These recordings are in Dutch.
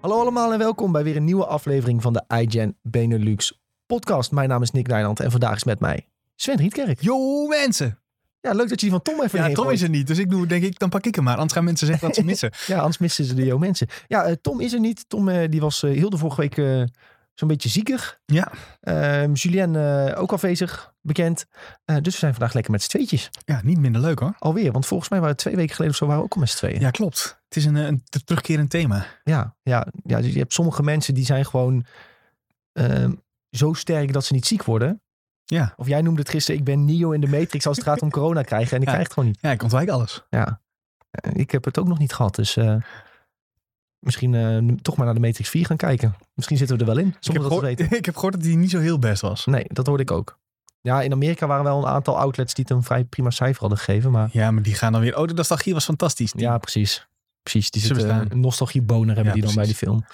Hallo allemaal en welkom bij weer een nieuwe aflevering van de iGen Benelux podcast. Mijn naam is Nick Nijland en vandaag is met mij Sven Rietkerk. Yo mensen! Ja, leuk dat je die van Tom even Ja, Tom gooit. is er niet, dus ik doe, denk ik, dan pak ik hem maar. Anders gaan mensen zeggen dat ze missen. Ja, anders missen ze de Jo mensen. Ja, eh, Tom is er niet. Tom eh, die was eh, heel de vorige week eh, zo'n beetje ziekig. Ja. Ehm Julien eh, ook afwezig, bekend. Eh, dus we zijn vandaag lekker met z'n tweetjes. Ja, niet minder leuk hoor. Alweer, want volgens mij waren het twee weken geleden of zo waren we ook al met z'n tweeën. Ja, klopt. Het is een, een te- terugkerend thema. Ja, ja, ja, dus je hebt sommige mensen die zijn gewoon ehm, zo sterk dat ze niet ziek worden. Ja. Of jij noemde het gisteren, ik ben Neo in de Matrix als het gaat om corona krijgen. En ik Ja. krijg het gewoon niet. Ja, ik ontwijk alles. Ja. Eh, Ik heb het ook nog niet gehad. Dus eh, misschien eh, toch maar naar de Matrix 4 gaan kijken. Misschien zitten we er wel in, Ik heb, zonder dat we weten. ik heb gehoord dat die niet zo heel best was. Nee, dat hoorde ik ook. Ja, in Amerika waren wel een aantal outlets die het een vrij prima cijfer hadden gegeven. Maar Ja, maar die gaan dan weer... Oh, de nostalgie was fantastisch. Die- ja, precies. Precies, die zitten bestaan. een nostalgieboner hebben Ja, die dan bij die film.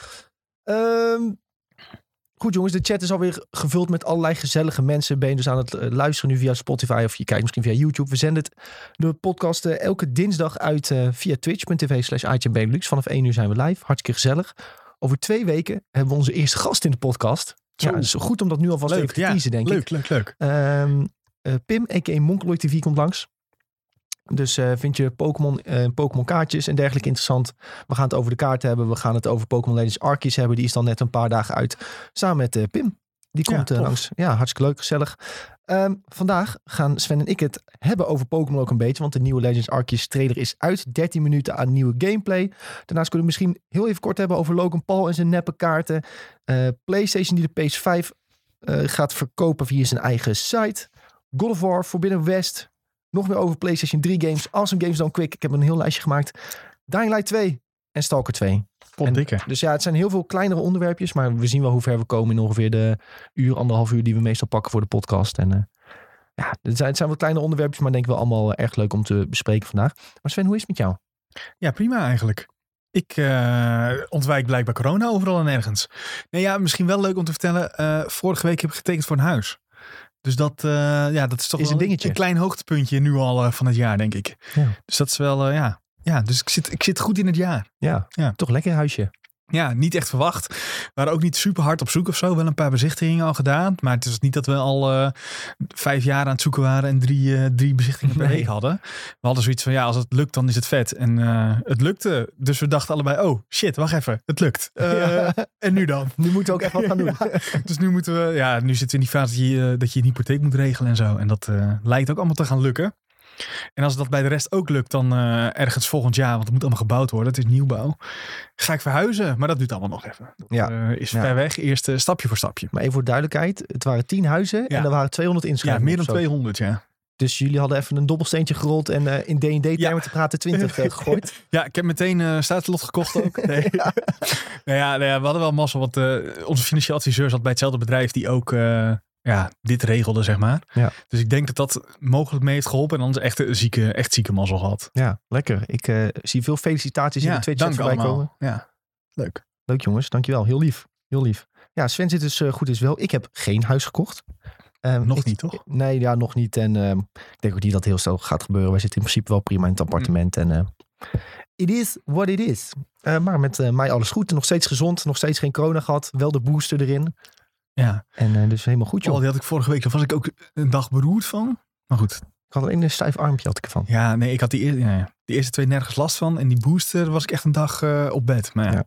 Ehm, goed jongens, de chat is alweer gevuld met allerlei gezellige mensen. Ben je dus aan het eh, luisteren nu via Spotify of je kijkt misschien via YouTube. We zenden het, de podcast eh, elke dinsdag uit eh, via twitch.tv slash Benelux. Vanaf 1 uur zijn we live. Hartstikke gezellig. Over twee weken hebben we onze eerste gast in de podcast. Ja, het is goed om dat nu alvast leuk, even te ja. teasen, denk ik. leuk, leuk, leuk. Ehm, eh, Pim, a.k.a. Monkeloid TV, komt langs. Dus eh, vind je Pokémon, eh, Pokémon kaartjes en dergelijke interessant. We gaan het over de kaarten hebben. We gaan het over Pokémon Legends Arceus hebben. Die is dan net een paar dagen uit. Samen met eh, Pim. Die Ja, komt tof. langs. Ja, hartstikke leuk, gezellig. Ehm, vandaag gaan Sven en ik het hebben over Pokémon ook een beetje. Want de nieuwe Legends Arceus trailer is uit. 13 minuten aan nieuwe gameplay. Daarnaast kunnen we misschien heel even kort hebben over Logan Paul en zijn neppe kaarten. PlayStation die de PS5 eh, gaat verkopen via zijn eigen site. God of War, Forbidden West. Nog meer over PlayStation 3 games. Awesome Games Done Quick. Ik heb een heel lijstje gemaakt. Dying Light 2 en Stalker 2. Pot En- dikke. Dus ja, het zijn heel veel kleinere onderwerpjes. Maar we zien wel hoe ver we komen in ongeveer de uur, anderhalf uur die we meestal pakken voor de podcast. En eh, ja, het zijn, het zijn wel kleine onderwerpjes, maar denk ik wel allemaal eh, erg leuk om te bespreken vandaag. Maar Sven, hoe is het met jou? Ja, prima eigenlijk. Ik eh, ontwijk blijkbaar corona overal en ergens. Nee, ja, misschien wel leuk om te vertellen. vorige week heb ik getekend voor een huis. Dus dat, eh, ja, dat is toch Is wel een dingetje. een klein hoogtepuntje nu al eh, van het jaar, denk ik. Ja. Dus dat is wel, eh, ja. Ja, dus ik zit, ik zit goed in het jaar. Ja, Ja. toch lekker huisje. Ja, niet echt verwacht. We waren ook niet super hard op zoek of zo. Wel een paar bezichtigingen al gedaan. Maar het is niet dat we al eh, vijf jaar aan het zoeken waren en drie, eh, drie bezichtigingen per Nee. week hadden. We hadden zoiets van, ja, als het lukt, dan is het vet. En eh, het lukte. Dus we dachten allebei, oh shit, wacht even. Het lukt. Ja. En nu dan? Nu moeten we ook echt wat gaan doen. Ja, dus nu moeten we, ja, nu zitten we in die fase dat je, dat je een hypotheek moet regelen en zo. En dat lijkt ook allemaal te gaan lukken. En als dat bij de rest ook lukt, dan eh, ergens volgend jaar, want het moet allemaal gebouwd worden, het is nieuwbouw, ga ik verhuizen. Maar dat duurt allemaal nog even. Dat Ja. eh, is Ja. ver weg, eerst eh, stapje voor stapje. Maar even voor duidelijkheid, het waren 10 huizen Ja. en er waren 200 Ja, inschrijvingen. meer dan of zo. 200, ja. Dus jullie hadden even een dobbelsteentje gerold en in D&D-termen Ja. te praten 20 eh, gegooid. Ja, ik heb meteen eh staatslot gekocht ook. Nee. nou, ja, nou ja, we hadden wel mazzel, want onze financieel adviseur zat bij hetzelfde bedrijf die ook ja, dit regelde, zeg maar. Ja. Dus ik denk dat dat mogelijk mee heeft geholpen en anders echt een zieke, echt zieke mazzel gehad. Ja, lekker. Ik eh, zie veel felicitaties in de Twitch chat voorbij allemaal. komen. Ja, leuk. Leuk jongens, dankjewel. Heel lief. Heel lief. Ja, Sven zit dus eh, goed is wel. Ik heb geen huis gekocht. Ehm, Nog ik- niet, toch? Nee, ja, nog niet. En ehm, ik denk ook niet dat heel snel gaat gebeuren. Wij zitten in principe wel prima in het appartement. En eh it is what it is. Maar met mij alles goed. Nog steeds gezond. Nog steeds geen corona gehad. Wel de booster erin. Ja, En eh, dus helemaal goed joh. oh, die had ik vorige week, daar was ik ook een dag beroerd van. Maar goed, Ik had alleen een stijf armpje had ik ervan. ja, nee, ik had die, eer- ja, ja, die eerste twee nergens last van. En die booster was ik echt een dag eh, op bed. Maar ja, Ja.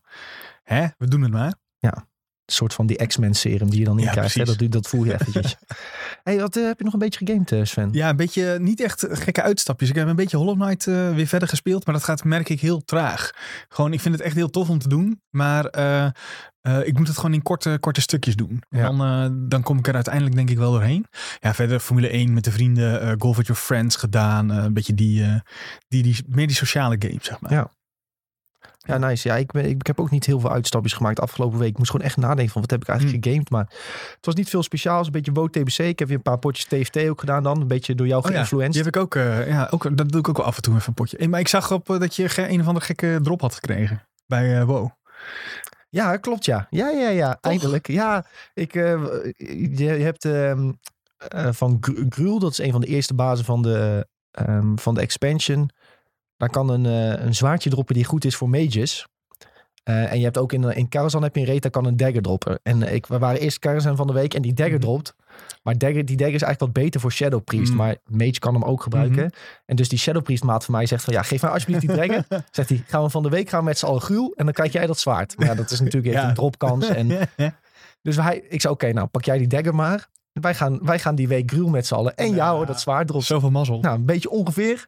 hè, we doen het maar. Een soort van die X-Men serum die je dan in Ja, krijgt. Hè? Dat, dat voel je eventjes. hey, wat eh, heb je nog een beetje gegamed eh, Sven? Ja, een beetje niet echt gekke uitstapjes. Ik heb een beetje Hollow Knight eh, weer verder gespeeld, maar dat gaat merk ik heel traag. Gewoon, ik vind het echt heel tof om te doen, maar eh, eh, ik moet het gewoon in korte, korte stukjes doen. Ja. Dan, eh, dan kom ik er uiteindelijk denk ik wel doorheen. Ja, verder Formule 1 met de vrienden, eh, Golf with Your Friends gedaan. eh, een beetje die, eh, die, die, meer die sociale games, zeg maar. Ja. Ja, nice. Ja, ik, ben, ik heb ook niet heel veel uitstapjes gemaakt afgelopen week. Ik moest gewoon echt nadenken van wat heb ik eigenlijk Hmm. gegamed. Maar het was niet veel speciaals. Een beetje WoW TBC. Ik heb weer een paar potjes TFT ook gedaan dan. Een beetje door jou Oh ja, geïnfluenced. Die heb ik ook, eh, ja, ook, dat doe ik ook wel af en toe even een potje. Hey, maar ik zag op eh, dat je een of andere gekke drop had gekregen bij eh WoW. Ja, klopt ja. Ja, ja, ja. Eindelijk. Ja, ik, eh, je, je hebt ehm, eh, van Gr- Gruul, dat is een van de eerste bazen van de, ehm, van de expansion. Daar kan een, eh, een zwaardje droppen die goed is voor mages. Eh, en je hebt ook in, in Karazhan heb je een raid, daar kan een dagger droppen. En eh, ik, we waren eerst Karazhan van de week en die dagger Mhm. dropt. Maar dagger, die dagger is eigenlijk wat beter voor Shadow Priest. Mhm. Maar Mage kan hem ook gebruiken. Mhm. En dus die Shadow Priest maat van mij zegt van... Ja, geef mij alsjeblieft die dagger. zegt hij, gaan we van de week gaan we met z'n allen gruwel. En dan krijg jij dat zwaard. Maar ja, dat is natuurlijk echt Ja. een dropkans. En, dus hij, ik zei, oké, nou pak jij die dagger maar. Wij gaan, wij gaan die week gruwel met z'n allen. En ja Ja. hoor, dat zwaard dropt. Zoveel mazzel. Nou, een beetje ongeveer.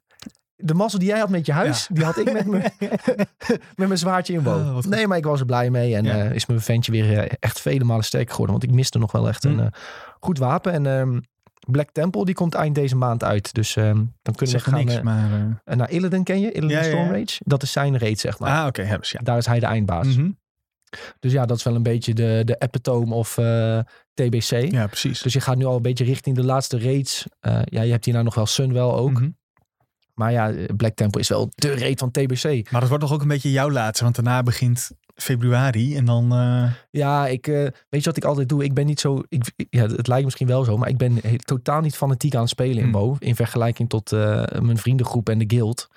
De mazzel die jij had met je huis, die had ik met, me, met mijn zwaardje in Ah, boom. goed. nee, maar ik was er blij mee. En Ja. eh, is mijn ventje weer eh, echt vele malen sterker geworden. Want ik miste nog wel echt een Hm. eh, goed wapen. En ehm, Black Temple, die komt eind deze maand uit. Dus ehm, dan kunnen Zeg we gaan niks, maar... naar Illidan, ken je? Illidan Ja, ja. Stormrage. Dat is zijn raid, zeg maar. ah, oké. Daar is hij de eindbaas. Mhm. Dus ja, dat is wel een beetje de, de epitome of TBC. Ja, precies. Dus je gaat nu al een beetje richting de laatste raids. Ja, je hebt hierna nog wel Sunwell ook. Mhm. Maar ja, Black Temple is wel de raid van TBC. Maar dat wordt toch ook een beetje jouw laatste, want daarna begint februari en dan... eh, Ja, ik, eh, weet je wat ik altijd doe? Ik ben niet zo. Ik, ja, het lijkt misschien wel zo, maar ik ben he- totaal niet fanatiek aan het spelen in Hmm. WoW. In vergelijking tot eh, mijn vriendengroep en de guild.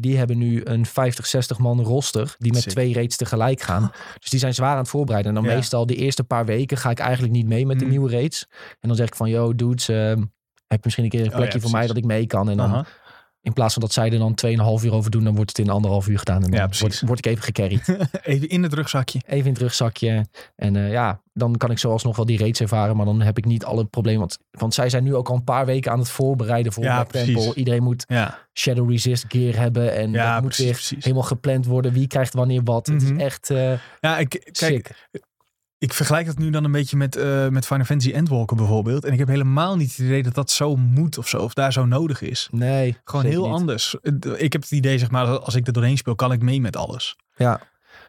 Die hebben nu een 50, 60 man roster die met Sick. twee raids tegelijk gaan. Dus die zijn zwaar aan het voorbereiden. En dan Ja. meestal de eerste paar weken ga ik eigenlijk niet mee met de Hmm. nieuwe raids. En dan zeg ik van, yo dudes, eh, heb je misschien een keer een Oh ja, plekje voor mij dat ik mee kan. En dan. In plaats van dat zij er dan 2,5 uur over doen, dan wordt het in anderhalf uur gedaan. En dan Ja, word, word ik even gecarried. Even in het rugzakje. even in het rugzakje. En eh, ja, dan kan ik zoals nog wel die raids ervaren. Maar dan heb ik niet alle problemen. Want, want zij zijn nu ook al een paar weken aan het voorbereiden voor Ja. Temple. Iedereen moet Ja, Shadow Resist gear hebben. En Ja, dat moet precies, weer precies. helemaal gepland worden. Wie krijgt wanneer wat. Het Mhm. is echt eh ja ik, kijk, sick. Ik vergelijk dat nu dan een beetje met, eh met Final Fantasy Endwalker bijvoorbeeld. En ik heb helemaal niet het idee dat dat zo moet of zo, of daar zo nodig is. Nee, Gewoon heel niet. anders. Ik heb het idee, zeg maar, als ik er doorheen speel, kan ik mee met alles. Ja.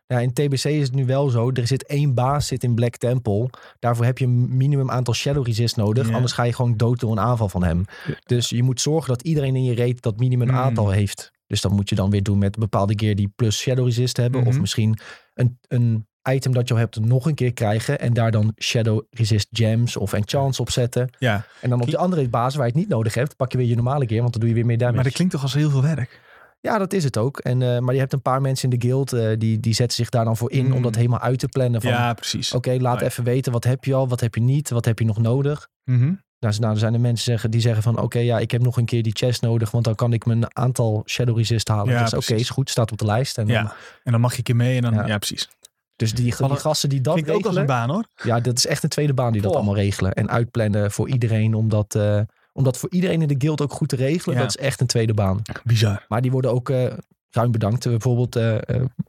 Ja, in TBC is het nu wel zo. Er zit één baas zit in Black Temple. Daarvoor heb je een minimum aantal Shadow Resist nodig. Ja. Anders ga je gewoon dood door een aanval van hem. Dus je moet zorgen dat iedereen in je raid dat minimum Mm. aantal heeft. Dus dat moet je dan weer doen met bepaalde gear die plus Shadow Resist hebben. Of Mhm. misschien een, een item dat je al hebt nog een keer krijgen. En daar dan Shadow Resist gems of enchants op zetten. Ja, En dan op de andere baas waar je het niet nodig hebt, pak je weer je normale gear. Want dan doe je weer meer damage. maar dat klinkt toch als heel veel werk. Ja, dat is het ook. En, eh, maar je hebt een paar mensen in de guild eh, die, die zetten zich daar dan voor in om Mm. dat helemaal uit te plannen. Van, Ja, precies. Oké, laat Oh ja. even weten wat heb je al, wat heb je niet, wat heb je nog nodig. Mhm. Nou, z- nou, er zijn er mensen zeggen, die zeggen van oké, ja, ik heb nog een keer die chest nodig, want dan kan ik mijn aantal shadow resist halen. Ja, dus oké, is goed, staat op de lijst. En dan, Ja, en dan mag je een keer mee en dan, Ja. ja, precies. Dus die, die gasten die dat Klinkt ook als regelen, een baan hoor. ja, dat is echt een tweede baan die dat Oh. allemaal regelen. En uitplannen voor iedereen, om dat, eh, om dat voor iedereen in de guild ook goed te regelen. Ja. Dat is echt een tweede baan. Bizar. Maar die worden ook eh, ruim bedankt. Eh, Bijvoorbeeld,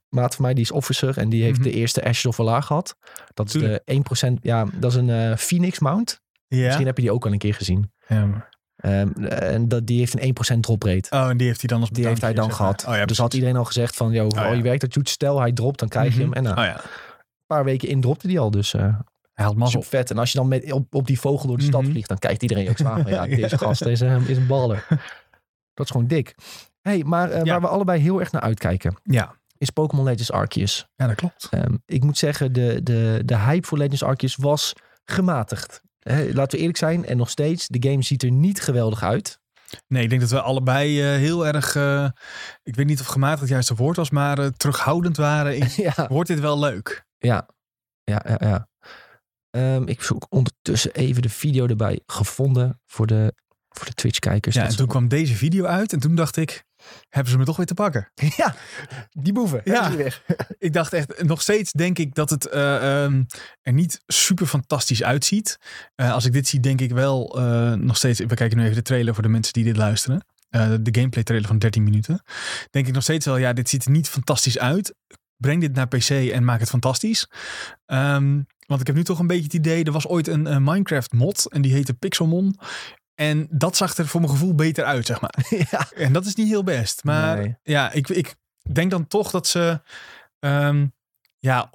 maat van mij, die is officer en die heeft Mhm. de eerste Ashes of Valar gehad. Dat is Tuurlijk. de 1%, ja, dat is een Phoenix mount. Ja. Misschien heb je die ook al een keer gezien. ja maar- Ehm, en dat, die heeft een 1% drop rate. Oh, en die heeft hij dan als Die heeft hij dan gehad. Oh, ja, dus had iedereen al gezegd van, yo, ja. oh, je werkt dat doet, stel hij dropt, dan krijg je Mhm. hem. En nou, Oh een paar weken in dropte die al, dus eh hij had mazzel. vet. En als je dan met, op, op die vogel door de stad Mhm. vliegt, dan kijkt iedereen ook zwaar van, ja, deze gast is, een- is een baller. Dat is gewoon dik. hey, maar eh, waar we allebei heel erg naar uitkijken, Ja. is Pokémon Legends Arceus. ja, dat klopt. Ehm, ik moet zeggen, de, de, de hype voor Legends Arceus was gematigd. Hè, laten we eerlijk zijn, en nog steeds, de game ziet er niet geweldig uit. Nee, ik denk dat we allebei eh, heel erg, eh, ik weet niet of gematigd het juiste woord was, maar eh, terughoudend waren in, ja, wordt dit wel leuk? ja, ja, ja. ja. Ehm, ik zoek ondertussen even de video erbij gevonden voor de, voor de Twitch-kijkers. Ja, en toen kwam deze video uit en toen dacht ik, hebben ze me toch weer te pakken? ja, die boeven. Ja. Weer. Ik dacht echt, nog steeds denk ik dat het eh, ehm, er niet super fantastisch uitziet. Eh, als ik dit zie, denk ik wel eh, nog steeds, we kijken nu even de trailer voor de mensen die dit luisteren. De gameplay trailer van 13 minuten. Denk ik nog steeds wel, ja, dit ziet er niet fantastisch uit. Breng dit naar PC en maak het fantastisch. Ehm, want ik heb nu toch een beetje het idee, er was ooit een, Minecraft mod en die heette Pixelmon. En dat zag er voor mijn gevoel beter uit, zeg maar. ja. En dat is niet heel best. Maar Nee. ja, ik, ik denk dan toch dat ze ehm, ja,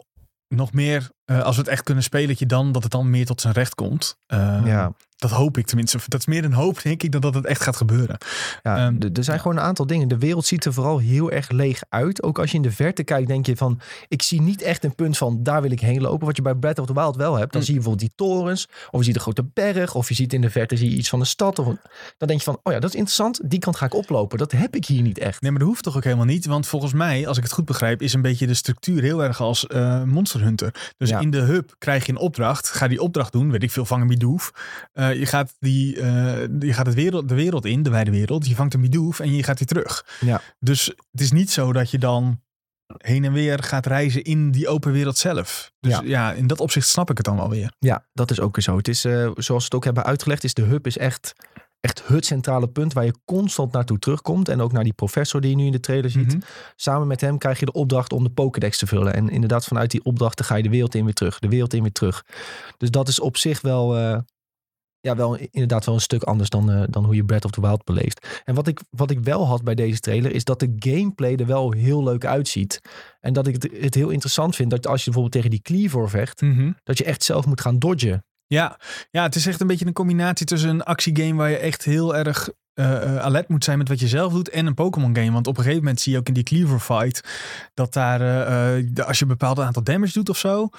nog meer eh, als we het echt kunnen spelen, dat je dan dat het dan meer tot zijn recht komt. Uh, ja. Dat hoop ik tenminste. Dat is meer een hoop, denk ik, dan dat het echt gaat gebeuren. Ja, Um, er zijn gewoon een aantal dingen. De wereld ziet er vooral heel erg leeg uit. Ook als je in de verte kijkt, denk je van... ik zie niet echt een punt van daar wil ik heen lopen. Wat je bij Breath of the Wild wel hebt. Dan Mm. zie je bijvoorbeeld die torens. Of je ziet een grote berg. Of je ziet in de verte zie je iets van een stad. Of dan denk je van, oh ja, dat is interessant. Die kant ga ik oplopen. Dat heb ik hier niet echt. Nee, maar dat hoeft toch ook helemaal niet. Want volgens mij, als ik het goed begrijp, is een beetje de structuur heel erg als eh, Monster Hunter. Dus Ja. in de hub krijg je een opdracht. Ga die opdracht doen, weet ik veel, vang een Bidoof. Eh, je gaat, die, eh, je gaat het wereld, de wereld in, de wijde wereld. Je vangt een Bidoof en je gaat weer terug. Ja. Dus het is niet zo dat je dan heen en weer gaat reizen in die open wereld zelf. Dus Ja. ja, in dat opzicht snap ik het dan wel weer. Ja, dat is ook weer zo. Het is, eh, zoals we het ook hebben uitgelegd, is de hub is echt, echt het centrale punt waar je constant naartoe terugkomt. En ook naar die professor die je nu in de trailer ziet. Mhm. Samen met hem krijg je de opdracht om de Pokédex te vullen. En inderdaad, vanuit die opdrachten ga je de wereld in weer terug. De wereld in weer terug. Dus dat is op zich wel, eh, ja, wel inderdaad wel een stuk anders dan, eh, dan hoe je Breath of the Wild beleeft. En wat ik, wat ik wel had bij deze trailer, is dat de gameplay er wel heel leuk uitziet. En dat ik het, het heel interessant vind dat als je bijvoorbeeld tegen die Cleaver vecht, Mhm. dat je echt zelf moet gaan dodgen. Ja, ja, het is echt een beetje een combinatie tussen een actiegame waar je echt heel erg eh, eh, alert moet zijn met wat je zelf doet en een Pokémon game. Want op een gegeven moment zie je ook in die Cleaver fight dat daar, eh, als je een bepaald aantal damage doet of zo,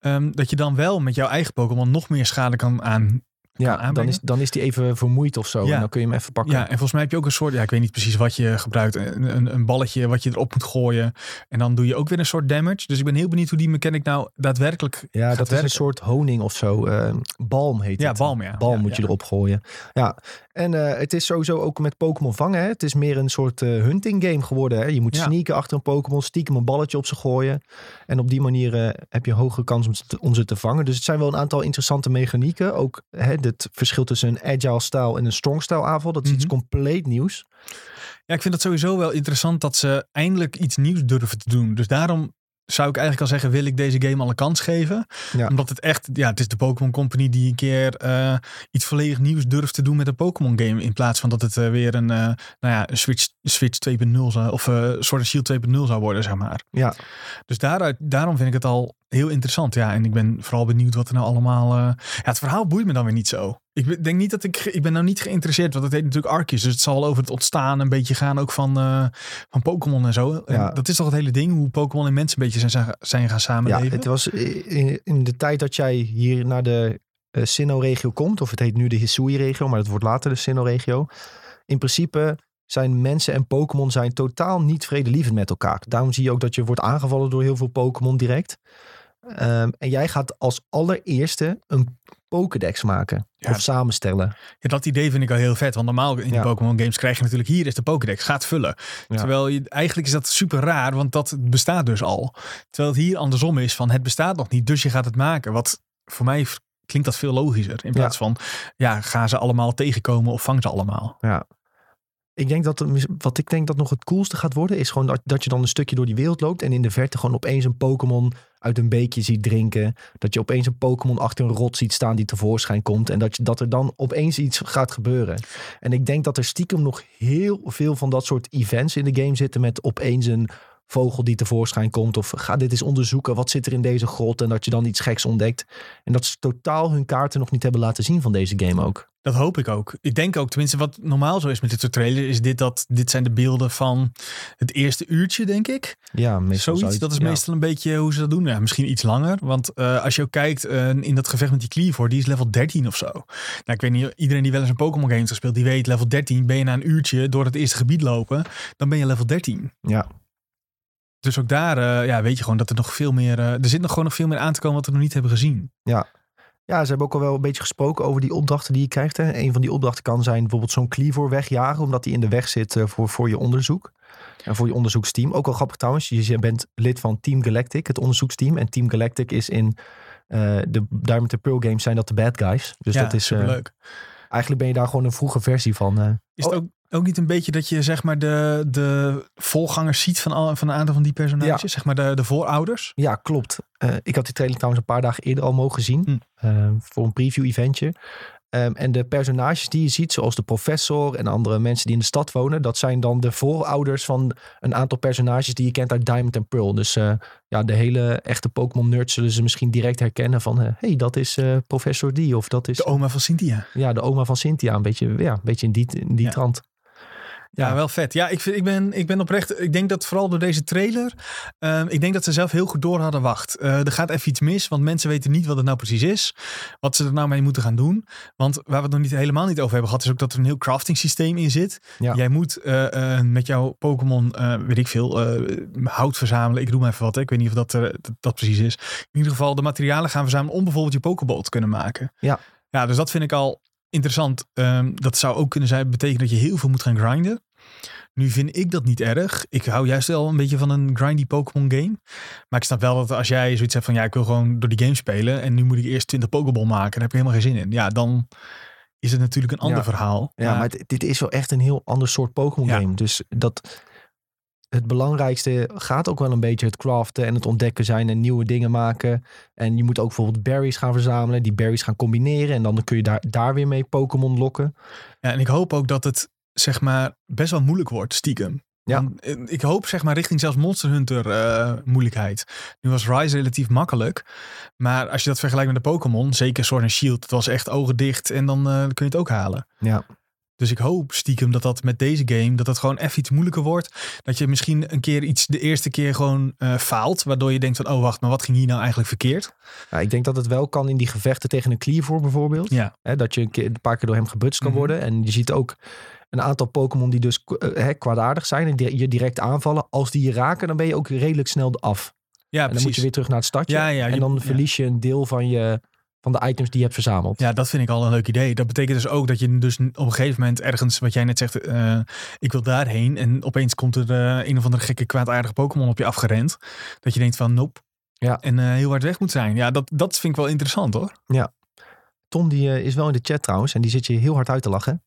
ehm, dat je dan wel met jouw eigen Pokémon nog meer schade kan aan. Ja, dan is, dan is die even vermoeid of zo. Ja. En dan kun je hem even pakken. Ja, en volgens mij heb je ook een soort, ja, ik weet niet precies wat je gebruikt, een, een, een balletje wat je erop moet gooien. En dan doe je ook weer een soort damage. Dus ik ben heel benieuwd hoe die mechanic nou daadwerkelijk Ja, dat is een soort honing of zo. eh, balm heet Ja, het. balm, ja. Balm Ja, moet je erop gooien. Ja, en eh, het is sowieso ook met Pokémon vangen. Hè? Het is meer een soort eh, hunting game geworden. Hè? Je moet sneaken achter een Pokémon, stiekem een balletje op ze gooien. En op die manier eh, heb je hogere kans om ze, te, om ze te vangen. Dus het zijn wel een aantal interessante mechanieken. Ook hè, het verschil tussen een agile stijl en een strong stijl aanval. Dat is iets Mhm. compleet nieuws. Ja, ik vind het sowieso wel interessant dat ze eindelijk iets nieuws durven te doen. Dus daarom zou ik eigenlijk al zeggen, wil ik deze game al een kans geven. Ja. Omdat het echt, ja, het is de Pokémon Company die een keer eh, iets volledig nieuws durft te doen met een Pokémon game. In plaats van dat het eh, weer een, eh, nou ja, een Switch, Switch 2.0 zou, of eh Sword and Shield 2.0 zou worden, zeg maar. Ja, Dus daaruit, daarom vind ik het al heel interessant. Ja, en ik ben vooral benieuwd wat er nou allemaal... eh, Ja, het verhaal boeit me dan weer niet zo. Ik denk niet dat ik... Ik ben nou niet geïnteresseerd, want het heet natuurlijk Arceus. Dus het zal over het ontstaan een beetje gaan ook van, eh, van Pokémon en zo. En Ja. dat is toch het hele ding, hoe Pokémon en mensen een beetje zijn, zijn gaan ja samenleven. het was in, in de tijd dat jij hier naar de eh Sinnoh-regio komt. Of het heet nu de Hisui-regio, maar het wordt later de Sinnoh-regio. In principe zijn mensen en Pokémon zijn totaal niet vredelievend met elkaar. Daarom zie je ook dat je wordt aangevallen door heel veel Pokémon direct. Ehm, en jij gaat als allereerste een Pokédex maken. Ja. Of samenstellen. Ja, dat idee vind ik al heel vet. Want normaal in die Ja. Pokémon games krijg je natuurlijk hier is de Pokédex, gaat vullen. Ja. Terwijl je, eigenlijk is dat super raar, want dat bestaat dus al. Terwijl het hier andersom is van het bestaat nog niet, dus je gaat het maken. Wat voor mij klinkt dat veel logischer. In plaats van, ja, gaan ze allemaal tegenkomen of vang ze allemaal. Ik denk dat het wat ik denk dat nog het coolste gaat worden, is gewoon dat, dat je dan een stukje door die wereld loopt en in de verte gewoon opeens een Pokémon uit een beekje ziet drinken. Dat je opeens een Pokémon achter een rot ziet staan die tevoorschijn komt. En dat, je, dat er dan opeens iets gaat gebeuren. En ik denk dat er stiekem nog heel veel van dat soort events in de game zitten. Met opeens een vogel die tevoorschijn komt. Of ga dit eens onderzoeken. Wat zit er in deze grot? En dat je dan iets geks ontdekt. En dat ze totaal hun kaarten nog niet hebben laten zien van deze game ook. Dat hoop ik ook. Ik denk ook, tenminste wat normaal zo is met dit soort trailers, is dit dat dit zijn de beelden van het eerste uurtje, denk ik. Ja, meestal Zoiets, dat is ja. meestal een beetje hoe ze dat doen. Ja, misschien iets langer. Want eh, als je ook kijkt eh, in dat gevecht met die Cleavor, die is level 13 of zo. Nou, ik weet niet, iedereen die wel eens een Pokémon game heeft gespeeld, die weet level 13. Ben je na een uurtje door het eerste gebied lopen, dan ben je level 13. Ja, Dus ook daar eh, ja, weet je gewoon dat er nog veel meer, er zit nog gewoon nog veel meer aan te komen wat we nog niet hebben gezien. Ja, ze hebben ook al wel een beetje gesproken over die opdrachten die je krijgt. Hè. Een van die opdrachten kan zijn bijvoorbeeld zo'n Cleavor wegjagen, omdat die in de weg zit eh, voor, voor je onderzoek. En voor je onderzoeksteam. Ook wel grappig trouwens, je bent lid van Team Galactic, het onderzoeksteam. En Team Galactic is in eh, de Diamond and Pearl games zijn dat de bad guys. Dus ja, dat is, eh, superleuk. eigenlijk ben je daar gewoon een vroege versie van. Is het Oh. ook, ook niet een beetje dat je zeg maar de, de voorgangers ziet van, al, van een aantal van die personages? Zeg maar de, de voorouders? Ja, klopt. Eh, ik had die trailer trouwens een paar dagen eerder al mogen zien. Hm. eh, voor een preview eventje. Ehm, en de personages die je ziet, zoals de professor en andere mensen die in de stad wonen, dat zijn dan de voorouders van een aantal personages die je kent uit Diamond and Pearl. Dus eh, ja, de hele echte Pokémon-nerds zullen ze misschien direct herkennen van, hé, hey, dat is eh, professor die of dat is De oma van Cynthia. ja, de oma van Cynthia. Een beetje, ja, een beetje in die, in die Ja. trant. Ja, wel vet. Ja, ik, vind, ik, ben, ik ben oprecht. Ik denk dat vooral door deze trailer. ehm, ik denk dat ze zelf heel goed door hadden. Wacht, eh, er gaat even iets mis. Want mensen weten niet wat het nou precies is. Wat ze er nou mee moeten gaan doen. Want waar we het nog niet helemaal niet over hebben gehad. Is ook dat er een heel crafting systeem in zit. Ja. Jij moet eh, eh, met jouw Pokémon, weet ik veel, hout verzamelen. Ik doe maar even wat. Hè. Ik weet niet of dat, dat, dat precies is. In ieder geval de materialen gaan verzamelen. Om bijvoorbeeld je Pokéball te kunnen maken. Ja. Ja, dus dat vind ik al interessant. Ehm, dat zou ook kunnen zijn, betekenen dat je heel veel moet gaan grinden. Nu vind ik dat niet erg. Ik hou juist wel een beetje van een grindy Pokémon game. Maar ik snap wel dat als jij zoiets hebt van ja, ik wil gewoon door die game spelen. En nu moet ik eerst 20 Pokéball maken. Daar heb ik helemaal geen zin in. Ja, dan is het natuurlijk een ander Ja. verhaal. Ja, maar dit, dit is wel echt een heel ander soort Pokémon Ja. game. Dus dat het belangrijkste gaat ook wel een beetje het craften en het ontdekken zijn en nieuwe dingen maken. En je moet ook bijvoorbeeld berries gaan verzamelen, die berries gaan combineren en dan kun je daar, daar weer mee Pokémon lokken. Ja, en ik hoop ook dat het zeg maar best wel moeilijk wordt, stiekem. Ja. Want, eh, ik hoop zeg maar richting zelfs Monster Hunter eh, moeilijkheid. Nu was Rise relatief makkelijk. Maar als je dat vergelijkt met de Pokémon, zeker Sword en Shield, het was echt ogen dicht en dan eh, kun je het ook halen. Ja, Dus ik hoop stiekem dat dat met deze game, dat dat gewoon even iets moeilijker wordt. Dat je misschien een keer iets de eerste keer gewoon eh, faalt. Waardoor je denkt van, oh wacht, maar wat ging hier nou eigenlijk verkeerd? ja, ik denk dat het wel kan in die gevechten tegen een Cleavor bijvoorbeeld. Ja, Hè, dat je een, keer, een paar keer door hem gebutst kan Mhm. worden. En je ziet ook een aantal Pokémon die dus eh, hè, kwaadaardig zijn en je direct aanvallen. Als die je raken, dan ben je ook redelijk snel af. ja en dan moet je weer terug naar het stadje. Ja, ja, en dan verlies je een deel van, je, van de items die je hebt verzameld. Ja, dat vind ik al een leuk idee. Dat betekent dus ook dat je dus op een gegeven moment ergens, wat jij net zegt, eh, ik wil daarheen. En opeens komt er eh, een of andere gekke kwaadaardige Pokémon op je afgerend. Dat je denkt van, nope. Ja. En eh, heel hard weg moet zijn. Ja, dat, dat vind ik wel interessant hoor. Tom die is wel in de chat trouwens en die zit je heel hard uit te lachen.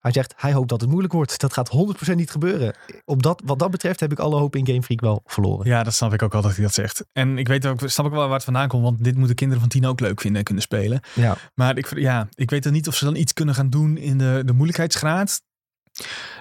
Hij zegt, hij hoopt dat het moeilijk wordt. Dat gaat 100% niet gebeuren. Op dat, wat dat betreft heb ik alle hoop in Game Freak wel verloren. Ja, dat snap ik ook al dat hij dat zegt. En ik weet ook, snap ik wel waar het vandaan komt. Want dit moeten kinderen van tien ook leuk vinden en kunnen spelen. Ja. Maar ik, ja, ik weet dan niet of ze dan iets kunnen gaan doen in de, de moeilijkheidsgraad.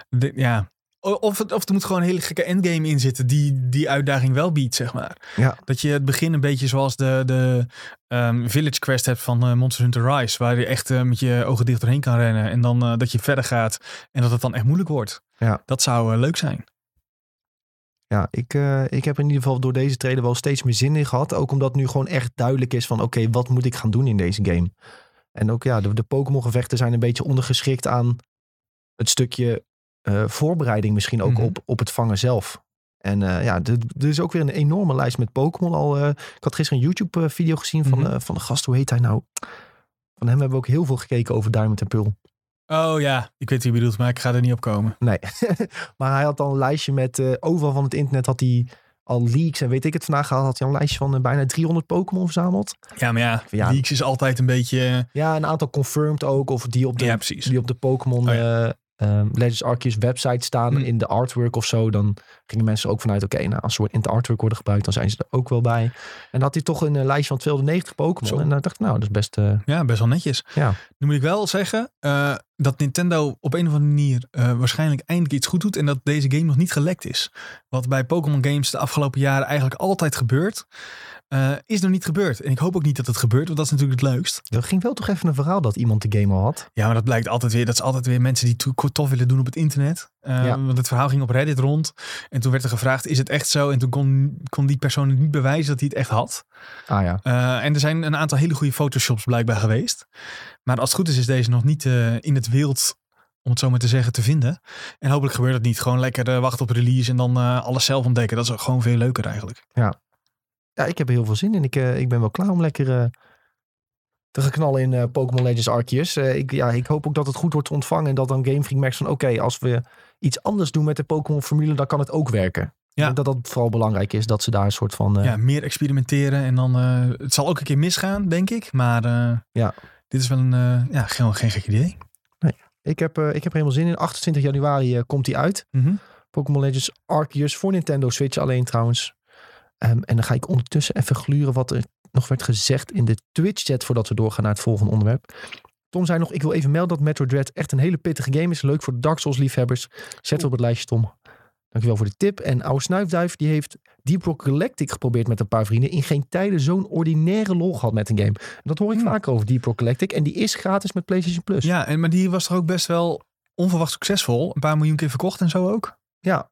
De- ja. Of, het, of er moet gewoon een hele gekke endgame in zitten die die uitdaging wel biedt, zeg maar. Ja. Dat je het begin een beetje zoals de, de ehm, Village Quest hebt van eh, Monster Hunter Rise. Waar je echt eh, met je ogen dicht doorheen kan rennen. En dan eh, dat je verder gaat en dat het dan echt moeilijk wordt. Ja. Dat zou leuk zijn. Ja, ik, ik heb in ieder geval door deze trailer wel steeds meer zin in gehad. Ook omdat nu gewoon echt duidelijk is van oké, wat moet ik gaan doen in deze game? En ook ja, de, de Pokémon gevechten zijn een beetje ondergeschikt aan het stukje eh, voorbereiding misschien ook Mhm. op, op het vangen zelf. En eh, ja, er er is ook weer een enorme lijst met Pokémon al. eh, ik had gisteren een YouTube eh, video gezien van, Mhm. van de gast, hoe heet hij nou? Van hem hebben we ook heel veel gekeken over Diamond en Pearl. Oh ja, ik weet wie je bedoelt, maar ik ga er niet op komen. Nee, maar hij had dan een lijstje met overal van het internet had hij al leaks en weet ik het vandaag gehad. Had hij al een lijstje van bijna 300 Pokémon verzameld. Ja, maar ja, Ja. leaks is altijd een beetje... Ja, een aantal confirmed ook. Of die op de, ja, die op de Pokémon Oh eh, Legends Arceus website staan Hmm. in de artwork of zo. Dan gingen mensen ook vanuit, oké, nou, als ze in de artwork worden gebruikt, dan zijn ze er ook wel bij. En dan had hij toch een eh, lijstje van 290 Pokémon. En dan dacht ik, nou, dat is best... eh, Ja, best wel netjes. Ja. Nu moet ik wel zeggen eh, dat Nintendo op een of andere manier waarschijnlijk eindelijk iets goed doet. En dat deze game nog niet gelekt is. Wat bij Pokémon games de afgelopen jaren eigenlijk altijd gebeurt. Eh, is nog niet gebeurd. En ik hoop ook niet dat het gebeurt, want dat is natuurlijk het leukst. er ging wel toch even een verhaal dat iemand de game al had. Ja, maar dat blijkt altijd weer. Dat is altijd weer mensen die to- tof willen doen op het internet. Eh, Ja. Want het verhaal ging op Reddit rond. En toen werd er gevraagd: is het echt zo? En toen kon, kon die persoon niet bewijzen dat hij het echt had. Ah ja, Eh, en er zijn een aantal hele goede photoshops blijkbaar geweest. Maar als het goed is, is deze nog niet in het wild, om het zo maar te zeggen, te vinden. En hopelijk gebeurt het niet. Gewoon lekker wachten op release en dan alles zelf ontdekken. Dat is gewoon veel leuker eigenlijk. ja, ik heb er heel veel zin in. Ik, eh, ik ben wel klaar om lekker eh, te gaan knallen in eh, Pokémon Legends Arceus. Ik, ja, ik hoop ook dat het goed wordt ontvangen. En dat dan Game Freak merkt van oké, als we iets anders doen met de Pokémon formule, dan kan het ook werken. Ja. dat dat vooral belangrijk is, dat ze daar een soort van... Ja, meer experimenteren. En dan, het zal ook een keer misgaan, denk ik. Maar Ja. dit is wel een, ja, gewoon geen gek idee. ik, heb, ik heb er helemaal zin in. 28 januari komt die uit. Mhm. Pokémon Legends Arceus voor Nintendo Switch alleen trouwens. Ehm, en dan ga ik ondertussen even gluren wat er nog werd gezegd in de Twitch-chat voordat we doorgaan naar het volgende onderwerp. Tom zei nog, ik wil even melden dat Metro Dread echt een hele pittige game is. Leuk voor de Dark Souls liefhebbers. Zet het op het lijstje, Tom. Dankjewel voor de tip. En oude snuifduif, die heeft Deep Rock Galactic geprobeerd met een paar vrienden. In geen tijden zo'n ordinaire lol gehad met een game. En dat hoor ik Hmm. vaker over Deep Rock Galactic. En die is gratis met PlayStation Plus. Ja, en, maar die was toch ook best wel onverwacht succesvol. Een paar miljoen keer verkocht en zo ook. Ja.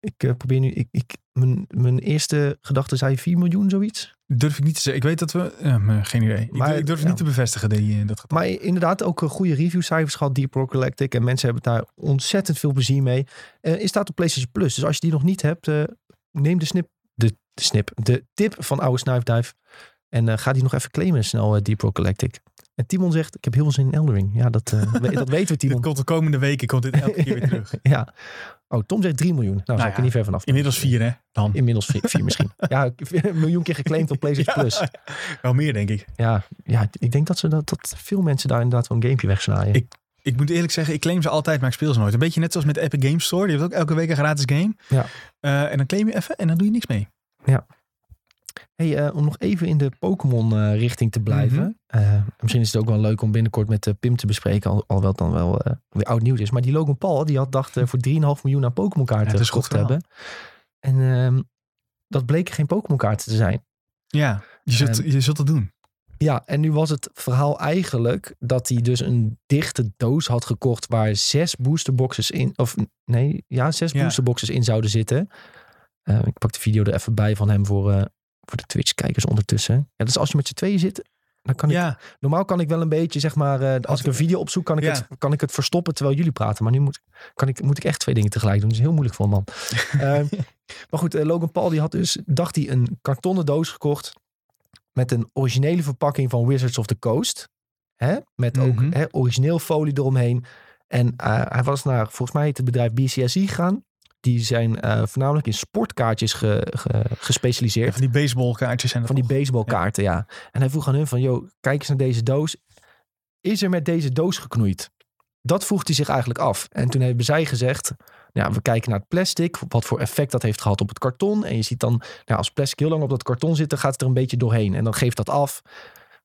Ik eh, probeer nu, ik, ik, mijn, mijn eerste gedachte zei 4 miljoen, zoiets. Durf ik niet te zeggen. Ik weet dat we... ja, maar geen idee. Ik, Maar, durf- ik durf ja. niet te bevestigen die, eh, dat getal. Maar inderdaad ook eh, goede reviewcijfers gehad, Deep Rock Galactic. En mensen hebben daar ontzettend veel plezier mee. Eh is staat op PlayStation Plus. Dus als je die nog niet hebt, neem de snip, de, de snip, de tip van oude snuifduif. En ga die nog even claimen snel, Deep Rock Galactic. En Timon zegt, ik heb heel veel zin in Eldering. Ja, dat, eh, dat weten we, Timon. komt de komende weken komt dit elke keer weer terug. ja. Oh, Tom zegt 3 miljoen. Nou, nou ja, ik er niet ver vanaf. Inmiddels vier hè, dan. Inmiddels 4 misschien. Ja, een miljoen keer geclaimd op PlayStation Plus. Wel meer denk ik. Ja, ja, ik denk dat, ze dat, dat veel mensen daar inderdaad wel een gamepje wegsnaaien. Ik- Ik moet eerlijk zeggen, ik claim ze altijd, maar ik speel ze nooit. Een beetje net zoals met Epic Games Store. Die heeft ook elke week een gratis game. Ja. Eh, en dan claim je even en dan doe je niks mee. Hey, eh, om nog even in de Pokémon-richting te blijven. Mhm. Eh, misschien is het ook wel leuk om binnenkort met eh, Pim te bespreken. Al, alhoewel het dan wel eh, weer oud nieuws is. Maar die Logan Paul, die had dacht eh, voor 3,5 miljoen aan Pokémon-kaarten Ja, gekocht te hebben. En ehm, dat bleken geen Pokémon-kaarten te zijn. Ja, je zult, Ehm, je zult het doen. Ja, en nu was het verhaal eigenlijk dat hij dus een dichte doos had gekocht waar zes boosterboxes in, of nee, ja, zes Ja. boosterboxes in zouden zitten. Eh, ik pak de video er even bij van hem voor, eh, voor de Twitch-kijkers ondertussen. Ja, dus als je met z'n tweeën zit, dan kan ik, Ja, normaal kan ik wel een beetje, zeg maar, eh, als ik een video opzoek, kan ik, Ja. het, kan ik het verstoppen terwijl jullie praten. Maar nu moet, kan ik, moet ik echt twee dingen tegelijk doen. Dat is heel moeilijk voor een man. Ehm, maar goed, eh, Logan Paul die had dus, dacht hij, een kartonnen doos gekocht met een originele verpakking van Wizards of the Coast. Hè? Met ook Mhm. hè, origineel folie eromheen. En eh, hij was naar, volgens mij het bedrijf BCSI gegaan. Die zijn eh, voornamelijk in sportkaartjes ge- ge- gespecialiseerd. van die baseballkaartjes en Van die baseballkaarten, ja. En hij vroeg aan hun van, joh, kijk eens naar deze doos. Is er met deze doos geknoeid? Dat vroeg hij zich eigenlijk af. En toen hebben zij gezegd, ja, we kijken naar het plastic, wat voor effect dat heeft gehad op het karton. En je ziet dan, nou, als plastic heel lang op dat karton zit, dan gaat het er een beetje doorheen. En dan geeft dat af.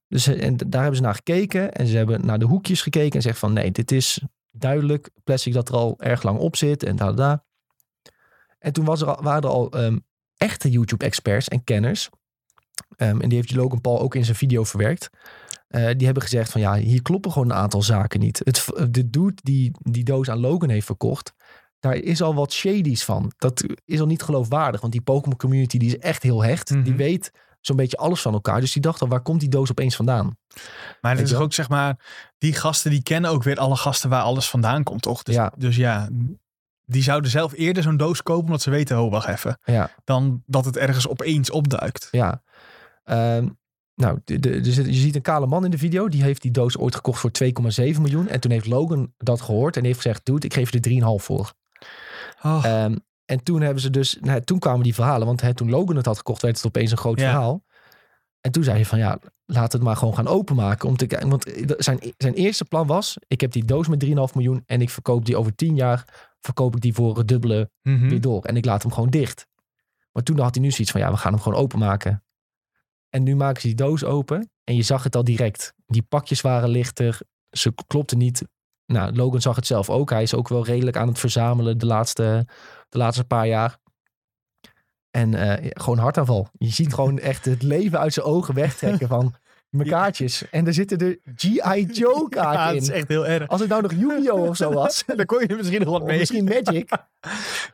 Dus eh, en daar hebben ze naar gekeken. En ze hebben naar de hoekjes gekeken en zeggen van, nee, dit is duidelijk plastic dat er al erg lang op zit. En da, da, da. En toen was er al, waren er al ehm, echte YouTube-experts en kenners. Ehm, en die heeft Logan Paul ook in zijn video verwerkt. Eh, die hebben gezegd van ja, hier kloppen gewoon een aantal zaken niet. Het, de dude die die doos aan Logan heeft verkocht, daar is al wat shadies van. Dat is al niet geloofwaardig, want die Pokémon community die is echt heel hecht. Mhm. Die weet zo'n beetje alles van elkaar. Dus die dacht al, waar komt die doos opeens vandaan? Maar het is ook zeg maar, die gasten die kennen ook weer alle gasten waar alles vandaan komt, toch? Dus Ja. dus ja, die zouden zelf eerder zo'n doos kopen omdat ze weten, oh wacht even, Ja, dan dat het ergens opeens opduikt. ja. Ehm, nou, de, je ziet een kale man in de video. Die heeft die doos ooit gekocht voor 2,7 miljoen. En toen heeft Logan dat gehoord en heeft gezegd, dude, ik geef je er 3,5 voor. Oh, Ehm, en toen hebben ze dus, nou, toen kwamen die verhalen, want hè, toen Logan het had gekocht, werd het opeens een groot Ja. verhaal. En toen zei hij van ja, laat het maar gewoon gaan openmaken. Om te kijken. Want zijn, zijn eerste plan was: ik heb die doos met 3,5 miljoen en ik verkoop die over 10 jaar. Verkoop ik die voor het dubbele mhm. weer door. En ik laat hem gewoon dicht. Maar toen had hij nu zoiets van ja, we gaan hem gewoon openmaken. En nu maken ze die doos open. En je zag het al direct. Die pakjes waren lichter. Ze klopten niet. Nou, Logan zag het zelf ook. Hij is ook wel redelijk aan het verzamelen de laatste, de laatste paar jaar. En eh, gewoon hartaanval. Je ziet gewoon echt het leven uit zijn ogen wegtrekken van mijn kaartjes. En er zitten er G.I. Joe Ja, kaarten het is in. echt heel erg. Als het nou nog Yu-Gi-Oh! of zo was. Dan kon je er misschien nog wat mee. misschien Magic.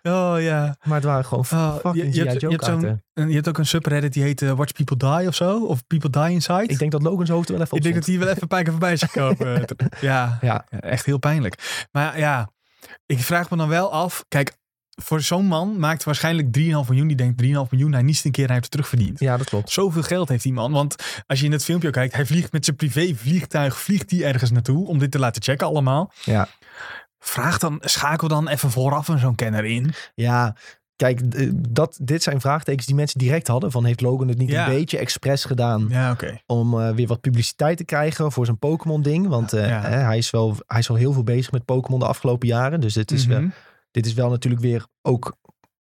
Oh ja. Maar het waren gewoon Oh, fucking je, je, G.I. hebt, je, Joe hebt zo'n- kaarten. en je hebt ook een subreddit die heet eh, Watch People Die of zo. Of People Die Inside. Ik denk dat Logan zijn hoofd er wel even op Ik denk dat die wel even een paar keer voorbij is gekomen. Ja. ja, echt heel pijnlijk. Maar ja, ik vraag me dan wel af. Kijk, voor zo'n man maakt waarschijnlijk 3,5 miljoen. Die denkt 3,5 miljoen. Hij niet een keer hij heeft het terugverdiend. Ja, dat klopt. Zoveel geld heeft die man. Want als je in het filmpje kijkt, hij vliegt met zijn privé vliegtuig, vliegt hij ergens naartoe om dit te laten checken allemaal. Ja. Vraag dan, schakel dan even vooraf een zo'n kenner in. Ja, kijk, dat, dit zijn vraagtekens die mensen direct hadden. Van heeft Logan het niet Ja. een beetje expres gedaan Ja, oké. om eh, weer wat publiciteit te krijgen voor zijn Pokémon ding? Want eh, Ja. hij, is wel, hij is wel heel veel bezig met Pokémon de afgelopen jaren. Dus dit is, wel, Mhm. Dit is wel natuurlijk weer ook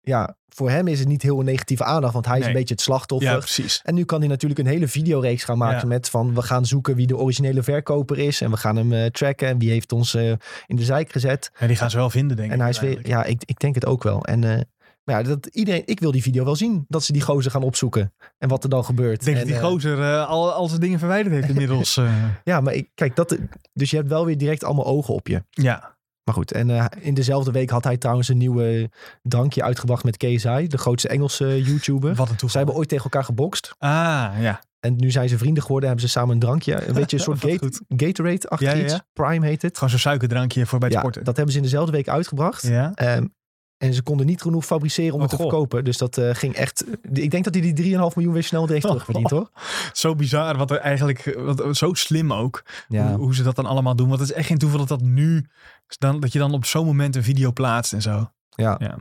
ja, voor hem is het niet heel een negatieve aandacht, want hij is Nee. een beetje het slachtoffer. Ja, precies. En nu kan hij natuurlijk een hele videoreeks gaan maken Ja. met van we gaan zoeken wie de originele verkoper is en we gaan hem eh, tracken en wie heeft ons eh, in de zijk gezet. En die gaan ze wel vinden, denk ik. en hij is weer, ja, ik, ik denk het ook wel. En eh, maar ja, dat iedereen, ik wil die video wel zien, dat ze die gozer gaan opzoeken en wat er dan gebeurt. Denk en, dat die gozer al, al zijn dingen verwijderd heeft inmiddels. ja, maar ik, kijk, dat, dus je hebt wel weer direct allemaal ogen op je. ja. Maar goed, en eh, in dezelfde week had hij trouwens een nieuwe drankje uitgebracht met KSI, de grootste Engelse YouTuber. Wat een toeval. Zij hebben ooit tegen elkaar gebokst. Ah, ja. En nu zijn ze vrienden geworden, hebben ze samen een drankje. Een beetje een soort gate. Gatorade-achtig Ja, ja, iets. Prime heet het. Gewoon zo'n suikerdrankje voor bij het sporten. dat hebben ze in dezelfde week uitgebracht. Ja. Ehm, en ze konden niet genoeg fabriceren om Oh, het te goh. verkopen. Dus dat eh, ging echt... Ik denk dat hij die 3,5 miljoen weer snel heeft terugverdiend, hoor. Zo bizar, wat er eigenlijk, wat, zo slim ook, Ja, hoe, hoe ze dat dan allemaal doen. Want het is echt geen toeval dat dat nu, dan, dat je dan op zo'n moment een video plaatst en zo. ja. Ja.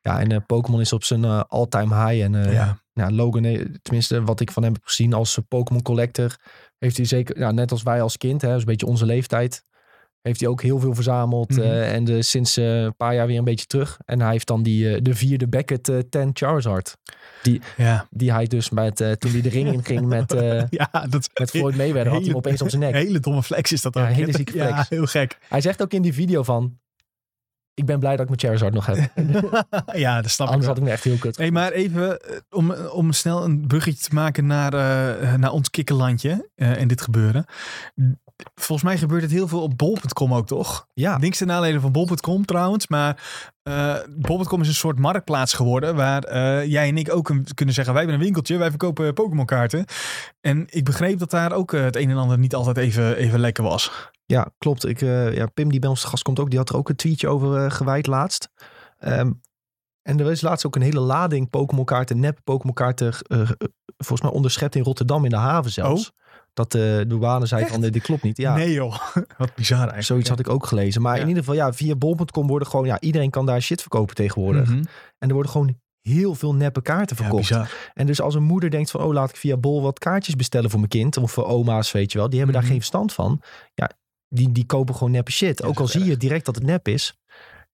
ja en eh, Pokémon is op zijn eh, all-time high. En Ja. Logan, tenminste wat ik van hem heb gezien als Pokémon collector... heeft hij zeker, ja, net als wij als kind, hè, is een beetje onze leeftijd... heeft hij ook heel veel verzameld. Mhm. eh, en de, sinds eh, een paar jaar weer een beetje terug. En hij heeft dan die, eh, de vierde Beckett eh 10 Charizard. Ja. Die hij dus met, toen hij de ring in ging met, ja, dat met Floyd Mayweather, had hij hem opeens op zijn nek. Hele domme flex is dat Ja, ook. hele zieke flex. Ja, heel gek. Hij zegt ook in die video van... Ik ben blij dat ik mijn Charizard nog heb. ja, dat snap ik Anders wel. had ik me echt heel kut. Hey, maar even om, om snel een bruggetje te maken naar, naar ons kikkerlandje eh, en dit gebeuren. Volgens mij gebeurt het heel veel op bol.com ook, toch? Ja, Niks ten nadele van bol.com trouwens, maar eh bol.com is een soort marktplaats geworden waar eh, jij en ik ook een- kunnen zeggen, wij hebben een winkeltje, wij verkopen Pokémon kaarten. En ik begreep dat daar ook eh, het een en ander niet altijd even, even lekker was. ja klopt. Ik, ja, Pim die bij ons te gast komt ook, die had er ook een tweetje over gewijd laatst. Ehm, en er is laatst ook een hele lading Pokémon kaarten, nep Pokémon kaarten, volgens mij onderschept in Rotterdam in de haven zelfs. Dat eh, de douane zei Echt? van, eh, dit klopt niet. Ja, Nee joh, wat bizar eigenlijk. zoiets had ik ook gelezen. Maar Ja. in ieder geval, ja, via bol.com worden gewoon, ja, iedereen kan daar shit verkopen tegenwoordig. Mhm. En er worden gewoon heel veel neppe kaarten verkocht. En dus als een moeder denkt van, oh laat ik via Bol wat kaartjes bestellen voor mijn kind. Of voor oma's, weet je wel. Die hebben Mhm. daar geen verstand van. Ja, die, die kopen gewoon neppe shit. Ja, Ook al zie je direct dat het nep is.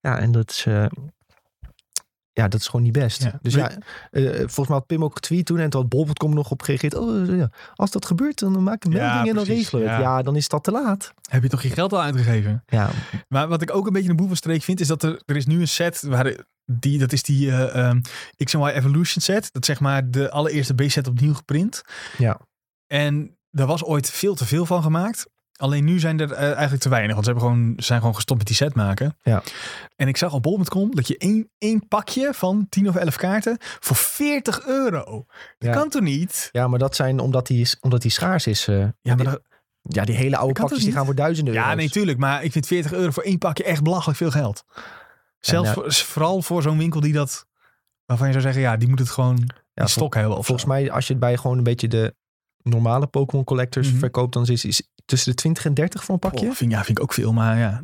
Ja, en dat is... eh, ja, dat is gewoon niet best. Ja. Dus ja, eh, volgens mij had Pim ook getweet toen en toen had Bol.com nog op gereageerd. Oh, eh, ja, als dat gebeurt, dan maak ik een Ja, melding en dan regelen we het. ja. Dan is dat te laat. Heb je toch je geld al uitgegeven? Ja, Maar wat ik ook een beetje een boevenstreek vind, is dat er, er is nu een set waar die, dat is die eh ehm, X&Y Evolution set. Dat is zeg maar de allereerste B-set opnieuw geprint. Ja. En daar was ooit veel te veel van gemaakt. Alleen nu zijn er eh, eigenlijk te weinig. Want ze hebben gewoon, zijn gewoon gestopt met die set maken. Ja. En ik zag op bol.com dat je één, één pakje van 10 of 11 kaarten voor 40 euro. Dat Ja. kan toch niet? ja maar dat zijn omdat die, omdat die schaars is. eh, Ja, maar dat- ja, die hele oude pakjes die gaan voor duizenden euro's. Ja, nee, tuurlijk. Maar ik vind 40 euro voor één pakje echt belachelijk veel geld. Zelfs voor- vooral voor zo'n winkel die dat... Waarvan je zou zeggen, ja, die moet het gewoon Ja, stok hebben. Of Volgens zo. mij, als je het bij gewoon een beetje de normale Pokémon collectors Mhm. verkoopt, dan is het tussen de 20 en 30 voor een pakje. Oh, vind, ja, vind ik ook veel, maar ja.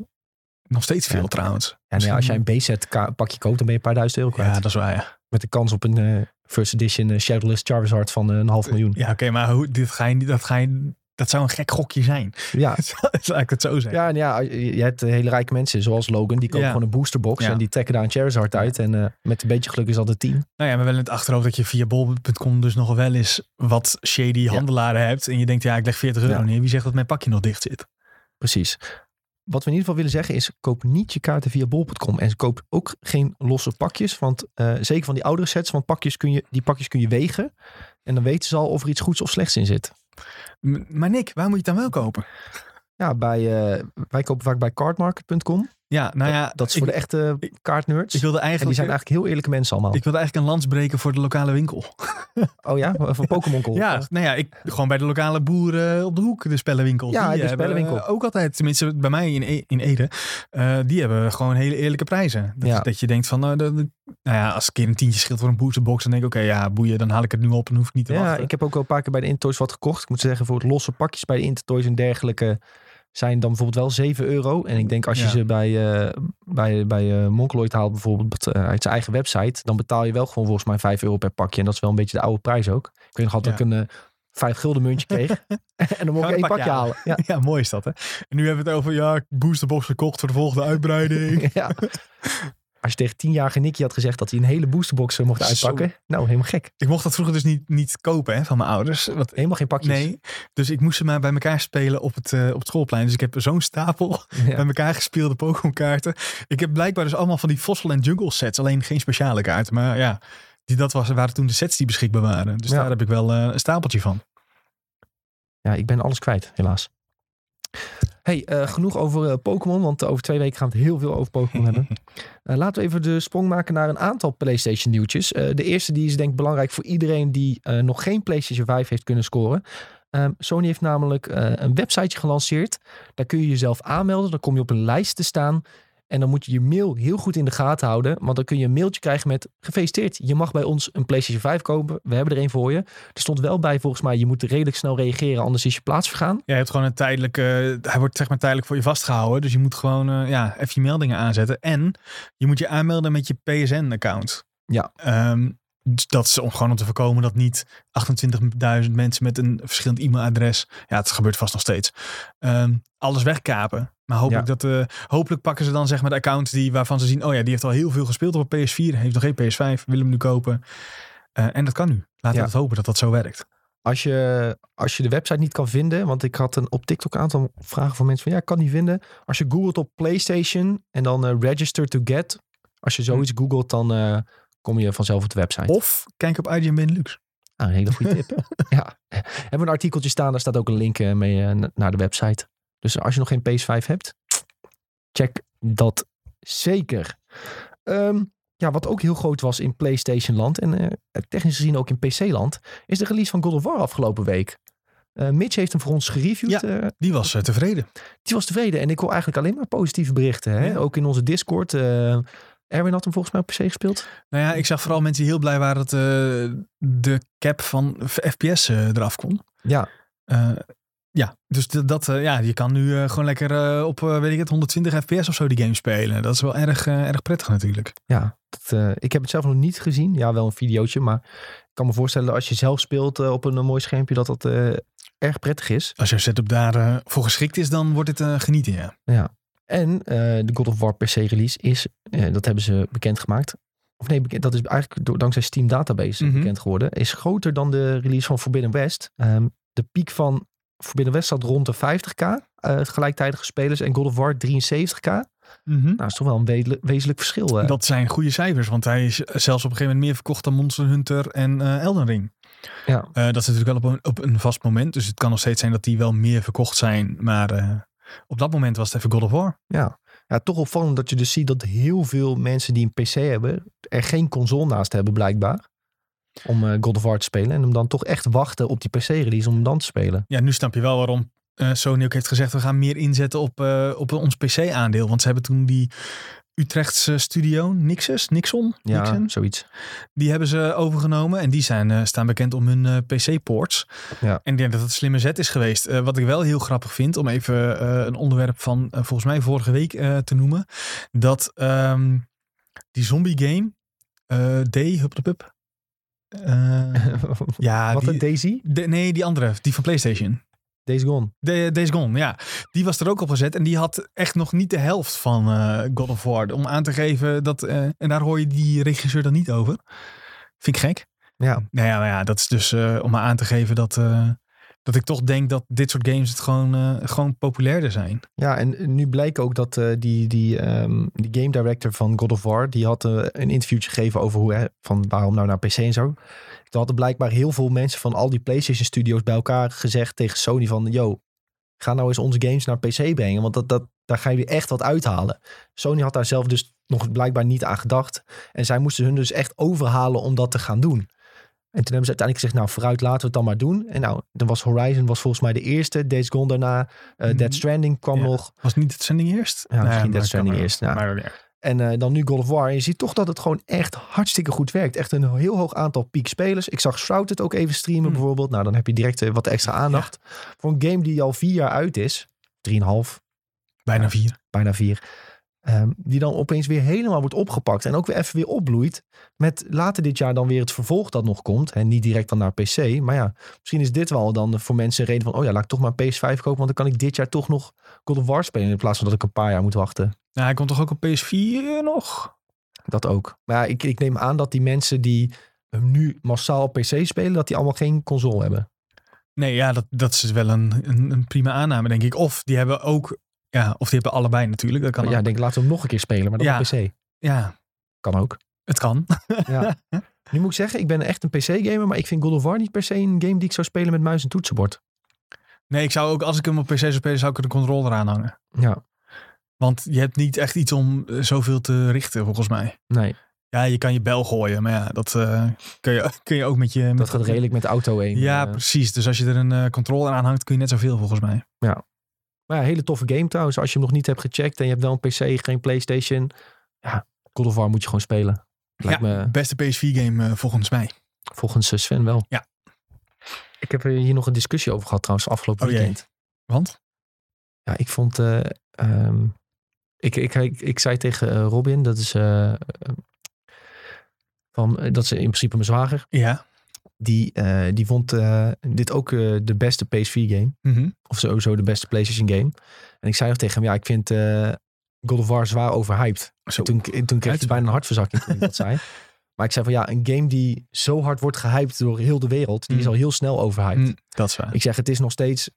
Nog steeds veel Ja. trouwens. ja, als jij een B-set pakje koopt, dan ben je een paar duizend euro kwijt. Ja, dat is waar, ja. Met de kans op een eh, first edition uh, Shadowless Charizard van eh, een half miljoen. Ja, oké, maar hoe, dit ga je, niet- dat ga je... Dat zou een gek gokje zijn. Ja, Laat ik het zo zeggen. ja, en ja je hebt eh, hele rijke mensen zoals Logan, die kopen Ja. gewoon een boosterbox Ja. en die trekken daar een Charizard uit. En eh, met een beetje geluk is dat een team. Nou ja, maar wel in het achterhoofd dat je via bol.com dus nog wel eens wat shady handelaren hebt. En je denkt, ja, ik leg 40 euro neer. Wie zegt dat mijn pakje nog dicht zit? Precies. Wat we in ieder geval willen zeggen is, koop niet je kaarten via bol.com. En koop ook geen losse pakjes. Want eh, zeker van die oudere sets, want pakjes kun je, die pakjes kun je wegen. En dan weten ze al of er iets goeds of slechts in zit. Maar Nick, waar moet je het dan wel kopen? Ja, bij, eh, wij kopen vaak bij cardmarket.com. Ja, nou ja, dat is ik, voor de echte ik- kaartnerds. ik wilde en die eigenlijk, zijn eigenlijk heel eerlijke mensen allemaal. ik wilde eigenlijk een lans breken voor de lokale winkel. oh ja, voor Pokémon. Ja, nou ja, ik, gewoon bij de lokale boeren op de hoek, de spellenwinkel. Ja, de spellenwinkel. eh, ook altijd, tenminste bij mij in, E- in Ede, eh, die hebben gewoon hele eerlijke prijzen. Dat, Ja. dat je denkt van, nou, nou ja, als een keer een tientje scheelt voor een boosterbox, dan denk ik, oké, ja, boeien, dan haal ik het nu op en hoef ik niet te Ja, wachten. ik heb ook wel een paar keer bij de Intertoys wat gekocht. Ik moet zeggen, voor het losse pakjes bij de Intertoys en dergelijke zijn dan bijvoorbeeld wel 7 euro. En ik denk als je Ja. ze bij, eh bij, bij Mongoloid haalt bijvoorbeeld eh, uit zijn eigen website, dan betaal je wel gewoon volgens mij 5 euro per pakje. En dat is wel een beetje de oude prijs ook. Ik weet nog altijd Ja. dat ik een eh 5 gulden muntje kreeg. en dan mocht ik één pakje halen. Ja. Ja, mooi is dat, hè? En nu hebben we het over, ja, boosterbox gekocht voor de volgende uitbreiding. ja. Als je tegen tienjarige Nicky had gezegd dat hij een hele boosterbox mocht Zo. uitpakken. Nou, helemaal gek. Ik mocht dat vroeger dus niet, niet kopen hè, van mijn ouders. Wat, Helemaal geen pakjes. nee, dus ik moest ze maar bij elkaar spelen op het, eh, op het schoolplein. Dus ik heb zo'n stapel Ja. bij elkaar gespeelde Pokémon kaarten. Ik heb blijkbaar dus allemaal van die Fossil en Jungle sets. Alleen geen speciale kaarten. Maar ja, die, dat was, waren toen de sets die beschikbaar waren. Dus Ja. daar heb ik wel eh, een stapeltje van. Ja, ik ben alles kwijt, helaas. Hey, eh, genoeg over eh, Pokémon, want over twee weken gaan we het heel veel over Pokémon hebben. Eh, laten we even de sprong maken naar een aantal PlayStation nieuwtjes. De eerste die is denk ik belangrijk voor iedereen die nog geen PlayStation 5 heeft kunnen scoren. Ehm, Sony heeft namelijk een websiteje gelanceerd. Daar kun je jezelf aanmelden. Dan kom je op een lijst te staan. En dan moet je je mail heel goed in de gaten houden. Want dan kun je een mailtje krijgen met gefeliciteerd. Je mag bij ons een PlayStation 5 kopen. We hebben er een voor je. Er stond wel bij volgens mij, je moet redelijk snel reageren. Anders is je plaats vergaan. Ja, je hebt gewoon een tijdelijke... hij wordt zeg maar tijdelijk voor je vastgehouden. Dus je moet gewoon eh, ja, even je meldingen aanzetten. En je moet je aanmelden met je PSN-account. Ja. Ehm, dat is om, gewoon om te voorkomen dat niet 28.000 mensen met een verschillend e-mailadres... Ja, het gebeurt vast nog steeds. ehm, alles wegkapen. Maar hopelijk, dat, eh, hopelijk pakken ze dan zeg maar de accounts die, waarvan ze zien... Oh ja, die heeft al heel veel gespeeld op een PS4. Heeft nog geen PS5. Wil hem nu kopen. Eh, en dat kan nu. Laten Ja. we hopen dat dat zo werkt. Als je, als je de website niet kan vinden, want ik had een, op TikTok een aantal vragen van mensen van ja, ik kan niet vinden. Als je googelt op PlayStation en dan eh, register to get, als je zoiets googelt, dan kom je vanzelf op de website. Of kijk op IGN Benelux. Ah, een hele goede tip. ja. Hebben we een artikeltje staan, daar staat ook een link eh, mee eh, na- naar de website. Dus als je nog geen PS5 hebt, check dat zeker. Ehm, ja, wat ook heel groot was in PlayStation land en eh, technisch gezien ook in PC land, is de release van God of War afgelopen week. Mitch heeft hem voor ons gereviewd. Ja. Die was tevreden. die was tevreden en ik hoor eigenlijk alleen maar positieve berichten. Hè? Ja. Ook in onze Discord. Erwin had hem volgens mij op PC gespeeld. Nou ja, ik zag vooral mensen die heel blij waren dat eh, de cap van FPS eh, eraf kon. Ja, Eh, ja, dus dat, ja, je kan nu gewoon lekker op, weet ik het, 120 fps of zo die game spelen. Dat is wel erg, erg prettig natuurlijk. ja dat, ik heb het zelf nog niet gezien. Ja, wel een videootje, maar ik kan me voorstellen als je zelf speelt op een, mooi schermpje dat dat erg prettig is. Als jouw setup daar voor geschikt is, dan wordt het genieten, ja. Ja. En eh, de God of War PC release is, eh, dat hebben ze bekendgemaakt. Of nee, dat is eigenlijk door, dankzij Steam Database Mhm. bekend geworden. Is groter dan de release van Forbidden West. Ehm, de piek van Forbidden West zat rond de 50k. eh gelijktijdige spelers en God of War 73k. Nou, dat is toch wel een we- wezenlijk verschil. Dat zijn goede cijfers, want hij is zelfs op een gegeven moment meer verkocht dan Monster Hunter en Elden Ring. Ja. Dat is natuurlijk wel op een, op een vast moment, dus het kan nog steeds zijn dat die wel meer verkocht zijn. Maar op dat moment was het even God of War. Ja. ja, toch opvallend dat je dus ziet dat heel veel mensen die een PC hebben, er geen console naast hebben blijkbaar. Om eh, God of War te spelen. En hem dan toch echt wachten op die PC-release om hem dan te spelen. Ja, nu snap je wel waarom eh, Sony ook heeft gezegd, we gaan meer inzetten op, eh, op ons PC-aandeel. Want ze hebben toen die Utrechtse studio, Nixus, Nixon, Ja, Nixon, zoiets. die hebben ze overgenomen. En die zijn, eh, staan bekend om hun eh, PC-ports. Ja. En ik denk dat het een slimme zet is geweest. Eh, wat ik wel heel grappig vind, om even een onderwerp van volgens mij vorige week te noemen. Dat ehm, die zombie game, D, hup. Eh, ja, Wat die, een Daisy? de- nee, die andere, die van PlayStation. Days Gone. De, Days Gone, ja. Die was er ook op gezet. En die had echt nog niet de helft van eh, God of War. Om aan te geven dat... eh, en daar hoor je die regisseur dan niet over. Vind ik gek. Ja, Nou ja, dat is dus eh, om aan te geven dat... dat ik toch denk dat dit soort games het gewoon, eh, gewoon populairder zijn. ja en nu bleek ook dat eh, die, die, ehm, die game director van God of War, die had eh, een interviewtje gegeven over hoe, hè, van waarom nou naar PC en zo. Toen hadden blijkbaar heel veel mensen van al die PlayStation studios bij elkaar gezegd tegen Sony van, yo, ga nou eens onze games naar PC brengen, want dat, dat, daar ga je echt wat uithalen. Sony had daar zelf dus nog blijkbaar niet aan gedacht. En zij moesten hun dus echt overhalen om dat te gaan doen. En toen hebben ze uiteindelijk gezegd, nou vooruit laten we het dan maar doen. En nou, dan was Horizon was volgens mij de eerste. Days Gone daarna. eh Mhm. Dead Stranding kwam Ja. nog. Was niet het zending eerst? Ja, misschien Death dat Stranding eerst. Maar, ja. En eh, dan nu God of War. En je ziet toch dat het gewoon echt hartstikke goed werkt. Echt een heel hoog aantal peak spelers. Ik zag Shrouded ook even streamen Hmm. bijvoorbeeld. Nou, dan heb je direct eh, wat extra aandacht. Voor een game die al vier jaar uit is. Drieënhalf, Bijna vier. bijna vier. Ehm, die dan opeens weer helemaal wordt opgepakt. En ook weer even weer opbloeit. Met later dit jaar dan weer het vervolg dat nog komt. En niet direct dan naar PC. Maar ja, misschien is dit wel dan voor mensen een reden van... Oh ja, laat ik toch maar een PS5 kopen. Want dan kan ik dit jaar toch nog God of War spelen. In plaats van dat ik een paar jaar moet wachten. Nou, hij komt toch ook op PS4 nog? Dat ook. Maar ja, ik, ik neem aan dat die mensen die hem nu massaal op PC spelen, dat die allemaal geen console hebben. Nee, ja, dat, dat is wel een, een, een prima aanname, denk ik. Of die hebben ook, ja, of die hebben allebei natuurlijk. Dat kan ja, ook. denk laten we hem nog een keer spelen, maar dan Ja. op PC. ja, Kan ook. het kan. Ja. nu moet ik zeggen, ik ben echt een PC-gamer, maar ik vind God of War niet per se een game die ik zou spelen met muis en toetsenbord. Nee, ik zou ook, als ik hem op PC zou spelen, zou ik er een controller aan hangen. Ja, Want je hebt niet echt iets om eh, zoveel te richten, volgens mij. nee. Ja, je kan je bel gooien, maar ja, dat eh, kun, je, kun je ook met je... Dat gaat redelijk met de auto heen. Ja, Eh, precies. Dus als je er een controller aan hangt, kun je net zoveel, volgens mij. Maar ja, hele toffe game trouwens. Als je hem nog niet hebt gecheckt en je hebt wel een PC, geen PlayStation. Ja, God of War moet je gewoon spelen. Lijkt ja, me beste PS4-game eh, volgens mij. volgens eh, Sven wel. Ja. Ik heb er hier nog een discussie over gehad trouwens afgelopen Oh jee. weekend. Want? Ja, ik vond... eh, ehm, ik, ik, ik, ik zei tegen Robin, dat is... eh, eh, van, dat is in principe mijn zwager. Ja. Die, eh, die vond eh, dit ook eh, de beste PS4 game. Mhm. Of sowieso de beste PlayStation game. En ik zei nog tegen hem, ja, ik vind God of War zwaar overhyped. Zo. Toen, toen kreeg hij Uitspraak. bijna een hartverzakking toen ik dat zei. Maar ik zei van ja, een game die zo hard wordt gehyped door heel de wereld, die is Mm. al heel snel overhyped. Mm, dat is waar. Ik zeg, het is nog steeds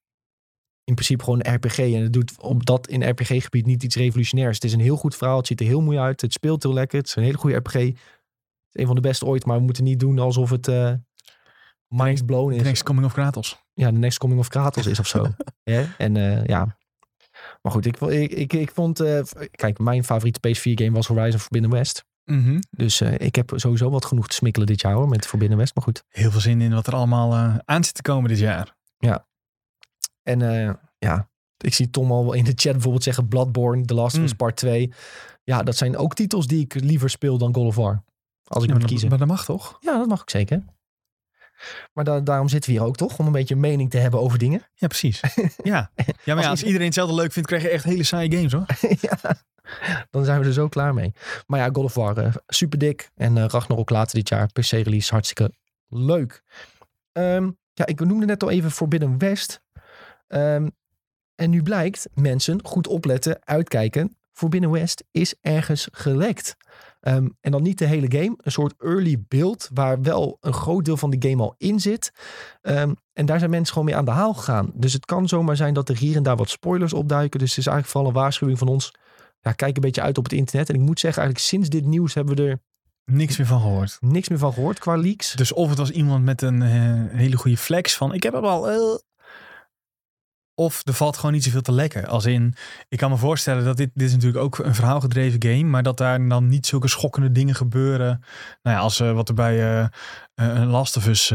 in principe gewoon een RPG. En het doet op dat in RPG-gebied niet iets revolutionairs. Het is een heel goed verhaal, het ziet er heel mooi uit, het speelt heel lekker. Het is een hele goede RPG. Het is een van de beste ooit, maar we moeten niet doen alsof het eh mind blown The is next coming of Kratos. ja, de next coming of Kratos is of zo. En eh, ja. Maar goed, ik, ik, ik, ik vond... eh, kijk, mijn favoriete PS4 game was Horizon Forbidden West. Mhm. Dus eh, ik heb sowieso wat genoeg te smikkelen dit jaar hoor, met Forbidden West. Maar goed. Heel veel zin in wat er allemaal aan zit te komen dit jaar. En eh, ja, ik zie Tom al in de chat bijvoorbeeld zeggen Bloodborne, The Last of Us Mm. Part 2. Ja, dat zijn ook titels die ik liever speel dan God of War. Als ik Ja, moet maar, kiezen. maar dat mag toch? Ja, dat mag ik zeker. Maar da- daarom zitten we hier ook toch? Om een beetje een mening te hebben over dingen. Ja, precies. Ja, ja maar Als ja, als iedereen hetzelfde leuk vindt, krijg je echt hele saaie games hoor. ja, dan zijn we er zo klaar mee. Maar ja, God of War, eh, super dik. En eh Ragnarok later dit jaar, PC release, hartstikke leuk. Ehm, ja, ik noemde net al even Forbidden West. Ehm, en nu blijkt, mensen, goed opletten, uitkijken. Forbidden West is ergens gelekt. Ehm, en dan niet de hele game, een soort early build waar wel een groot deel van de game al in zit. Ehm, en daar zijn mensen gewoon mee aan de haal gegaan. Dus het kan zomaar zijn dat er hier en daar wat spoilers opduiken. Dus het is eigenlijk vooral een waarschuwing van ons. Ja, kijk een beetje uit op het internet. En ik moet zeggen, eigenlijk sinds dit nieuws hebben we er Niks meer van gehoord. niks meer van gehoord qua leaks. Dus of het was iemand met een eh, hele goede flex van ik heb hem al. eh. Of er valt gewoon niet zoveel te lekken. Als in, ik kan me voorstellen dat dit, dit is natuurlijk ook een verhaalgedreven game. Maar dat daar dan niet zulke schokkende dingen gebeuren. Nou ja, als eh, wat er bij eh, Last of Us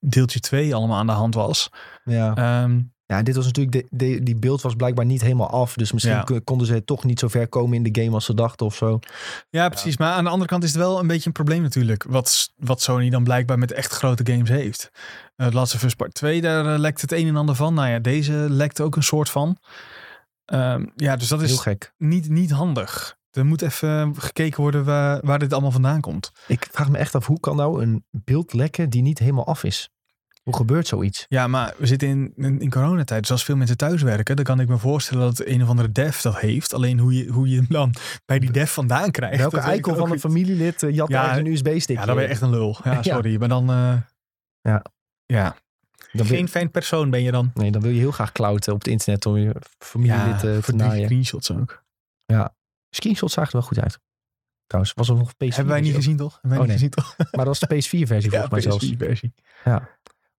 deeltje 2 allemaal aan de hand was. Ja. Ehm, ja, dit was natuurlijk, de, de- die beeld was blijkbaar niet helemaal af. Dus misschien Ja. konden ze toch niet zo ver komen in de game als ze dachten of zo. ja, precies. Maar aan de andere kant is het wel een beetje een probleem natuurlijk. Wat, wat Sony dan blijkbaar met echt grote games heeft. Uh, Last of Us Part 2, daar eh, lekt het een en ander van. Nou ja, deze lekt ook een soort van. Ehm, ja, dus dat Heel is gek. niet, niet handig. Er moet even gekeken worden waar, waar dit allemaal vandaan komt. Ik vraag me echt af, hoe kan nou een beeld lekken die niet helemaal af is? Hoe gebeurt zoiets? Ja, maar we zitten in, in, in coronatijd. Dus als veel mensen thuiswerken, dan kan ik me voorstellen dat een of andere dev dat heeft. Alleen hoe je, hoe je hem dan bij die dev vandaan krijgt. Welke eikel van een familielid uh, jat Ja, een USB-stick? Ja, dan ben je echt een lul. Ja, Ja. sorry. Maar dan... eh, Ja. Ja. Dan wil- Geen fijn persoon ben je dan. Nee, dan wil je heel graag clouten op het internet om je familielid eh, te voor die naaien. screenshots ook. Screenshots zagen er wel goed uit. Trouwens, was er nog een PS4 Hebben wij niet gezien, toch? Hebben wij Oh, niet nee. gezien, toch? Maar dat was de PS4-versie volgens mij zelfs. versie. Ja,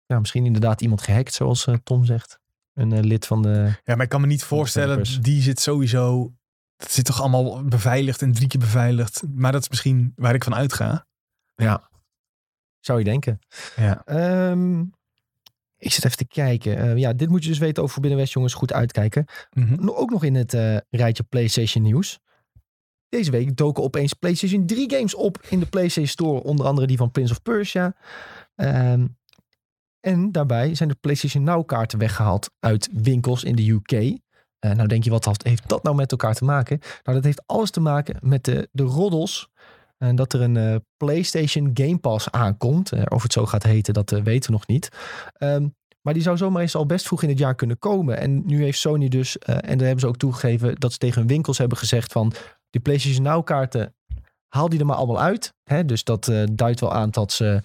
misschien inderdaad iemand gehackt, zoals eh, Tom zegt. Een eh, lid van de... Ja, maar ik kan me niet voorstellen, die zit sowieso... Dat zit toch allemaal beveiligd en drie keer beveiligd. Maar dat is misschien waar ik van uitga. Ja, zou je denken. Ja. Ehm, ik zit even te kijken. Eh, ja, dit moet je dus weten over Forbidden West, jongens. Goed uitkijken. No- Ook nog in het rijtje PlayStation nieuws. Deze week doken opeens PlayStation 3 games op in de PlayStation Store. Onder andere die van Prince of Persia. Ehm, en daarbij zijn de PlayStation Now kaarten weggehaald uit winkels in de UK. Eh, nou denk je, wat heeft dat nou met elkaar te maken? Nou, dat heeft alles te maken met de, de roddels. En dat er een eh, PlayStation Game Pass aankomt. Eh, of het zo gaat heten, dat eh, weten we nog niet. Ehm, maar die zou zomaar eens al best vroeg in het jaar kunnen komen. En nu heeft Sony dus, eh, en daar hebben ze ook toegegeven, dat ze tegen winkels hebben gezegd van die PlayStation Now kaarten haal die er maar allemaal uit. Hè? Dus dat eh, duidt wel aan dat ze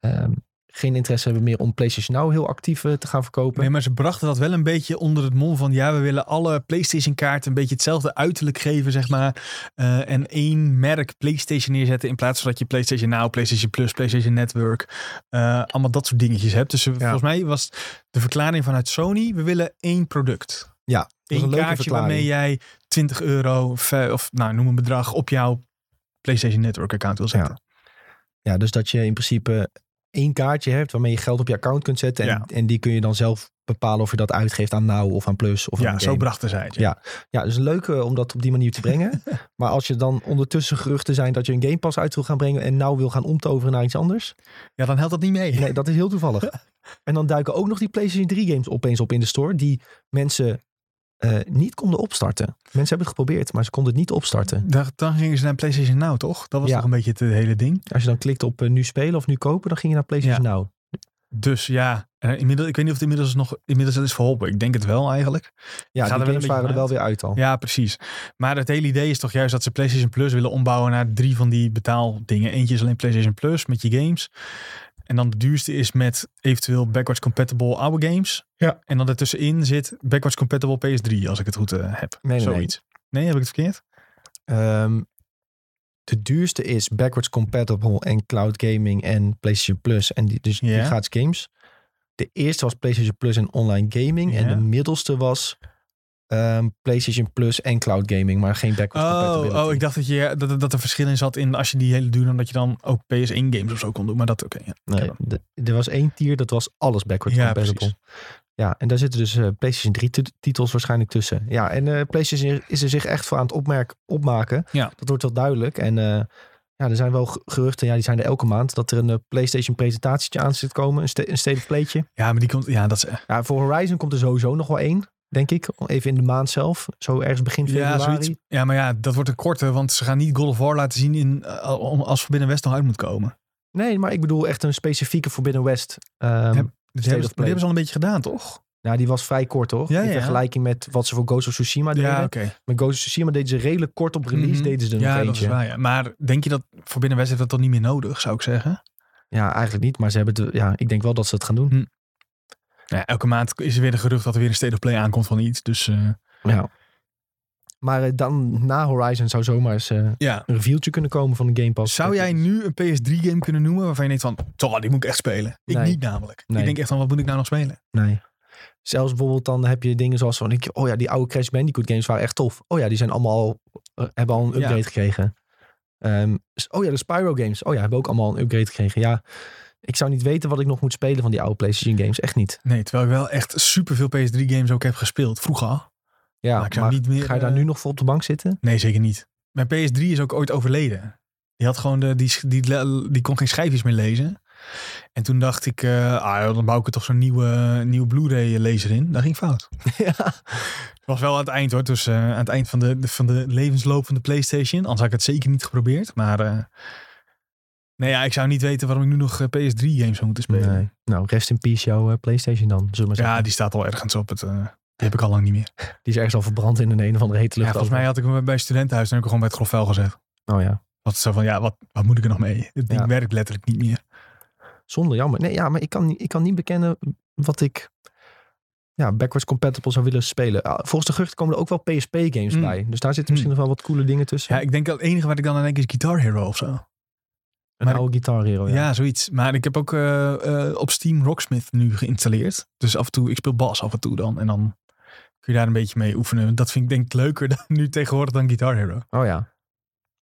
ehm, geen interesse hebben meer om PlayStation Now heel actief eh, te gaan verkopen. Nee, maar ze brachten dat wel een beetje onder het mom van... ja, we willen alle PlayStation-kaarten een beetje hetzelfde uiterlijk geven, zeg maar. eh, en één merk PlayStation neerzetten... in plaats van dat je PlayStation Now, PlayStation Plus, PlayStation Network... eh, allemaal dat soort dingetjes hebt. Dus volgens mij was de verklaring vanuit Sony... we willen één product. Ja, Eén een kaartje verklaring. waarmee jij 20 euro... of, of nou, noem een bedrag op jouw PlayStation Network-account wil zetten. Ja, dus dat je in principe één kaartje hebt waarmee je geld op je account kunt zetten. En, Ja. en die kun je dan zelf bepalen of je dat uitgeeft aan Now of aan Plus of aan Ja, een zo brachten zij het. Ja. Ja, dus leuk eh, om dat op die manier te brengen. maar als je dan ondertussen geruchten zijn dat je een Game Pass uit wil gaan brengen en nou wil gaan omtoveren naar iets anders. ja, dan helpt dat niet mee. Nee, dat is heel toevallig. en dan duiken ook nog die PlayStation 3 games opeens op in de store die mensen eh, niet konden opstarten. Mensen hebben het geprobeerd, maar ze konden het niet opstarten. Da- Dan gingen ze naar PlayStation Now, toch? Dat was Ja. toch een beetje het eh, hele ding. Als je dan klikt op eh, nu spelen of nu kopen, dan ging je naar PlayStation Now. Dus ja, inmiddels, ik weet niet of het inmiddels nog inmiddels is verholpen. Ik denk het wel eigenlijk. Ja, Gaat die games waren er wel weer uit al. Ja, precies. Maar het hele idee is toch juist dat ze PlayStation Plus willen ombouwen naar drie van die betaaldingen. Eentje is alleen PlayStation Plus met je games. En dan de duurste is met eventueel backwards compatible oude games. Ja. En dan ertussenin zit backwards compatible PS3, als ik het goed eh, heb. Nee, nee, nee. Zoiets. Nee, heb ik het verkeerd? Ehm, de duurste is backwards compatible en cloud gaming en PlayStation Plus. En die, dus die Ja. gratis games. De eerste was PlayStation Plus en online gaming. En de middelste was ehm, PlayStation Plus en cloud gaming. Maar geen backwards Oh, compatibility. oh, ik dacht dat, je, dat, dat er verschil in zat in als je die hele duur, dan dat je dan ook PS1 games of zo kon doen. Maar dat oké. ja. Nee, Ja. de- er was één tier, dat was alles backwards Ja, compatible. precies. Ja, en daar zitten dus eh, PlayStation 3 tit- titels waarschijnlijk tussen. Ja, en eh, PlayStation is er zich echt voor aan het opmerk, opmaken. Ja. Dat wordt wel duidelijk. En eh, ja, er zijn wel ge- geruchten, ja, die zijn er elke maand, dat er een PlayStation presentatietje aan zit te komen. Een, sta- een Playtje. Ja, maar die komt, ja, dat is. Ja, voor Horizon komt er sowieso nog wel één, denk ik. Even in de maand zelf. Zo ergens begin Ja, februari. zoiets. ja, maar ja, dat wordt een korte, want ze gaan niet God of War laten zien in, eh, als Forbidden West nog uit moet komen. Nee, maar ik bedoel echt een specifieke Forbidden West. Ehm, Dus die hebben, die Play. hebben ze al een beetje gedaan, toch? nou, die was vrij kort. Ja, in ja. vergelijking met wat ze voor Ghost of Tsushima deden. Ja, oké. Met Ghost of Tsushima deden ze redelijk kort op release, Mhm. deden ze er Ja, nog dat is waar. Ja. Maar denk je dat Forbidden West heeft dat toch niet meer nodig, zou ik zeggen? Ja, eigenlijk niet. Maar ze hebben het, ja, ik denk wel dat ze het gaan doen. Hm. Ja, elke maand is er weer een gerucht dat er weer een State of Play aankomt van iets. Dus eh, Ja. Maar eh, dan na Horizon zou zomaar eens eh, ja. een reviewtje kunnen komen van de Game Pass. Zou jij nu een PS3-game kunnen noemen waarvan je denkt van, toch, die moet ik echt spelen? Ik Nee. niet namelijk. Nee. Ik denk echt van, wat moet ik nou nog spelen? Nee. Zelfs bijvoorbeeld dan heb je dingen zoals van, denk je, oh ja, die oude Crash Bandicoot games waren echt tof. Oh ja, die zijn allemaal, al- hebben al een Ja. upgrade gekregen. Ehm, oh ja, de Spyro games. Oh ja, hebben ook allemaal een upgrade gekregen. Ja, ik zou niet weten wat ik nog moet spelen van die oude PlayStation games. Echt niet. Nee, terwijl ik wel echt superveel PS3-games ook heb gespeeld. Vroeger al. Ja, Maar ik zou maar niet meer, ga je daar eh, nu nog voor op de bank zitten? Nee, zeker niet. Mijn PS3 is ook ooit overleden. Die had gewoon de, die, die, die, kon geen schijfjes meer lezen. En toen dacht ik, eh, ah, dan bouw ik er toch zo'n nieuwe, nieuwe Blu-ray lezer in. Dat ging fout. ja. Het was wel aan het eind hoor. Dus eh, aan het eind van de, de- van de levensloop van de PlayStation. Anders had ik het zeker niet geprobeerd. Maar eh, nee, ja, ik zou niet weten waarom ik nu nog PS3 games zou moeten spelen. Nee. Nou, rest in peace jouw eh, PlayStation dan, zullen we zeggen. Ja, die staat al ergens op het. eh, die heb ik al lang niet meer. Die is ergens al verbrand in een een of andere hete Ja, volgens mij had ik hem bij studentenhuis en heb ik hem gewoon bij het grofvuil gezet. Oh ja, Wat zo van, ja, wat, wat moet ik er nog mee? Het ding Ja. werkt letterlijk niet meer. zonde, jammer. Nee, ja, maar ik kan, niet- ik kan niet bekennen wat ik ja, backwards compatible zou willen spelen. Ah, Volgens de geruchten komen er ook wel PSP games Mm. bij. Dus daar zitten misschien nog wel wat coole dingen tussen. Ja, ik denk dat het enige wat ik dan aan denk is Guitar Hero of zo. Een maar oude Guitar Hero, ja. ja. zoiets. Maar ik heb ook eh, eh, op Steam Rocksmith nu geïnstalleerd. Dus af en toe, ik speel bas af en toe dan. En dan kun je daar een beetje mee oefenen. Dat vind ik denk ik leuker dan, nu tegenwoordig dan Guitar Hero. Oh ja.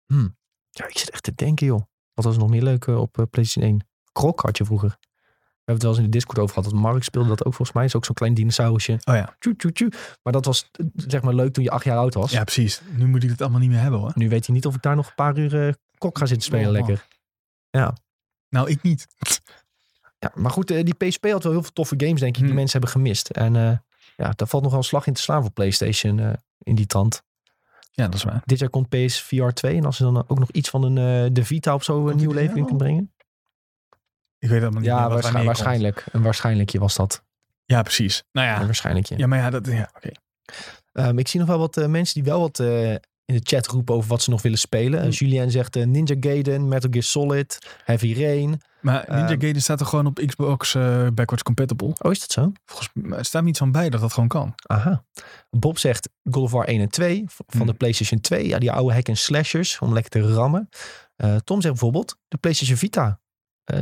Hm. Ja, ik zit echt te denken, joh. Wat was nog meer leuk eh, op PlayStation 1? Krok had je vroeger. We hebben het wel eens in de Discord over gehad. Dat Mark speelde dat ook volgens mij. Is ook zo'n klein dinosaurusje. Oh ja, Tjoe, tjoe, tjoe. Maar dat was zeg maar leuk toen je acht jaar oud was. ja precies. Nu moet ik het allemaal niet meer hebben hoor. Nu weet hij niet of ik daar nog een paar uur kok ga zitten spelen Oh, lekker. Nou, ik niet. Ja, maar goed, eh, die PSP had wel heel veel toffe games, denk ik, die Hmm. mensen hebben gemist. En eh, ja, daar valt nog wel een slag in te slaan voor PlayStation eh, in die trant. Ja, dat is waar. Dit jaar komt PSVR 2 en als ze dan ook nog iets van een de Vita of zo een Komt nieuw leven in kunnen brengen. Ik weet helemaal niet Ja, meer waarschijnlijk. Een waarschijnlijkje was dat. Ja, precies. Nou Een ja. waarschijnlijkje. Ja, maar ja, dat, ja oké. Ehm, ik zie nog wel wat mensen die wel wat in de chat roepen over wat ze nog willen spelen. Mm. Julien zegt eh, Ninja Gaiden, Metal Gear Solid, Heavy Rain. Maar Ninja Ehm. Gaiden staat er gewoon op Xbox eh, backwards compatible. Oh, is dat zo? Volgens mij staat niet van bij dat dat gewoon kan. Aha. Bob zegt God of War 1 en 2 v- van de PlayStation 2. Ja, die oude hack en slashers om lekker te rammen. Eh, Tom zegt bijvoorbeeld de PlayStation Vita.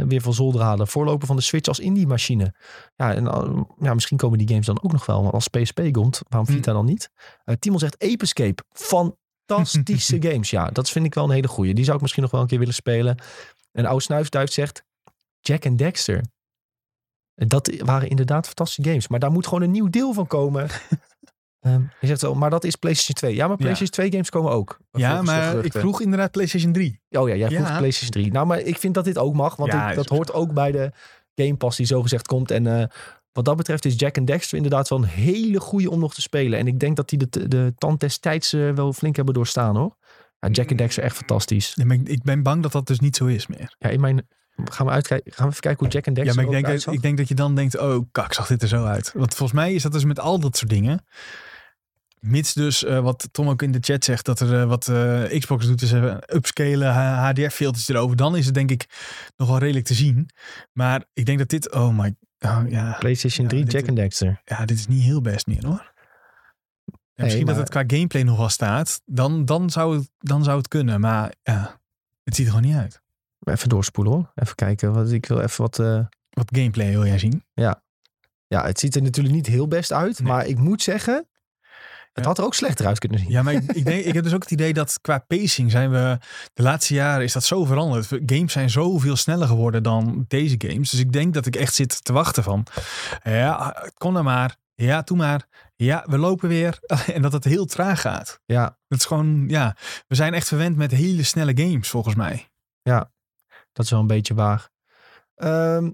weer van zolder halen. Voorloper van de Switch als indie machine. Ja, en ja, misschien komen die games dan ook nog wel. Maar als PSP komt, waarom Hmm. Vita dan niet? Timon zegt Ape Escape. Fantastische games. Ja, dat vind ik wel een hele goeie. Die zou ik misschien nog wel een keer willen spelen. En oude snuifduif zegt Jack en Dexter. Dat waren inderdaad fantastische games. Maar daar moet gewoon een nieuw deel van komen. Ehm, je zegt wel, maar dat is PlayStation 2. Ja, maar PlayStation 2 games komen ook. Ja, maar ik vroeg inderdaad PlayStation 3. Oh ja, jij vroeg Ja. PlayStation 3. Nou, maar ik vind dat dit ook mag. Want Ja, dat hoort ook bij de Game Pass die zogezegd komt. En eh, wat dat betreft is Jack and Dexter inderdaad wel een hele goede om nog te spelen. En ik denk dat die de, de tand des tijds eh, wel flink hebben doorstaan hoor. Ja, Jack and Dexter echt fantastisch. Ja, maar ik, ik ben bang dat dat dus niet zo is meer. Ja, in mijn... Gaan we, uitkijken, gaan we even kijken hoe Jack and Ja, Dexter maar ik denk, uitzag? ik denk dat je dan denkt, oh kak, zag dit er zo uit. Want volgens mij is dat dus met al dat soort dingen. Mits dus, eh, wat Tom ook in de chat zegt, dat er eh, wat Xbox doet, is upscalen, HDR-filters erover. Dan is het denk ik nog wel redelijk te zien. Maar ik denk dat dit, oh my, oh, ja, PlayStation Ja, 3, dit- Jack and Dexter. ja, dit is niet heel best meer hoor. Ja, misschien maar- dat het qua gameplay nog wel staat. Dan, dan, zou het, dan zou het kunnen. Maar ja, het ziet er gewoon niet uit. Even doorspoelen hoor. Even kijken. Wat, ik wil even wat... eh, Wat gameplay wil jij zien? Ja, het ziet er natuurlijk niet heel best uit. Nee. Maar ik moet zeggen, het Ja. had er ook slechter uit kunnen zien. Ja, maar ik, ik, denk, ik heb dus ook het idee dat qua pacing zijn we... De laatste jaren is dat zo veranderd. Games zijn zoveel sneller geworden dan deze games. Dus ik denk dat ik echt zit te wachten van... Ja, kom dan maar. Ja, doe maar. Ja, we lopen weer. En dat het heel traag gaat. Ja, Dat is gewoon, ja... We zijn echt verwend met hele snelle games, volgens mij. dat is wel een beetje waar. Ehm,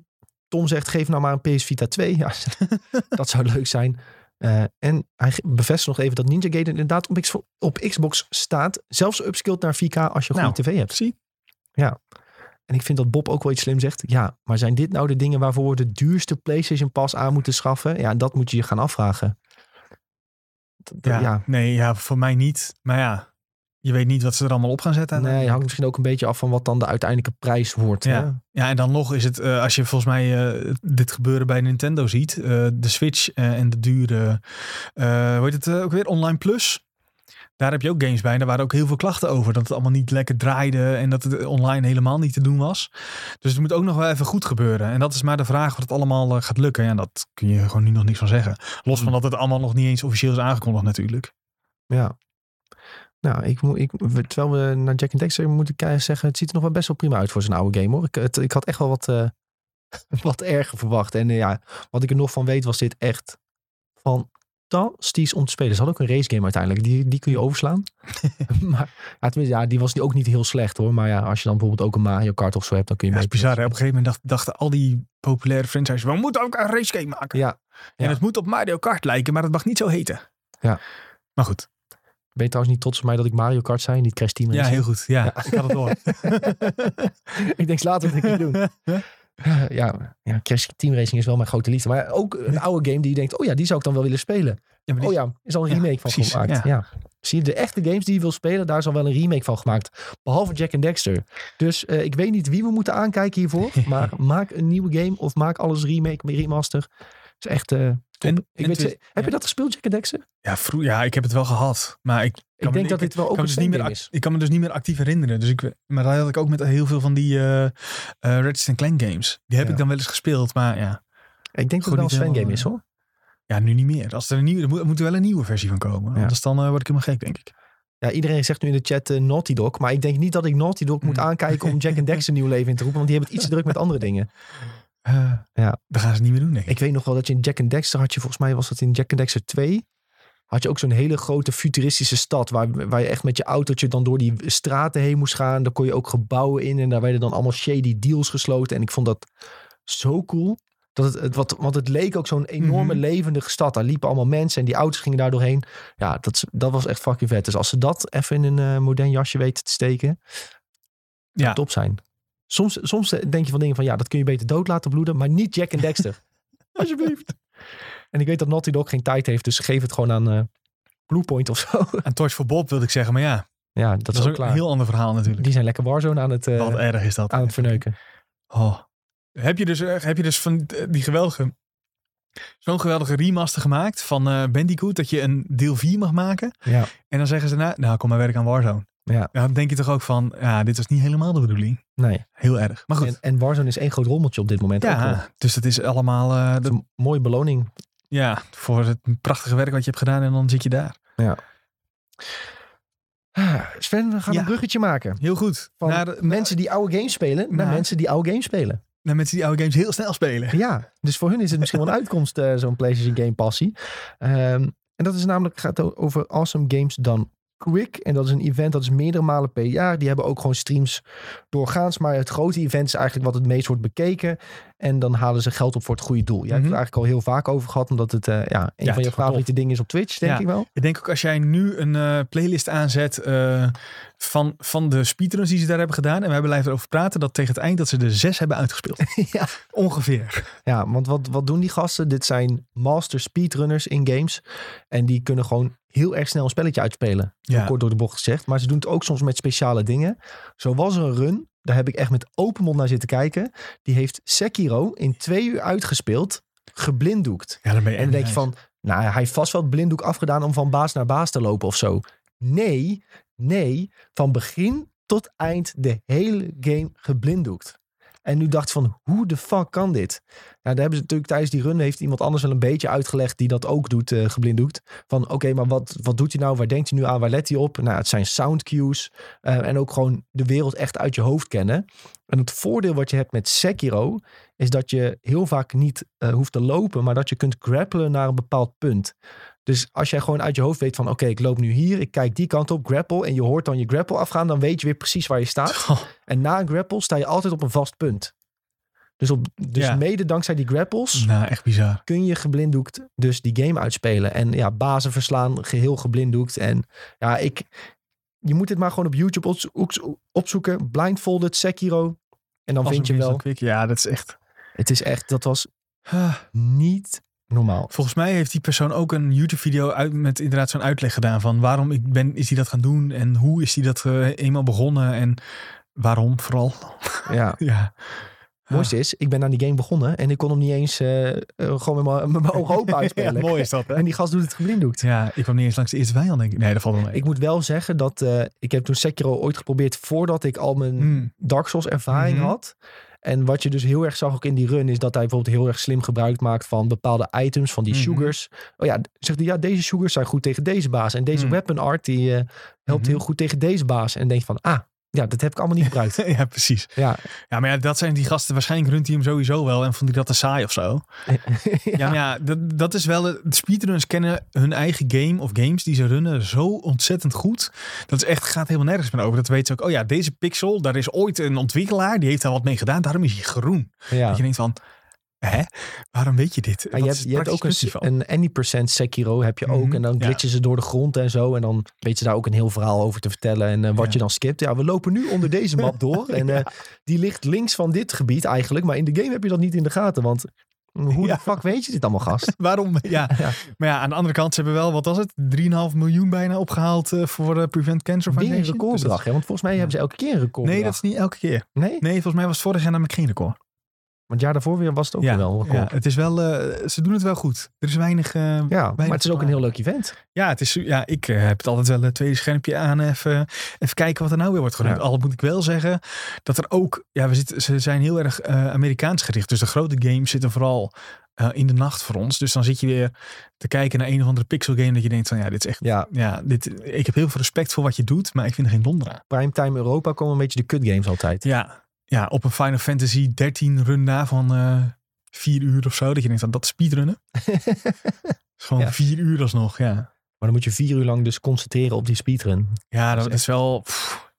Tom zegt, geef nou maar een PS Vita 2. Ja, dat zou leuk zijn. Eh, en hij bevestigt nog even dat Ninja Gaiden inderdaad op, X- op Xbox staat. Zelfs upskilled naar 4K als je een Nou, goede tv hebt. Zie? En ik vind dat Bob ook wel iets slim zegt. Ja, maar zijn dit nou de dingen waarvoor we de duurste PlayStation Pass aan moeten schaffen? Ja, dat moet je je gaan afvragen. D- Ja, ja, Nee, ja, voor mij niet. Maar ja, je weet niet wat ze er allemaal op gaan zetten. Nee, hangt misschien ook een beetje af van wat dan de uiteindelijke prijs wordt. Ja. Hè? Ja, en dan nog is het, eh, als je volgens mij eh, dit gebeuren bij Nintendo ziet, eh, de Switch en de dure, hoe heet het ook weer, Online Plus. Daar heb je ook games bij. En daar waren ook heel veel klachten over. Dat het allemaal niet lekker draaide en dat het online helemaal niet te doen was. Dus het moet ook nog wel even goed gebeuren. En dat is maar de vraag of het allemaal gaat lukken. Ja, dat kun je gewoon nu nog niks van zeggen. Los van dat het allemaal nog niet eens officieel is aangekondigd natuurlijk. Ja. Nou, ik, moet- ik, terwijl we naar Jack and Dexter moeten kijken, zeggen, het ziet er nog wel best wel prima uit voor zijn oude game hoor. Ik, het, ik had echt wel wat, eh, wat erger verwacht. En eh, ja, wat ik er nog van weet was dit echt fantastisch om te spelen. Ze hadden ook een race game uiteindelijk. Die, die kun je overslaan. maar ja, tenminste, ja, die was ook niet heel slecht hoor. Maar ja, als je dan bijvoorbeeld ook een Mario Kart of zo hebt, dan kun je Ja, dat is bizar. Hè? Op een gegeven moment dacht- dachten al die populaire franchises, we moeten ook een race game maken. Ja, En het moet op Mario Kart lijken, maar het mag niet zo heten. Ja. Maar goed. Ben je trouwens niet trots op mij dat ik Mario Kart zei en niet Crash Team Ja, Racing? heel goed. Ja, ik had het door. ik denk later dat ik het doen. Ja, ja, Crash Team Racing is wel mijn grote liefde. Maar ook een oude game die je denkt, oh ja, die zou ik dan wel willen spelen. Ja, die- Oh ja, is al een Ja, remake van precies, gemaakt. Ja. ja. Zie je, de echte games die je wil spelen, daar is al wel een remake van gemaakt. Behalve Jack and Dexter. Dus eh, ik weet niet wie we moeten aankijken hiervoor. Maar maak een nieuwe game of maak alles remake, remaster. Is echt top. En- ik en weet, ze- heb je dat gespeeld, Jack and Dexter? Ja, vroeg, ja, ik heb het wel gehad. Maar ik, Ik denk dat dit wel ook een dus niet meer, is. Ik kan me dus niet meer actief herinneren. Dus ik, maar dat had ik ook met heel veel van die eh eh Ratchet Clank games. Die heb Ja. ik dan wel eens gespeeld. Maar ja, Ik denk dat het wel een Sven game is hoor. ja nu niet meer. Als er, een nieuwe, er moet, er moet wel een nieuwe versie van komen. Ja. Anders dan word ik helemaal gek, denk ik. Ja, iedereen zegt nu in de chat Naughty Dog. Maar ik denk niet dat ik Naughty Dog moet Hmm. aankijken om Jack and Dexter nieuw leven in te roepen. Want die hebben het iets te druk met andere dingen. Eh, Ja. Dat gaan ze niet meer doen, denk ik. Ik weet nog wel dat je in Jack and Dexter had je, volgens mij was dat in Jack and Dexter 2. Had je ook zo'n hele grote futuristische stad. Waar, waar je echt met je autootje dan door die straten heen moest gaan. Daar kon je ook gebouwen in. En daar werden dan allemaal shady deals gesloten. En ik vond dat zo cool. Dat het, het, wat, want het leek ook zo'n enorme Mhm. levendige stad. Daar liepen allemaal mensen en die auto's gingen daar doorheen. Ja, dat, dat was echt fucking vet. Dus als ze dat even in een eh, modern jasje weten te steken. Ja. top zijn. Soms, soms denk je van dingen van ja, dat kun je beter dood laten bloeden, maar niet Jack en Dexter. Alsjeblieft. En ik weet dat Naughty Dog geen tijd heeft, dus geef het gewoon aan eh, Bluepoint of zo. Aan Torch for Bob wilde ik zeggen, maar ja, ja, dat, dat, is ook klaar. een heel ander verhaal natuurlijk. Die zijn lekker Warzone aan het, eh, Wat erg is dat. aan het verneuken. Oh. Heb je dus, eh, heb je dus van die geweldige, zo'n geweldige remaster gemaakt van eh Bandicoot, dat je een deel 4 mag maken. Ja. En dan zeggen ze, nou, nou kom maar werken aan Warzone. Ja. Dan denk je toch ook van, ja, dit was niet helemaal de bedoeling. Nee. Heel erg. Maar goed. En, en Warzone is één groot rommeltje op dit moment. ook ja, dus dat is allemaal, eh, Dat is dat- een mooie beloning. ja, voor het prachtige werk wat je hebt gedaan en dan zit je daar. Ah, Sven, we gaan Ja. een bruggetje maken. Heel goed. Van Naar, de- mensen die oude games spelen naar mensen die oude games spelen. naar mensen die oude games heel snel spelen. Ja, dus voor hun is het misschien wel een uitkomst, eh, zo'n PlayStation Game passie. Ehm, en dat is namelijk, gaat over Awesome Games Done Quick. En dat is een event dat is meerdere malen per jaar. Die hebben ook gewoon streams doorgaans. Maar het grote event is eigenlijk wat het meest wordt bekeken. En dan halen ze geld op voor het goede doel. Jij hebt Mhm. het eigenlijk al heel vaak over gehad. Omdat het eh, ja, een Ja, van je favoriete dingen is op Twitch, denk Ja. ik wel. Ik denk ook als jij nu een eh, playlist aanzet eh, van, van de speedruns die ze daar hebben gedaan. En we hebben blijven erover praten dat tegen het eind dat ze er zes hebben uitgespeeld. ja. Ongeveer. Ja, want wat, wat doen die gasten? Dit zijn master speedrunners in games. En die kunnen gewoon heel erg snel een spelletje uitspelen. Ja. Kort door de bocht gezegd. Maar ze doen het ook soms met speciale dingen. Zo was er een run. Daar heb ik echt met open mond naar zitten kijken. Die heeft Sekiro in twee uur uitgespeeld. Geblinddoekt. Ja, En dan denk je van... Nou, hij heeft vast wel het blinddoek afgedaan om van baas naar baas te lopen of zo. Nee, nee. Van begin tot eind de hele game geblinddoekt. En nu dacht van, hoe de fuck kan dit? Nou, daar hebben ze natuurlijk tijdens die run heeft iemand anders wel een beetje uitgelegd die dat ook doet, eh geblinddoekt. Van oké, maar wat, wat doet hij nou? Waar denkt hij nu aan? Waar let hij op? Nou, het zijn sound cues. eh, en ook gewoon de wereld echt uit je hoofd kennen. En het voordeel wat je hebt met Sekiro is dat je heel vaak niet eh, hoeft te lopen, maar dat je kunt grappelen naar een bepaald punt. Dus als jij gewoon uit je hoofd weet van oké, ik loop nu hier, ik kijk die kant op, grapple en je hoort dan je grapple afgaan, dan weet je weer precies waar je staat. Oh, En na een grapple sta je altijd op een vast punt. Dus, op, dus Ja. mede dankzij die grapples nou, echt bizar. kun je geblinddoekt dus die game uitspelen. En ja, bazen verslaan, geheel geblinddoekt. En ja, ik, je moet dit maar gewoon op YouTube opzo- opzo- opzoeken. Blindfolded Sekiro. En dan Als vind je wel. Quick, ja, dat is echt... Het is echt, dat was Ah, niet normaal. Volgens mij heeft die persoon ook een YouTube-video uit, met inderdaad zo'n uitleg gedaan van waarom ik ben, is hij dat gaan doen en hoe is hij dat eh, eenmaal begonnen en waarom vooral. Ja. Ja. Het mooiste is, ik ben aan die game begonnen en ik kon hem niet eens eh, eh, gewoon met mijn- ogen open uitspelen. Ja, mooi is dat, hè? En die gast doet het geblinddoekt. Ja, ik kwam niet eens langs de eerste vijand, denk ik. Nee, dat valt wel mee. Ik moet wel zeggen dat ik heb toen Sekiro ooit geprobeerd voordat ik al mijn Hmm. Dark Souls ervaring Mhm. had. En wat je dus heel erg zag ook in die run is dat hij bijvoorbeeld heel erg slim gebruik maakt van bepaalde items, van die Mhm. sugars. Oh ja, zegt hij ja, deze sugars zijn goed tegen deze baas. En deze Mhm. weapon art die eh, helpt Mhm. heel goed tegen deze baas. En denk je van, ah, ja, dat heb ik allemaal niet gebruikt. ja, precies. ja. Ja, maar ja, dat zijn die gasten. Waarschijnlijk runt hij hem sowieso wel en vond hij dat te saai of zo. Ja, maar ja, dat, dat is wel... De speedrunners kennen hun eigen game of games die ze runnen zo ontzettend goed. Dat is echt, gaat helemaal nergens meer over. Dat weten ze ook. Oh ja, deze pixel, daar is ooit een ontwikkelaar. Die heeft daar wat mee gedaan. Daarom is hij groen. ja. Dat je denkt van, hè? Waarom weet je dit? Je hebt, je hebt ook een, een any% Sekiro heb je ook. Mhm, En dan ja. glitchen ze door de grond en zo. En dan weet je daar ook een heel verhaal over te vertellen. En eh, wat Ja. je dan skipt. Ja, we lopen nu onder deze map door. En eh, die ligt links van dit gebied eigenlijk. Maar in de game heb je dat niet in de gaten. Want hoe Ja. de fuck weet je dit allemaal, gast? Waarom? Ja. Ja. Maar ja, aan de andere kant, ze hebben wel, wat was het? 3,5 miljoen bijna opgehaald eh, voor Prevent Cancer Weer een Foundation. Dus hè? Want volgens mij hebben ze elke keer een record. Nee, dat is niet elke keer. Nee? Nee, volgens mij was vorig jaar namelijk geen record. Want het jaar daarvoor weer was het ook ja, weer wel een ja, het is wel, eh, ze doen het wel goed. Er is weinig. eh, Ja, maar het is ook een heel leuk event. Ja, het is, ja ik eh, heb het altijd wel het tweede schermpje aan. Even, even kijken wat er nou weer wordt. Ja. Al moet ik wel zeggen dat er ook. Ja, we zitten, ze zijn heel erg eh, Amerikaans gericht. Dus de grote games zitten vooral eh, in de nacht voor ons. Dus dan zit je weer te kijken naar een of andere pixel game. Dat je denkt van ja, dit is echt. Ja, Ja, dit, ik heb heel veel respect voor wat je doet. Maar ik vind er geen donder aan. primetime Europa komen een beetje de kut games altijd. Ja, ja, op een Final Fantasy 13 run na van eh vier uur of zo. Dat je denkt dat is speedrunnen. is gewoon Ja. vier uur alsnog, ja. Maar dan moet je vier uur lang dus concentreren op die speedrun. Ja, Dat dat is is wel. pff,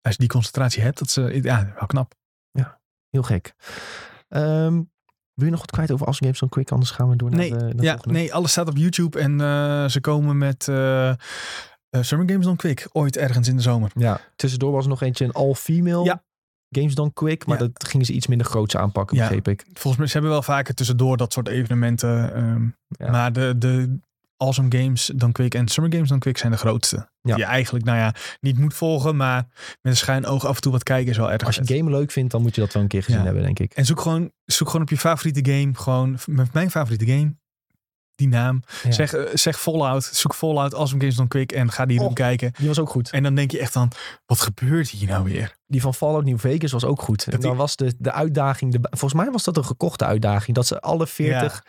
als je die concentratie hebt, dat is eh, ja, wel knap. Heel gek. Ehm, wil je nog wat kwijt over As Games on Quick? Anders gaan we door naar Nee, de, de ja, volgende. nee, alles staat op YouTube en eh, ze komen met Summer Games on Quick ooit ergens in de zomer. Ja, tussendoor was er nog eentje een all-female. Ja. Games Done Quick, maar Ja. dat gingen ze iets minder groots aanpakken, Ja. begreep ik. Volgens mij ze hebben wel vaker tussendoor dat soort evenementen. ehm, Ja. Maar de, de Awesome Games dan Quick en Summer Games dan Quick zijn de grootste. Die je eigenlijk, nou ja, niet moet volgen, maar met een schuin oog af en toe wat kijken is wel erg Als je vet. game leuk vindt, dan moet je dat wel een keer gezien hebben, denk ik. En zoek gewoon, zoek gewoon op je favoriete game, gewoon met mijn favoriete game, die naam. Ja. Zeg, eh, zeg Fallout, zoek Fallout, Awesome Games dan Quick en ga die Oh. doen kijken. Die was ook goed. En dan denk je echt dan, wat gebeurt hier nou weer? Die van Fallout New Vegas was ook goed. En die- dan was de, de uitdaging, de, volgens mij was dat een gekochte uitdaging, dat ze alle 40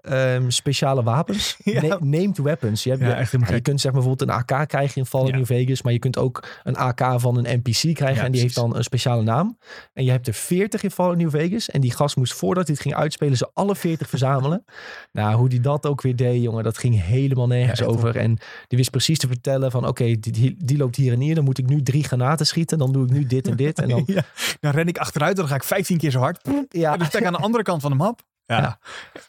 ehm, speciale wapens, Ja. na- named weapons. Je, hebt, Ja, echt je kunt zeg maar bijvoorbeeld een AK krijgen in Fallout. New Vegas, maar je kunt ook een AK van een NPC krijgen en die heeft dan een speciale naam. En je hebt er 40 in Fallout New Vegas en die gast moest voordat hij het ging uitspelen ze alle 40 verzamelen. Nou, hoe die dat ook weer deed, jongen, dat ging helemaal nergens over. En die wist precies te vertellen van oké, die, die, die loopt hier en hier, dan moet ik nu drie granaten schieten, dan doe ik nu dit en dit. En dan, dan ren ik achteruit, dan ga ik 15 keer zo hard. ja, En dan sta ik aan de andere kant van de map. Ja, Ja.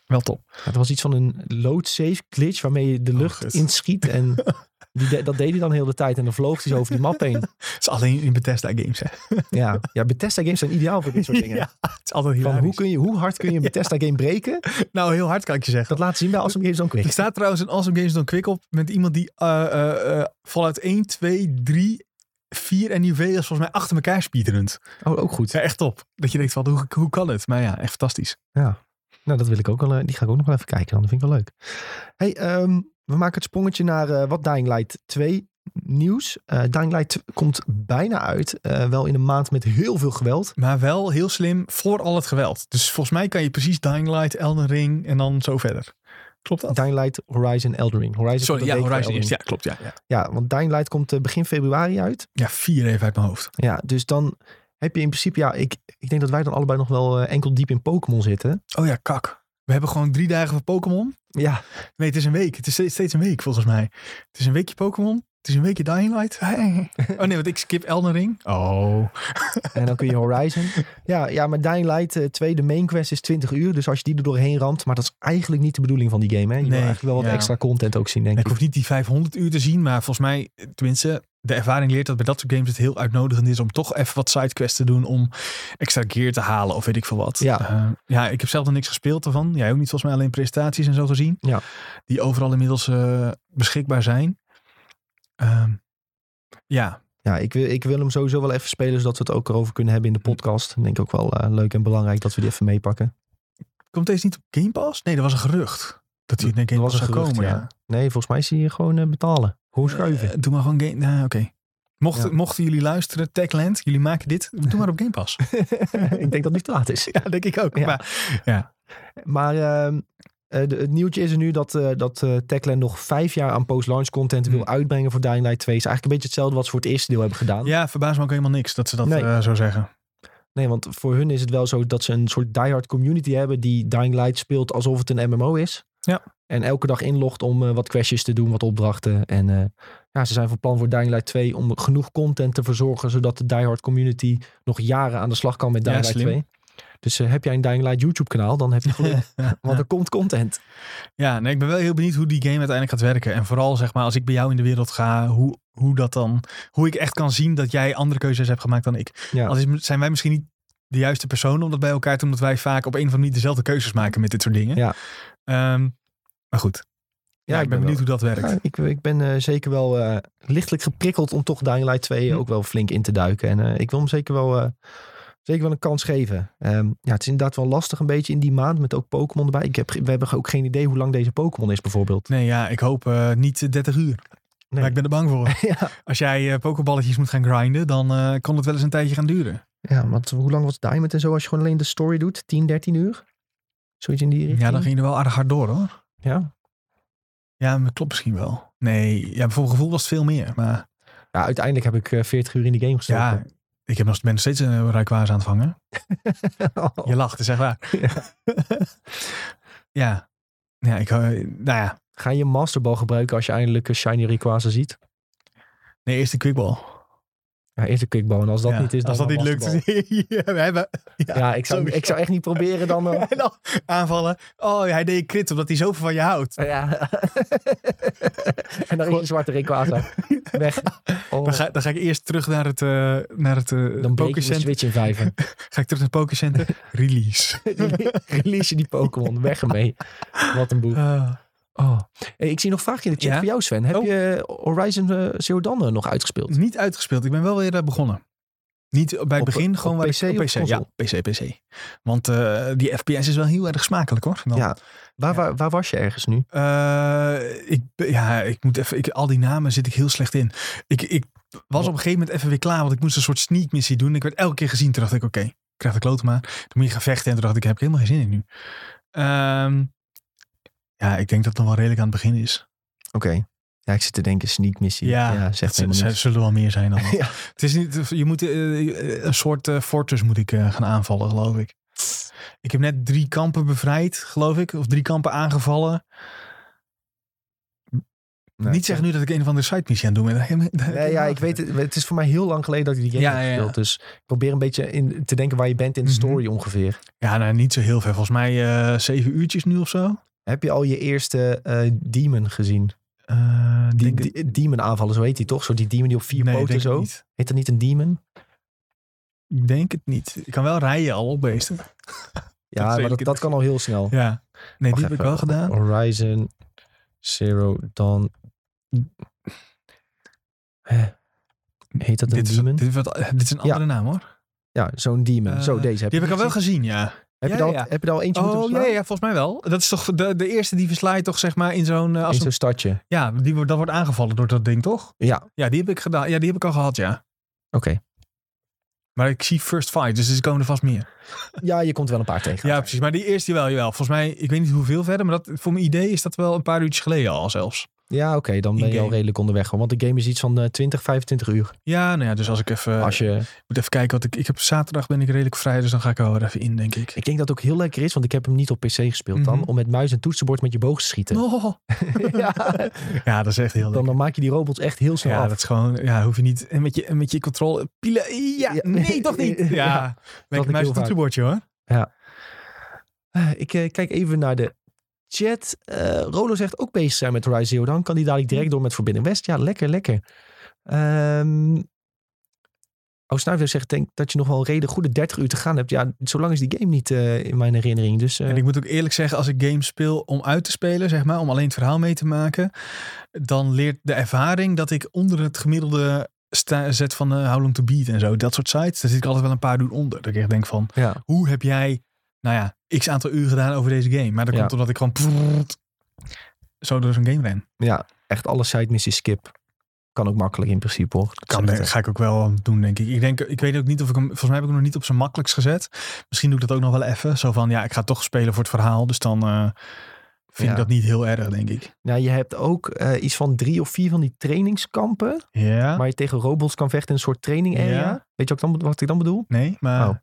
wel top. Het was iets van een load save glitch waarmee je de Oh, lucht inschiet. En die de- dat deed hij dan heel de tijd. En dan vloog hij zo over die map heen. Het is alleen in Bethesda games, hè? Ja, ja Bethesda games zijn ideaal voor dit soort dingen. Ja, het is altijd Van hoe, kun je, hoe hard kun je een Bethesda game breken? Nou, heel hard kan ik je zeggen. Dat laat zien bij Awesome Games dan Er Quick. staat trouwens een Awesome Games dan Quick op met iemand die eh eh eh, Fallout 1, 2, 3, 4 en New Vegas volgens mij achter elkaar speedrunt. Oh, ook goed. Ja, echt top. Dat je denkt van, hoe, hoe kan het? Maar ja, echt fantastisch. Nou, dat wil ik ook wel. eh, Die ga ik ook nog wel even kijken. Dan. Dat vind ik wel leuk. Hey, ehm, we maken het sprongetje naar eh, wat Dying Light 2 nieuws. Eh Dying Light komt bijna uit. wel in een maand met heel veel geweld. Maar wel heel slim voor al het geweld. Dus volgens mij kan je precies Dying Light, Elden Ring en dan zo verder. Klopt dat? Dying Light, Horizon, Elden Ring. Horizon Sorry, ja, Horizon eerst. Ja, klopt. Ja, ja. Ja, want Dying Light komt begin februari uit. ja, vier even uit mijn hoofd. Ja, dus dan heb je in principe, ja, ik, ik denk dat wij dan allebei nog wel eh, enkel diep in Pokémon zitten. Oh ja, kak. We hebben gewoon drie dagen van Pokémon. Ja, Nee, het is een week. Het is steeds- een week volgens mij. Het is een weekje Pokémon. Het is een weekje Dying Light. Oh nee, want ik skip Elden Ring. Oh. en dan kun je Horizon. Ja, ja maar Dying Light eh 2, de main quest is 20 uur. Dus als je die er doorheen ramt, maar dat is eigenlijk niet de bedoeling van die game. Hè? Je wil Nee, eigenlijk wel wat ja. extra content ook zien, denk Ik ik. hoef niet die 500 uur te zien, maar volgens mij, tenminste, de ervaring leert dat bij dat soort games het heel uitnodigend is om toch even wat sidequests te doen om extra gear te halen of weet ik veel wat. Ja. Eh, ja, ik heb zelf nog niks gespeeld ervan. Jij ook niet volgens mij alleen presentaties en zo gezien. Ja. Die overal inmiddels eh, beschikbaar zijn. Ehm, ja, Ja, ik wil, ik wil hem sowieso wel even spelen, zodat we het ook erover kunnen hebben in de podcast. Ik denk ook wel eh, leuk en belangrijk dat we die even meepakken. komt deze niet op Game Pass? Nee, dat was een gerucht. Dat hij Er Game was Pass zou gerucht, komen. ja. Ja. Nee, volgens mij zie je gewoon eh, betalen. Gewoon schuiven. Doe maar gewoon Game... Nou, oké. Mocht, Ja. Mochten jullie luisteren, Techland, jullie maken dit, doe maar op Game Pass. ik denk dat het niet te laat is. ja, denk ik ook. Ja. Maar, ja. Maar ehm, eh, de- het nieuwtje is er nu dat, eh dat eh, Techland nog vijf jaar aan post-launch content wil Hmm. uitbrengen voor Dying Light 2. is eigenlijk een beetje hetzelfde wat ze voor het eerste deel hebben gedaan. Ja, verbaast me ook helemaal niks dat ze dat Nee. zo zeggen. Nee, want voor hun is het wel zo dat ze een soort diehard community hebben die Dying Light speelt alsof het een MMO is. Ja. En elke dag inlogt om wat questjes te doen, wat opdrachten. En ja, ze zijn van plan voor Dying Light 2 om genoeg content te verzorgen, zodat de diehard community nog jaren aan de slag kan met Ja, Dying Light slim. 2. Dus eh, heb jij een Dying Light YouTube kanaal, dan heb je geluk. want er komt content. Ja, nee, ik ben wel heel benieuwd hoe die game uiteindelijk gaat werken. En vooral zeg maar, als ik bij jou in de wereld ga, hoe, hoe dat dan, hoe ik echt kan zien dat jij andere keuzes hebt gemaakt dan ik. Ja. Als is, zijn wij misschien niet de juiste personen om dat bij elkaar te doen, omdat wij vaak op een of andere manier dezelfde keuzes maken met dit soort dingen. Ja. Ehm, maar goed. Ja, ik ben benieuwd hoe dat werkt. Ja, ik, ik ben eh, zeker wel eh, lichtelijk geprikkeld om toch Dying Light 2 Hm. ook wel flink in te duiken. En ik wil hem zeker wel, zeker wel een kans geven. Ehm, ja, het is inderdaad wel lastig een beetje in die maand met ook Pokémon erbij. Ik heb, we hebben ook geen idee hoe lang deze Pokémon is bijvoorbeeld. Nee, ja, ik hoop eh, niet 30 uur. Nee. Maar ik ben er bang voor. ja, Als jij eh pokeballetjes moet gaan grinden, dan eh, kan het wel eens een tijdje gaan duren. ja, want hoe lang was Diamond en zo als je gewoon alleen de story doet? 10, 13 uur? Zoiets in die richting? Ja, dan ging je er wel aardig hard door hoor. Ja. Ja, maar klopt misschien wel. Nee, ja, voor mijn gevoel was het veel meer. Maar ja, uiteindelijk heb ik eh, 40 uur in die game gestoken. ja, ik heb nog, ben nog steeds een Rayquaza aan het vangen. Oh. Je lacht, echt waar. Ja. ja. Ja, ik, eh, nou ja. Ga je je masterbal gebruiken als je eindelijk een shiny Rayquaza ziet? Nee, eerst de quickball. Ja, eerst een kickball. En als dat Ja, niet is, dan Als dat een niet lukt, ja, we hebben... Ja, ik zou, sowieso. ik zou echt niet proberen dan... eh, dan aanvallen. Oh, hij deed crit omdat hij zoveel van je houdt. Ja. en dan is zwarte Rayquaza. Weg. Oh, Dan, ga, dan ga ik eerst terug naar het, eh naar het eh, dan breek je switch in vijven. Ga ik terug naar het Pokécenter. Release. Release je die Pokémon. Weg ermee. Wat een boek. Oh. Ik zie nog een vraagje in de chat Ja? voor jou, Sven. Heb Oh. je Horizon eh, Zero Dawn eh, nog uitgespeeld? Niet uitgespeeld. Ik ben wel weer eh, begonnen. Niet bij het Op- begin, op gewoon waar PC ik, op PC. Ja? PC, PC. Want eh, die FPS is wel heel erg smakelijk hoor. Dan, Ja. Waar, waar, waar was je ergens nu? Eh, ik, ja, ik moet even, ik, al die namen zit ik heel slecht in. Ik, ik was op een gegeven moment even weer klaar, want ik moest een soort sneak missie doen. Ik werd elke keer gezien. Toen dacht ik, oké, ik krijg de kloten maar. Toen moet je gaan vechten en toen dacht ik, heb ik helemaal geen zin in nu. Ehm, ja, ik denk dat het nog wel redelijk aan het begin is. Oké. Ja, ik zit te denken sneak missie. Ja, Ja, zegt het helemaal z- niks. zullen wel meer zijn dan. Ja. Het is niet, je moet eh, een soort eh, fortress moet ik eh, gaan aanvallen, geloof ik. Ik heb net drie kampen bevrijd, geloof ik. Of drie kampen aangevallen. Nee, niet zeggen nu dat ik een of andere side missie aan heb Nee, ja, ik weet het. Het is voor mij heel lang geleden dat ik die game Ja, heb ja, ja. gespeeld. Dus ik probeer een beetje in, te denken waar je bent in de Mhm. story ongeveer. Ja, nou, niet zo heel ver. Volgens mij eh, zeven uurtjes nu of zo. Heb je al je eerste eh, demon gezien? Eh, Die, het- die- demon aanvallen, zo heet die toch? Zo die demon die op vier nee, poten zo. Heet dat niet een demon? Ik denk het niet. Ik kan wel rijden al op beesten. Ja, maar zeker. dat, dat kan al heel snel. Ja. Nee, die heb ik wel gedaan. Horizon Zero Dawn. Heet dat een Dit is, demon? dit, is wat, dit is een andere naam hoor. Ja, zo'n demon. Eh, zo, deze heb Die heb ik al wel gezien, ja. Heb, Ja, je al, ja. heb je al eentje moeten Oh ja, verslaan? ja, volgens mij wel. Dat is toch de, de eerste die verslaait toch zeg maar in zo'n... als In zo'n stadje. ja, die, wordt- dat wordt aangevallen door dat ding toch? Ja, Ja, die heb ik gedaan. Ja, die heb ik al gehad, ja. oké. Maar ik zie First Fight, dus er komen er vast meer. Ja, je komt wel een paar tegen. Ja, precies. Maar die eerste wel, jawel. Volgens mij, ik weet niet hoeveel verder, maar dat, voor mijn idee is dat wel een paar uurtjes geleden al zelfs. Ja, oké, dan ben je al redelijk onderweg. Want de game is iets van eh 20, 25 uur. Ja, nou ja, dus als ik even... Als je, moet even kijken wat ik... Ik heb zaterdag ben ik redelijk vrij, dus dan ga ik er even in, denk ik. ik denk dat het ook heel lekker is, want ik heb hem niet op PC gespeeld dan, Mhm. om met muis en toetsenbord met je boog te schieten. Oh. ja, Ja, dat is echt heel dan, leuk. dan maak je die robots echt heel snel Ja, af. dat is gewoon... Ja, hoef je niet... En met je, en met je controle... Pielen... Ja, Ja. nee, toch niet? Ja, Ja, ja met muis en toetsenbordje, hoor. Eh, Ik eh, kijk even naar de chat. Eh, Rolo zegt ook bezig zijn met Horizon Zero Dawn. Kan die dadelijk direct door met Forbidden West? Ja, lekker, lekker. Ehm Oh, Snuiver zegt denk dat je nog wel een reden goede 30 uur te gaan hebt. Ja, zo lang is die game niet eh, in mijn herinnering. Dus eh, En ik moet ook eerlijk zeggen, als ik games speel om uit te spelen, zeg maar, om alleen het verhaal mee te maken, dan leert de ervaring dat ik onder het gemiddelde zet van eh How Long To Beat en zo. Dat soort sites, daar zit ik altijd wel een paar uur onder. Dat ik echt denk van, ja, hoe heb jij, nou ja, x aantal uur gedaan over deze game? Maar dat Ja. komt omdat ik gewoon prrrt zo door zo'n game ren. ja, echt alle side missies skip. Kan ook makkelijk in principe hoor. Dat Kan, dat ga ik ook wel doen, denk ik. Ik, denk, ik weet ook niet of ik hem, volgens mij heb ik hem nog niet op zijn makkelijkst gezet. Misschien doe ik dat ook nog wel even. Zo van, ja, ik ga toch spelen voor het verhaal. Dus dan eh, vind Ja. ik dat niet heel erg, denk ik. Nou, je hebt ook eh, iets van drie of vier van die trainingskampen. Ja. Waar je tegen robots kan vechten in een soort training area. Ja. Weet je ik dan, wat ik dan bedoel? Nee, maar... Oh.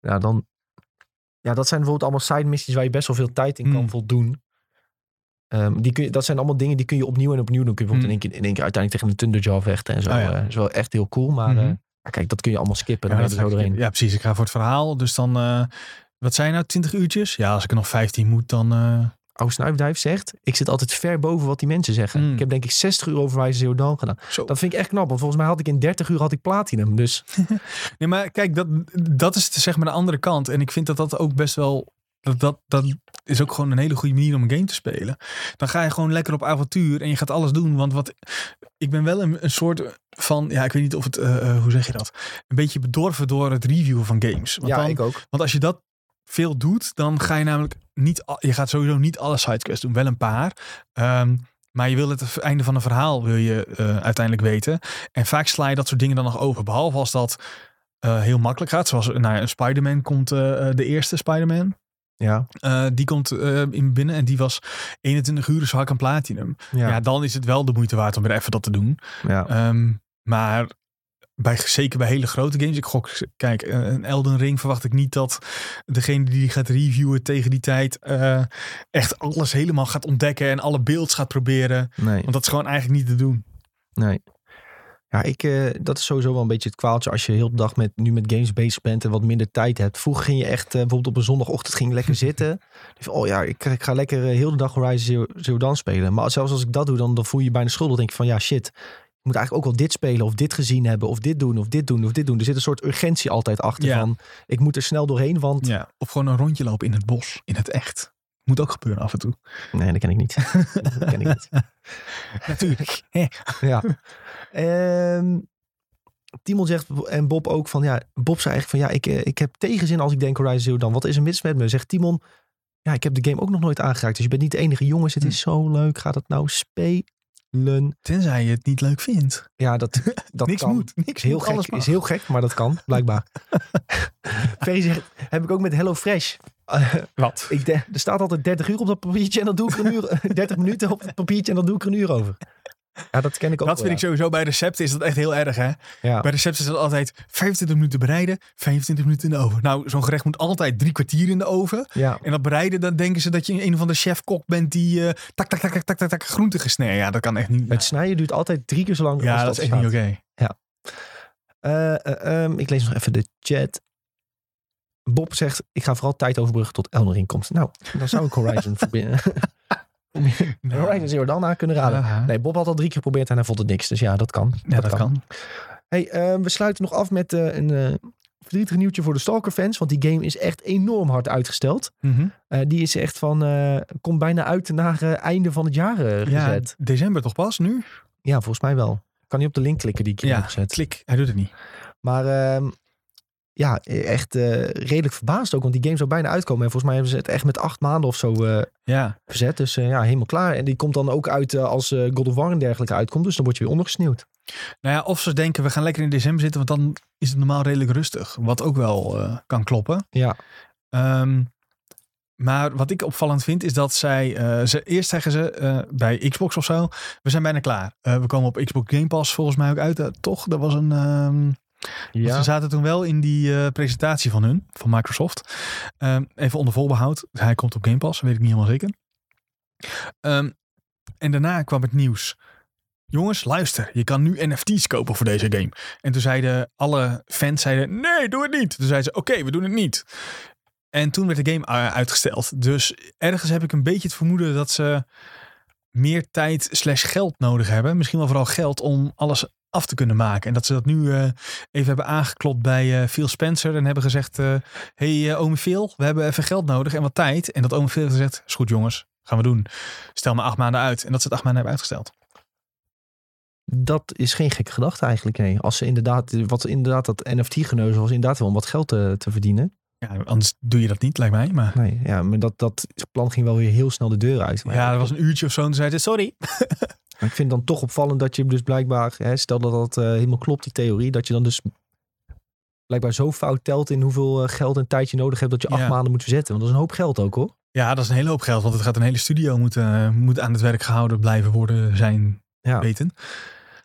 Ja, dan. Ja, dat zijn bijvoorbeeld allemaal side missies waar je best wel veel tijd in kan Hmm. voldoen. Ehm, die kun je, dat zijn allemaal dingen die kun je opnieuw en opnieuw doen. Kun je bijvoorbeeld Hmm. in één keer, in één keer uiteindelijk tegen een Thunderjaw vechten en zo. Oh ja. dat is wel echt heel cool. Maar Mhm. eh, ja, kijk, dat kun je allemaal skippen. Ja, Dan ga zo ja, precies. Ik ga voor het verhaal. Dus dan... eh, wat zijn nou, 20 uurtjes? Ja, als ik er nog 15 moet, dan... Snuifduif zegt, ik zit altijd ver boven wat die mensen zeggen. Hmm. Ik heb denk ik 60 uur over Horizon Zero Dawn gedaan. zo. Dat vind ik echt knap, want volgens mij had ik in 30 uur had ik platinum. Dus Nee, maar kijk, dat, dat is zeg maar de andere kant. En ik vind dat dat ook best wel... Dat, dat, dat is ook gewoon een hele goede manier om een game te spelen. Dan ga je gewoon lekker op avontuur en je gaat alles doen. Want wat, ik ben wel een, een soort van... Ja, ik weet niet of het... eh, eh, hoe zeg je dat? Een beetje bedorven door het reviewen van games. Want ja, dan, ik ook. Want als je dat veel doet, dan ga je namelijk niet. Je gaat sowieso niet alle sidequests doen, wel een paar. Ehm, maar je wil het einde van een verhaal wil je eh, uiteindelijk weten. En vaak sla je dat soort dingen dan nog over. Behalve als dat eh, heel makkelijk gaat. Zoals nou, een Spider-Man komt, eh, de eerste Spider-Man. Ja, die komt in binnen en die was 21 uur, dus had ik een platinum. Ja. ja, dan is het wel de moeite waard om weer even dat te doen. ja. Ehm, maar bij, zeker bij hele grote games. Ik gok, kijk, eh, een Elden Ring verwacht ik niet dat degene die gaat reviewen tegen die tijd eh, echt alles helemaal gaat ontdekken en alle beelds gaat proberen. Nee. Want dat is gewoon eigenlijk niet te doen. Nee. Ja, ik, eh, dat is sowieso wel een beetje het kwaaltje als je heel de dag met, nu met games bezig bent en wat minder tijd hebt. Vroeger ging je echt, bijvoorbeeld op een zondagochtend ging je lekker zitten. Dacht je, oh ja, ik, ik ga lekker heel de dag Horizon Zero, Zero Dawn spelen. Maar zelfs als ik dat doe, dan, dan voel je je bijna schuldig. Dan denk je van, ja shit, moet eigenlijk ook wel dit spelen of dit gezien hebben of dit doen of dit doen of dit doen. Er zit een soort urgentie altijd achter Ja. van, ik moet er snel doorheen, want Ja. Of gewoon een rondje lopen in het bos, in het echt. Moet ook gebeuren af en toe. Nee, dat ken ik niet. dat ken ik niet. Natuurlijk. Ja. Ehm, Timon zegt, en Bob ook van, ja, Bob zei eigenlijk van, ja, ik, eh, ik heb tegenzin als ik denk Horizon Zero Dawn. Wat is er mis met me? Zegt Timon, ja, ik heb de game ook nog nooit aangeraakt. Dus je bent niet de enige jongens. Het Hm. is zo leuk. Ga dat nou spelen? Tenzij je het niet leuk vindt. Ja, dat, dat Niks kan. moet. Niks Is heel, moet, gek, is heel gek, maar dat kan, blijkbaar. Ferry zegt, heb ik ook met HelloFresh. Eh, Wat? ik de- er staat altijd 30 uur op dat papiertje en dan doe ik er een uur, 30 minuten op het papiertje en dan doe ik er een uur over. Ja, dat ken ik ook Dat wel, vind ik sowieso bij recepten is dat echt heel erg hè. ja. Ja. Bij recepten is het altijd 25 minuten bereiden, 25 minuten in de oven. Nou, zo'n gerecht moet altijd drie kwartier in de oven. ja. En dat bereiden, dan denken ze dat je een of andere chef-kok bent die eh tak, tak, tak, tak, tak, tak, tak, groenten gesneden. Ja, dat kan echt niet. Het snijden duurt altijd drie keer zo lang ja, als dat dat is echt niet oké. Eh, eh, ehm, ik lees nog even de chat. Bob zegt, ik ga vooral tijd overbruggen tot Elden Ring komt. Nou, dan zou ik Horizon verbinden. Horizon Zero Dawn aan kunnen raden. Nee, Bob had al drie keer geprobeerd en hij vond het niks. Dus ja, dat kan. Ja, dat kan. Hey, eh, we sluiten nog af met eh, een eh, verdrietig nieuwtje voor de Stalker-fans. Want die game is echt enorm hard uitgesteld. Mhm. Eh, die is echt van, komt bijna uit naar einde van het jaar eh, Ja, gezet. december toch pas nu? Ja, volgens mij wel. Kan niet op de link klikken die ik hier Ja, heb gezet. klik. Hij doet het niet. Maar ehm, ja, echt eh, redelijk verbaasd ook. Want die game zou bijna uitkomen. En volgens mij hebben ze het echt met acht maanden of zo eh, Ja, verzet. Dus eh, ja, helemaal klaar. En die komt dan ook uit als God of War en dergelijke uitkomt. Dus dan word je weer ondergesneeuwd. nou ja, of ze denken we gaan lekker in december zitten, want dan is het normaal redelijk rustig. Wat ook wel kan kloppen. Ja, Ehm, maar wat ik opvallend vind is dat zij, ze eerst zeggen ze bij Xbox of zo, we zijn bijna klaar. We komen op Xbox Game Pass volgens mij ook uit. Toch? Dat was een. ehm, ja. Ze zaten toen wel in die eh, presentatie van hun, van Microsoft. Ehm, even onder voorbehoud. Hij komt op Game Pass, weet ik niet helemaal zeker. Ehm, en daarna kwam het nieuws. Jongens, luister, je kan nu NFT's kopen voor deze game. En toen zeiden alle fans, zeiden, nee, doe het niet. Toen zeiden ze, oké, we doen het niet. En toen werd de game eh, uitgesteld. Dus ergens heb ik een beetje het vermoeden dat ze meer tijd slash geld nodig hebben. Misschien wel vooral geld om alles af te kunnen maken. En dat ze dat nu eh, even hebben aangeklopt bij eh, Phil Spencer. En hebben gezegd, eh hey ome Phil, we hebben even geld nodig en wat tijd. En dat ome Phil heeft gezegd, is goed jongens, gaan we doen. Stel maar acht maanden uit. En dat ze het acht maanden hebben uitgesteld. Dat is geen gekke gedachte eigenlijk. Nee. Als ze inderdaad, wat inderdaad dat NFT-geneuzel was, inderdaad wel om wat geld te, te verdienen. Ja, anders doe je dat niet, lijkt mij. Maar Nee, ja, maar dat, dat plan ging wel weer heel snel de deur uit. Maar ja, er was een uurtje of zo en toen zei ze, sorry. Maar ik vind het dan toch opvallend dat je dus blijkbaar, hè, stel dat dat eh, helemaal klopt, die theorie, dat je dan dus blijkbaar zo fout telt in hoeveel eh, geld en tijd je nodig hebt dat je acht Ja. maanden moet verzetten. Want dat is een hoop geld ook hoor. Ja, dat is een hele hoop geld, want het gaat een hele studio moeten, moet aan het werk gehouden blijven worden, zijn Ja. weten.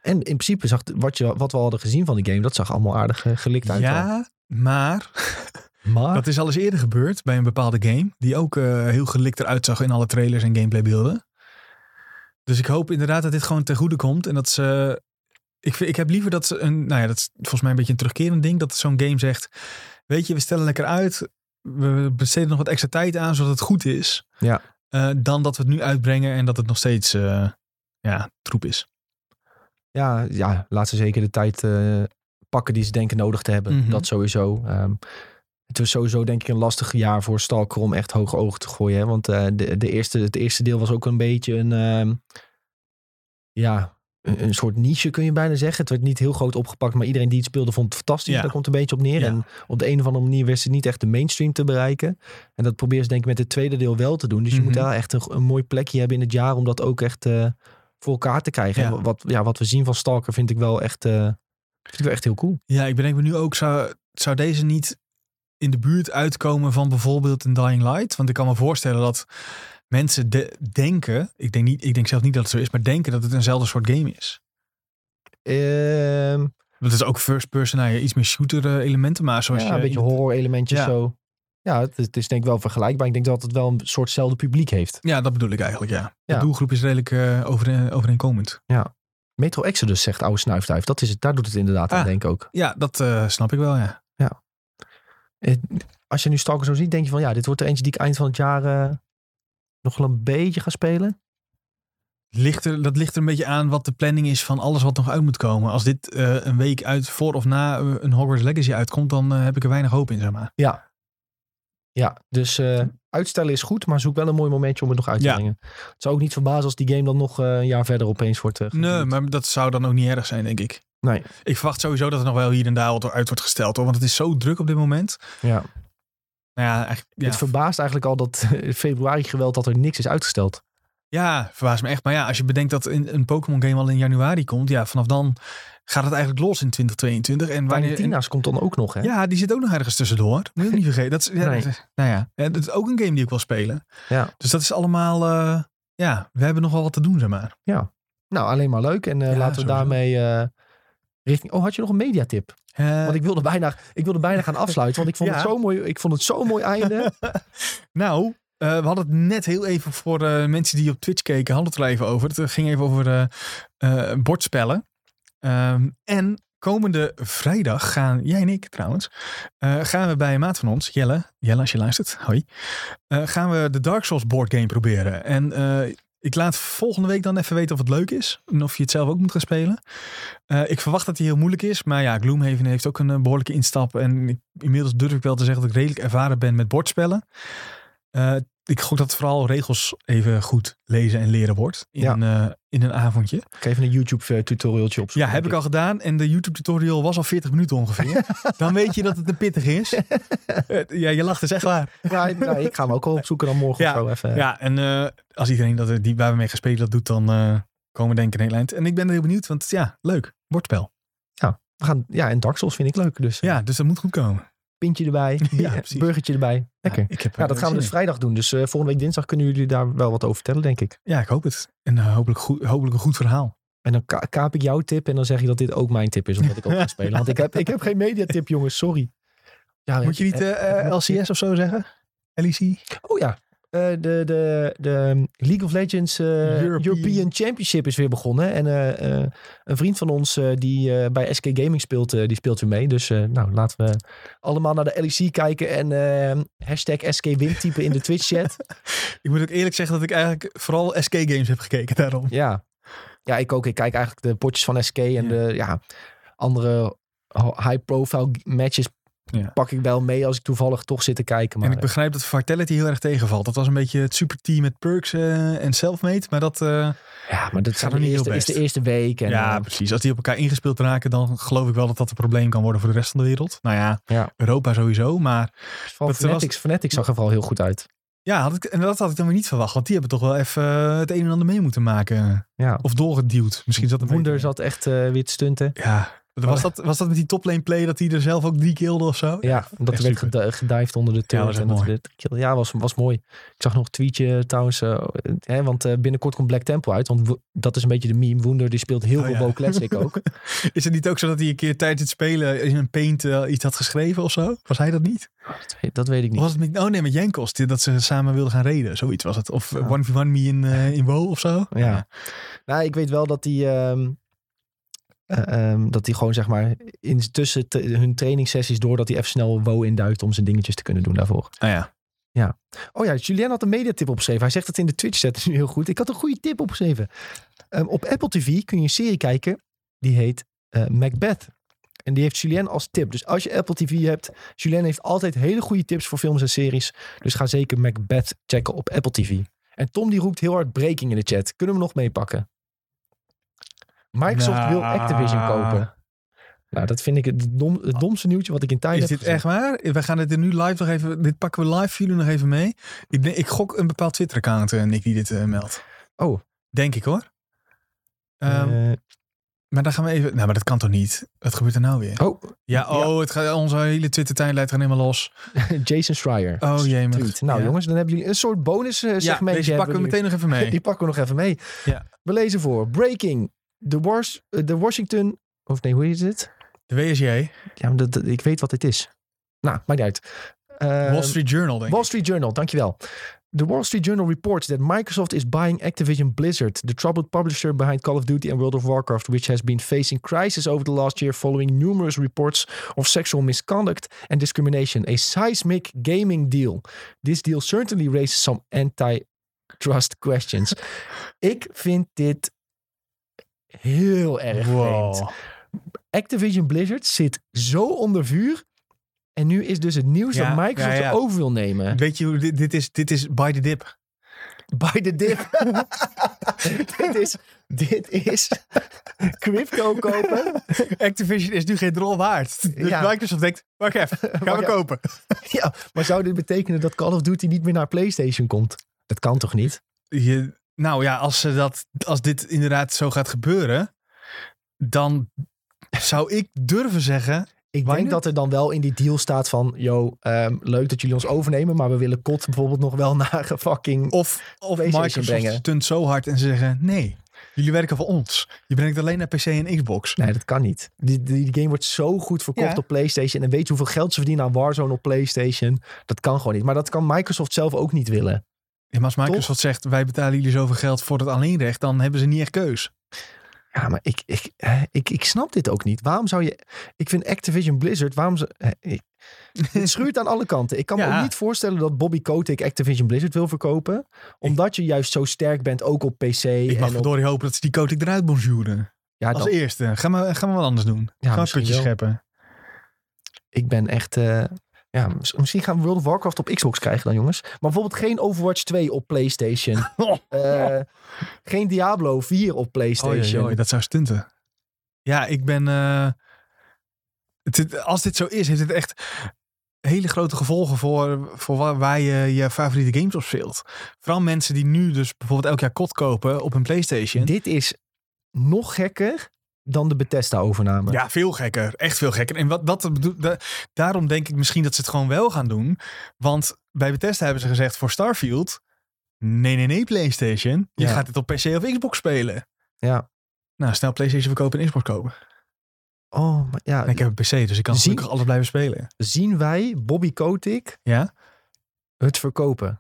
En in principe zag wat, je, wat we hadden gezien van die game, dat zag allemaal aardig eh, gelikt uit. al. Ja, maar maar dat is al eens eerder gebeurd bij een bepaalde game, die ook eh, heel gelikt eruit zag in alle trailers en gameplaybeelden. Dus ik hoop inderdaad dat dit gewoon ten goede komt en dat ze... Ik, vind- ik heb liever dat ze een, nou ja, dat is volgens mij een beetje een terugkerend ding, dat zo'n game zegt, weet je, we stellen lekker uit, we besteden nog wat extra tijd aan, zodat het goed is. Ja. Eh, dan dat we het nu uitbrengen en dat het nog steeds, eh, ja, troep is. ja, ja, laat ze zeker de tijd eh, pakken die ze denken nodig te hebben. Mhm. Dat sowieso. Ehm, het was sowieso denk ik een lastig jaar voor Stalker om echt hoge ogen te gooien. Hè? Want eh, de, de eerste, het eerste deel was ook een beetje een... ehm, ja, een, een soort niche kun je bijna zeggen. Het werd niet heel groot opgepakt, maar iedereen die het speelde vond het fantastisch. Ja. Daar komt het een beetje op neer. Ja. En op de een of andere manier wist het niet echt de mainstream te bereiken. En dat probeer ze denk ik met het tweede deel wel te doen. Dus je Mhm. moet daar echt een, een mooi plekje hebben in het jaar om dat ook echt eh, voor elkaar te krijgen. Ja. En wat, ja, wat we zien van Stalker vind ik wel echt, eh, vind ik wel echt heel cool. Ja, ik bedenk me nu ook, zou, zou deze niet in de buurt uitkomen van bijvoorbeeld een Dying Light? Want ik kan me voorstellen dat mensen de- denken, ik denk, niet, ik denk zelf niet dat het zo is, maar denken dat het eenzelfde soort game is. Ehm, Want het is ook first person, nou ja, iets meer shooter eh, elementen, maar zoals ja, je... een beetje horror elementjes Ja. zo. Ja, het, is- het is denk ik wel vergelijkbaar. Ik denk dat het wel een soortzelfde publiek heeft. Ja, dat bedoel ik eigenlijk, ja. De Ja. doelgroep is redelijk overeen- overeenkomend. Metro Exodus zegt oude snuifduif. Dat is het, daar doet het inderdaad aan Ah. denk ik ook. Ja, dat snap ik wel, ja. Eh, Als je nu Stalker zo ziet, denk je van ja, dit wordt er eentje die ik eind van het jaar eh, nog wel een beetje ga spelen. Ligt er, dat ligt er een beetje aan wat de planning is van alles wat nog uit moet komen. Als dit eh, een week uit voor of na eh, een Hogwarts Legacy uitkomt, dan heb ik er weinig hoop in, zeg maar. Ja. Ja, dus uitstellen is goed, maar zoek wel een mooi momentje om het nog uit te Ja. brengen. Het zou ook niet verbazen als die game dan nog een jaar verder opeens wordt uh, Nee, maar dat zou dan ook niet erg zijn, denk ik. Nee, Ik verwacht sowieso dat er nog wel hier en daar wat uit wordt gesteld. Hoor, want het is zo druk op dit moment. ja. Nou ja, eigenlijk, ja, Het verbaast eigenlijk al dat eh, februari geweld dat er niks is uitgesteld. ja, verbaast me echt. Maar ja, als je bedenkt dat een, een Pokémon game al in januari komt. Ja, vanaf dan gaat het eigenlijk los in 2022. En wanneer, Valentina's komt dan ook nog, hè? ja, die zit ook nog ergens tussendoor. Moet je ook niet vergeten. Dat is, ja, Nee. nou ja, ja, dat is ook een game die ik wil spelen. Ja. Dus dat is allemaal, eh, ja, we hebben nog wel wat te doen, zeg maar. Nou, alleen maar leuk. En eh, Ja, laten we sowieso. daarmee richting... Oh, had je nog een mediatip? Eh, Want ik wilde bijna, ik wilde bijna gaan afsluiten, want ik vond, Ja. het, zo mooi, ik vond het zo'n mooi einde. Nou, eh, we hadden het net heel even voor eh, mensen die op Twitch keken, hadden het er even over. Het ging even over bordspellen. Ehm, en komende vrijdag gaan, jij en ik trouwens, gaan we bij een maat van ons, Jelle, Jelle als je luistert, hoi, gaan we de Dark Souls board game proberen. En ik laat volgende week dan even weten of het leuk is. En of je het zelf ook moet gaan spelen. Eh, ik verwacht dat hij heel moeilijk is. Maar ja, Gloomhaven heeft ook een eh, behoorlijke instap. En inmiddels durf ik wel te zeggen dat ik redelijk ervaren ben met bordspellen. Eh, ik gok dat vooral regels even goed lezen en leren wordt. In, Ja. een, eh, in een avondje. Ik even een YouTube tutorialtje op. Ja, heb ik al gedaan. En de YouTube tutorial was al 40 minuten ongeveer. dan weet je dat het een pittig is. Eh, ja, je lacht is echt waar. Ja, nou, ik ga hem ook al opzoeken dan morgen Ja, of zo even. Ja, en eh, als iedereen dat, die waar we mee gespeeld dat doet, dan eh, komen we denk ik een heel eind. En ik ben er heel benieuwd, want ja, leuk. Bordspel. We gaan, ja, en Dark Souls vind ik leuk. Dus Ja, dus dat moet goed komen. Pintje erbij, Ja, burgertje erbij. Lekker. Ja, ik er dat gaan we dus in. vrijdag doen. Dus eh, volgende week dinsdag kunnen jullie daar wel wat over vertellen, denk ik. Ja, ik hoop het. En eh, hopelijk, goed, hopelijk een goed verhaal. En dan ka- kaap ik jouw tip en dan zeg je dat dit ook mijn tip is, omdat ik ook ga spelen. Want ik heb, ik heb geen mediatip, jongens, sorry. Ja, Moet je niet eh, eh, eh, LCS of zo zeggen? LEC? Oh ja, eh, de, de, de League of Legends eh, European- European. Championship is weer begonnen. En eh, een vriend van ons die bij SK Gaming speelt, die speelt weer mee. Dus nou, laten we allemaal naar de LEC kijken en eh, hashtag SK win typen in de Twitch chat. Ik moet ook eerlijk zeggen dat ik eigenlijk vooral SK games heb gekeken daarom. ja. ja, ik ook. Ik kijk eigenlijk de potjes van SK en Ja. de ja, andere high profile matches Ja. pak ik wel mee als ik toevallig toch zit te kijken. Maar En ik begrijp dat Vitality heel erg tegenvalt. Dat was een beetje het superteam met perks eh, en selfmade. Maar dat, eh, ja, maar dat gaat de niet eerste, is de eerste week. En, ja, eh, precies. Als die op elkaar ingespeeld raken, dan geloof ik wel dat dat een probleem kan worden voor de rest van de wereld. Nou ja, Ja. Europa sowieso. Maar was- Fanatics, Fanatics zag er vooral heel goed uit. ja, had ik, en dat had ik dan weer niet verwacht. Want die hebben toch wel even het een en ander mee moeten maken. Ja, Of doorgeduwd. Misschien zat het Woender zat echt eh, weer te stunten. Ja. Was dat, was dat met die toplane play dat hij er zelf ook drie kilde of zo? Ja, dat echt er werd super. gedived onder de turret. echt en dat werd Ja, was, was mooi. Ik zag nog een tweetje trouwens. eh, hè, want eh, binnenkort komt Black Temple uit. Want dat is een beetje de meme. Woender die speelt heel Oh, veel ja. WoW Classic ook. Is het niet ook zo dat hij een keer tijdens het spelen in een paint eh, iets had geschreven of zo? Was hij dat niet? dat, weet, dat weet ik Of niet. was het met, oh nee, met Jankos, die- dat ze samen wilden gaan reden. Zoiets was het. Of Ja. One v One Me in, eh, in WoW of zo. Ja. Nou, ik weet wel dat die... ehm, eh, ehm, dat die gewoon zeg maar in, tussen te- hun trainingssessies door dat hij even snel WoW induikt om zijn dingetjes te kunnen doen daarvoor. Ah ja. Oh ja, Julien had een mediatip opgeschreven. Hij zegt het in de Twitch chat nu heel goed. Ik had een goede tip opgeschreven. Ehm, op Apple TV kun je een serie kijken. Die heet eh, Macbeth. En die heeft Julien als tip. Dus als je Apple TV hebt. Julien heeft altijd hele goede tips voor films en series. Dus ga zeker Macbeth checken op Apple TV. En Tom die roept heel hard breaking in de chat. Kunnen we nog meepakken? Microsoft wil Nou. Activision kopen. Nou, dat vind ik het, dom, het domste nieuwtje wat ik in tijd Is heb dit gezien. echt waar? We gaan dit er nu live nog even. Dit pakken we live voor jullie nog even mee. Ik, ik gok een bepaald Twitter-account, eh, Nick, die dit eh, meldt. Oh. Denk ik hoor. Ehm, Eh, maar dan gaan we even. Nou, maar dat kan toch niet? Wat gebeurt er nou weer? oh, Ja, oh, Het gaat, onze hele Twitter-tijdlijn gaat helemaal los. Jason Schreier. Oh jee. Nou ja. jongens, dan hebben jullie een soort bonus eh, Ja, segmentje. deze pakken we meteen nog even mee. Die pakken we nog even mee. Ja. We lezen voor. Breaking. De, Wars, eh, de Washington... Of nee, hoe heet het? De WSJ, Ja, maar dat, dat- ik weet wat dit is. Nou, maakt niet uit. Eh, Wall Street Journal, denk Wall ik. Street Journal, dankjewel. The Wall Street Journal reports that Microsoft is buying Activision Blizzard, the troubled publisher behind Call of Duty and World of Warcraft, which has been facing crisis over the last year following numerous reports of sexual misconduct and discrimination. A seismic gaming deal. This deal certainly raises some antitrust questions. Ik vind dit heel erg vreemd. Wow. Activision Blizzard zit zo onder vuur. En nu is dus het nieuws Ja, dat Microsoft ja, ja. er over wil nemen. Weet je hoe dit, dit is? Dit is by the dip. By the dip. dit is, dit is crypto kopen. Activision is nu geen drol waard. Dus Ja. Microsoft denkt, wacht even, gaan we kopen. Ja, maar zou dit betekenen dat Call of Duty niet meer naar PlayStation komt? Dat kan toch niet? Je, nou ja, als, ze dat, als dit inderdaad zo gaat gebeuren, dan zou ik durven zeggen, Ik denk dat er dan wel in die deal staat van... Yo, ehm, leuk dat jullie ons overnemen... maar we willen COD bijvoorbeeld nog wel naar fucking... of, of Microsoft brengen. stunt zo hard en ze zeggen, nee, jullie werken voor ons. Je brengt alleen naar PC en Xbox. Nee, dat kan niet. Die, die, die game wordt zo goed verkocht Ja. op PlayStation... en weet je hoeveel geld ze verdienen aan Warzone op PlayStation? Dat kan gewoon niet. Maar dat kan Microsoft zelf ook niet willen. Ja, maar als Microsoft zegt, wij betalen jullie zoveel geld voor het alleenrecht, dan hebben ze niet echt keus. Ja, maar ik, ik, ik, ik snap dit ook niet. Waarom zou je... Ik vind Activision Blizzard... Waarom ze... ik- Het schuurt aan alle kanten. Ik kan me ook niet voorstellen dat Bobby Kotick Activision Blizzard wil verkopen. Omdat je juist zo sterk bent, ook op PC. Ik mag en op, verdorie hopen dat ze die coating eruit bonjouren. ja, Als eerste. Gaan we, gaan we wat anders doen. Ja, gaan we scheppen. ik ben echt... eh, ja, mis- misschien gaan we World of Warcraft op Xbox krijgen dan, jongens. Maar bijvoorbeeld geen Overwatch 2 op PlayStation. Eh, geen Diablo 4 op PlayStation. Oei, dat zou stunten. Ja, ik ben... eh, het, als dit zo is, heeft het echt hele grote gevolgen voor, voor waar, waar je je favoriete games op speelt. Vooral mensen die nu dus bijvoorbeeld elk jaar kot kopen op een PlayStation. Dit is nog gekker dan de Bethesda-overname. Ja, veel gekker. Echt veel gekker. En wat dat bedoel, da- daarom denk ik misschien dat ze het gewoon wel gaan doen. Want bij Bethesda hebben ze gezegd voor Starfield... Nee, nee, nee, PlayStation. Je Ja. gaat dit op PC of Xbox spelen. Ja. Nou, snel PlayStation verkopen en Xbox kopen. Oh, maar ja. En ik heb een PC, dus ik kan Zien- gelukkig alles blijven spelen. Zien wij Bobby Kotick Ja? het verkopen?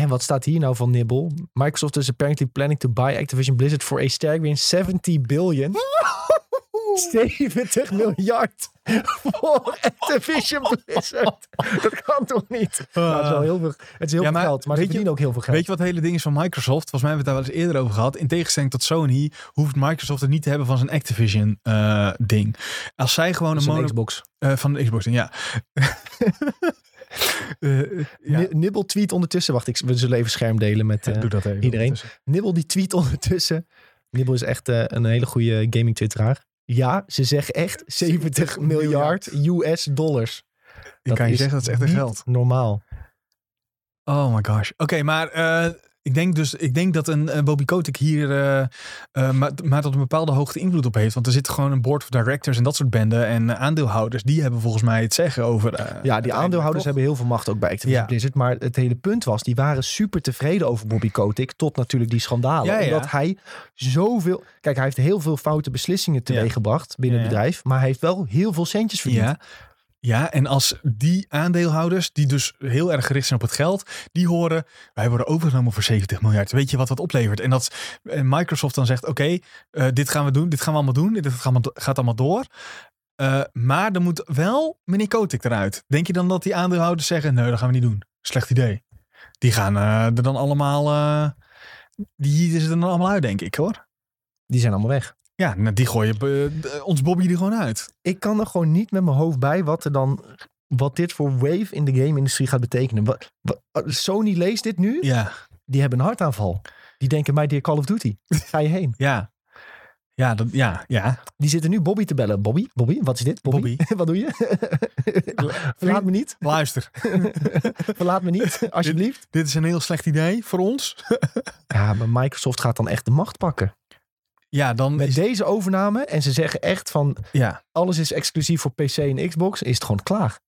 En wat staat hier nou van Nibbel? Microsoft is apparently planning to buy Activision Blizzard for a staggering 70 billion. 70 miljard voor Activision Blizzard. Dat kan toch niet? Nou, het is wel heel veel, het is heel Ja, veel maar geld, maar ze weet je- verdienen ook heel veel geld. Weet je wat het hele ding is van Microsoft? Volgens mij hebben we het daar wel eens eerder over gehad. In tegenstelling tot Sony hoeft Microsoft het niet te hebben van zijn Activision eh, ding. Als zij gewoon een een. Xbox. eh, van de Xbox, ja. Eh, ja. Ni- Nibbel tweet ondertussen. Wacht, ik, we zullen even scherm delen met... eh, even. iedereen. Nibbel die tweet ondertussen. Nibbel is echt eh, een hele goede gaming twitteraar. Ja, ze zeggen echt 70 miljard US dollars. Ik kan je zeggen, dat is echt een geld. normaal. Oh my gosh. Oké, maar eh, ik, denk dus, ik denk dat een Bobby Kotick hier eh, eh, maar, maar tot een bepaalde hoogte invloed op heeft. Want er zit gewoon een board of directors en dat soort benden. En aandeelhouders, die hebben volgens mij het zeggen over... eh, Ja, die aandeelhouders hebben heel veel macht ook bij Activision Ja. Blizzard. Maar het hele punt was, die waren super tevreden over Bobby Kotick. Tot natuurlijk die schandalen. Ja, ja. Omdat hij zoveel... Kijk, hij heeft heel veel foute beslissingen teweeggebracht binnen het bedrijf. Maar hij heeft wel heel veel centjes verdiend. Ja. En als die aandeelhouders, die dus heel erg gericht zijn op het geld, die horen, wij worden overgenomen voor 70 miljard. Weet je wat dat oplevert? En dat Microsoft dan zegt, oké, eh, dit gaan we doen, dit gaan we allemaal doen, dit gaat allemaal, door. Eh, maar er moet wel meneer Kotick eruit. Denk je dan dat die aandeelhouders zeggen, nee, dat gaan we niet doen. Slecht idee. Die gaan eh, er dan allemaal, die hieten ze er dan allemaal uit, denk ik hoor. Die zijn allemaal weg. Ja, nou, die gooien eh, ons Bobby er gewoon uit. ik kan er gewoon niet met mijn hoofd bij wat er dan wat dit voor wave in de game-industrie gaat betekenen. Wat, wat- Sony leest dit nu, Ja, die hebben een hartaanval. Die denken mij, dear Call of Duty, ga je heen? ja. Ja, dat, ja, ja. Die zitten nu Bobby te bellen. Bobby, Bobby, wat is dit? Bobby, wat doe je? Verlaat me niet, Luister, verlaat me niet, alsjeblieft. dit is een heel slecht idee voor ons. Ja, maar Microsoft gaat dan echt de macht pakken. Ja, dan Met is, deze overname, en ze zeggen echt van, ja, alles is exclusief voor PC en Xbox, is het gewoon klaar.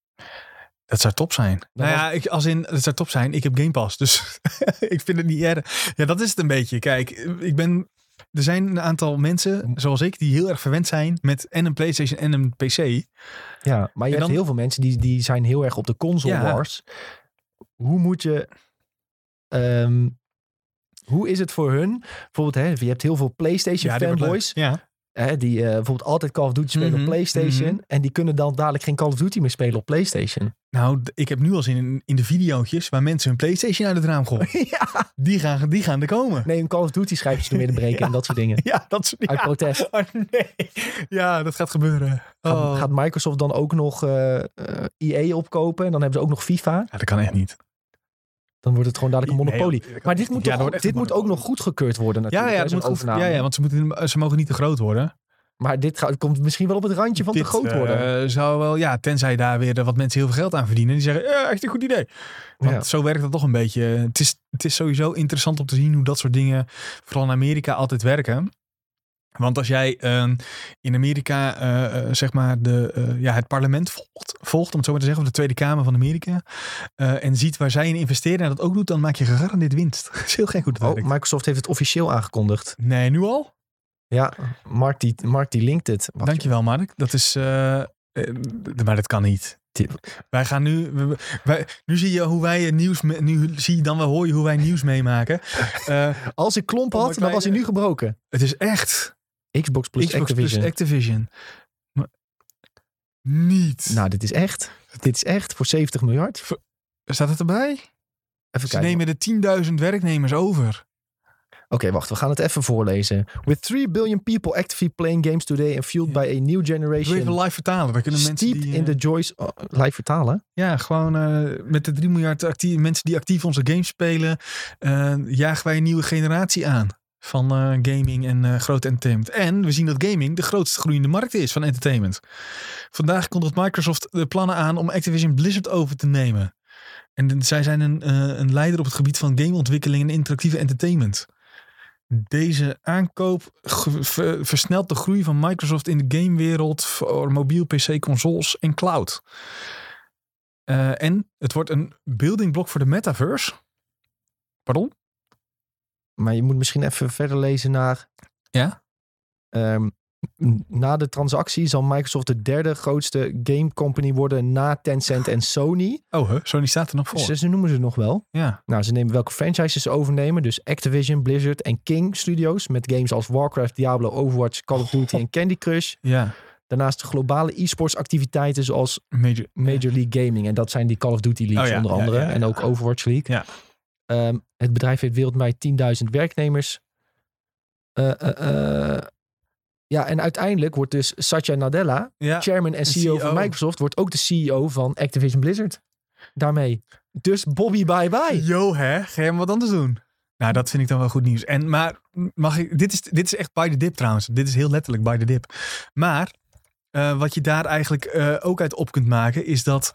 dat zou top zijn. Dan nou ja, ik, als in, het zou top zijn. Ik heb Game Pass, dus ik vind het niet erg. Ja, dat is het een beetje. Kijk, ik ben... Er zijn een aantal mensen, zoals ik, die heel erg verwend zijn met en een PlayStation en een PC. Ja, maar je hebt heel veel mensen die, die zijn heel erg op de console Ja. wars. Hoe moet je... ehm, hoe is het voor hun? Bijvoorbeeld, hè, je hebt heel veel PlayStation wordt fanboys. Ja, hè, die eh, bijvoorbeeld altijd Call of Duty spelen Mhm, op PlayStation. mhm. En die kunnen dan dadelijk geen Call of Duty meer spelen op PlayStation. Nou, ik heb nu al zin in, in de videootjes waar mensen hun PlayStation uit het raam gooien. ja. Die gaan, die gaan er komen. Nee, een Call of Duty schijfjes door midden breken en dat soort dingen. Ja, dat soort Uit ja. protest. Oh, nee. Ja, dat gaat gebeuren. Gaat, Oh. gaat Microsoft dan ook nog eh eh, EA opkopen? En dan hebben ze ook nog FIFA. Ja, dat kan echt niet. Dan wordt het gewoon dadelijk een monopolie. maar dit moet. Ja, toch, dit moet ook nog goedgekeurd worden Ja, natuurlijk. ja, zo'n moet goed, ja, ja, want ze, moeten, ze mogen niet te groot worden. Maar dit gaat, komt misschien wel op het randje van Dit te groot worden. eh, zou wel, ja, tenzij daar weer eh, wat mensen heel veel geld aan verdienen. Die zeggen, ja, echt een goed idee. Want Ja. zo werkt dat toch een beetje. Het is, het is sowieso interessant om te zien hoe dat soort dingen, vooral in Amerika, altijd werken. Want als jij eh, in Amerika, eh, eh, zeg maar, de, eh, ja, het parlement volgt, volgt, om het zo maar te zeggen, of de Tweede Kamer van Amerika, en ziet waar zij in investeren en dat ook doet, dan maak je gegarandeerd winst. Dat is heel gek hoe Oh, werkt. Microsoft heeft het officieel aangekondigd. Nee, nu al? Ja, Mark die, Mark die linkt het. Dankjewel, Mark. Dat is. maar dat kan niet. Wij gaan nu. Wij, nu zie je hoe wij het nieuws. Nu zie je dan wel hoor je hoe wij nieuws meemaken. Als ik klomp Om had, dan was hij nu gebroken. het is echt. Xbox plus Xbox Activision. plus Activision. Maar- niet. nou, dit is echt. Dit is echt voor 70 miljard. Staat het erbij? Even Ze kijken. nemen de 10.000 werknemers over. Oké, wacht. We gaan het even voorlezen. With 3 billion people actively playing games today and fueled by a new generation. even live vertalen. Dan kunnen mensen die, in eh, the joys... oh, live vertalen? Ja, gewoon eh, met de 3 miljard mensen die actief onze games spelen, eh, jagen wij een nieuwe generatie aan van eh, gaming en eh groot entertainment. En we zien dat gaming de grootste groeiende markt is van entertainment. Vandaag kondigt Microsoft de plannen aan om Activision Blizzard over te nemen. En zij zijn een, eh, een leider op het gebied van gameontwikkeling en interactieve entertainment. Deze aankoop versnelt de groei van Microsoft in de gamewereld voor mobiel, PC, consoles en cloud. En het wordt een building block voor de metaverse. Pardon? Maar je moet misschien even verder lezen naar... Ja? Ehm, na de transactie zal Microsoft de derde grootste game company worden na Tencent en Sony. Oh, huh? Sony staat er nog voor. Ze, ze noemen ze nog wel. Ja. Nou, ze nemen welke franchises ze overnemen. Dus Activision, Blizzard en King Studios. Met games als Warcraft, Diablo, Overwatch, Call of Duty en Candy Crush. Ja. Daarnaast de globale e-sports activiteiten zoals Major. Major League Gaming. En dat zijn die Call of Duty Leagues Oh ja, onder andere. ja, ja. En ook Overwatch League. Ja. Ehm, het bedrijf heeft wereldwijd 10.000 werknemers. Eh, eh, eh, ja, en uiteindelijk wordt dus Satya Nadella, Ja. chairman en CEO, van CEO. Microsoft, wordt ook de CEO van Activision Blizzard. Daarmee. Dus Bobby bye bye. Yo, hè? Ga je hem wat anders doen? Nou, dat vind ik dan wel goed nieuws. En, maar mag ik, dit is, dit is echt by the dip trouwens. Dit is heel letterlijk by the dip. Maar wat je daar eigenlijk ook uit op kunt maken, is dat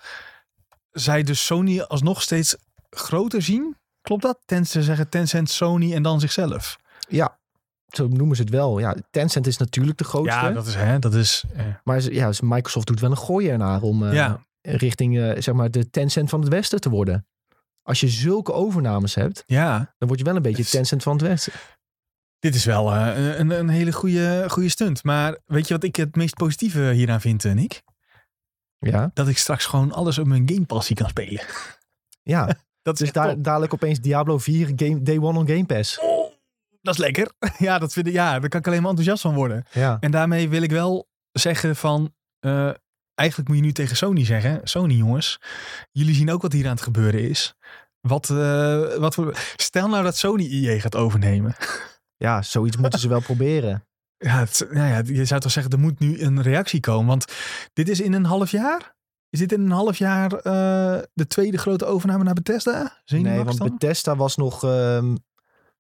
zij dus Sony alsnog steeds groter zien. Klopt dat? Ten, ze zeggen Tencent, Sony en dan zichzelf. Ja, zo noemen ze het wel. Ja, Tencent is natuurlijk de grootste. Ja, dat is hè. Dat is. eh, Maar ja, dus Microsoft doet wel een gooi ernaar om eh, ja, richting eh, zeg maar de Tencent van het Westen te worden. Als je zulke overnames hebt, ja. dan word je wel een beetje is- Tencent van het Westen. Dit is wel eh, een, een hele goede, goede stunt. Maar weet je wat ik het meest positieve hieraan vind, Nick? Ja, Dat ik straks gewoon alles op mijn Game Passie kan spelen. ja. Dat is dus daar, dadelijk opeens Diablo 4 game, Day One on Game Pass. Oh, dat is lekker. Ja, dat vind ik, ja, daar kan ik alleen maar enthousiast van worden. Ja, En daarmee wil ik wel zeggen van... eh, eigenlijk moet je nu tegen Sony zeggen... Sony jongens, jullie zien ook wat hier aan het gebeuren is. Wat, eh, wat voor, stel nou dat Sony EA gaat overnemen. ja zoiets moeten ze wel proberen. Ja, het, nou ja, je zou toch zeggen, er moet nu een reactie komen. Want dit is in een half jaar? Is dit in een half jaar eh, de tweede grote overname naar Bethesda? Zenimax Nee, want dan? Bethesda was nog ehm,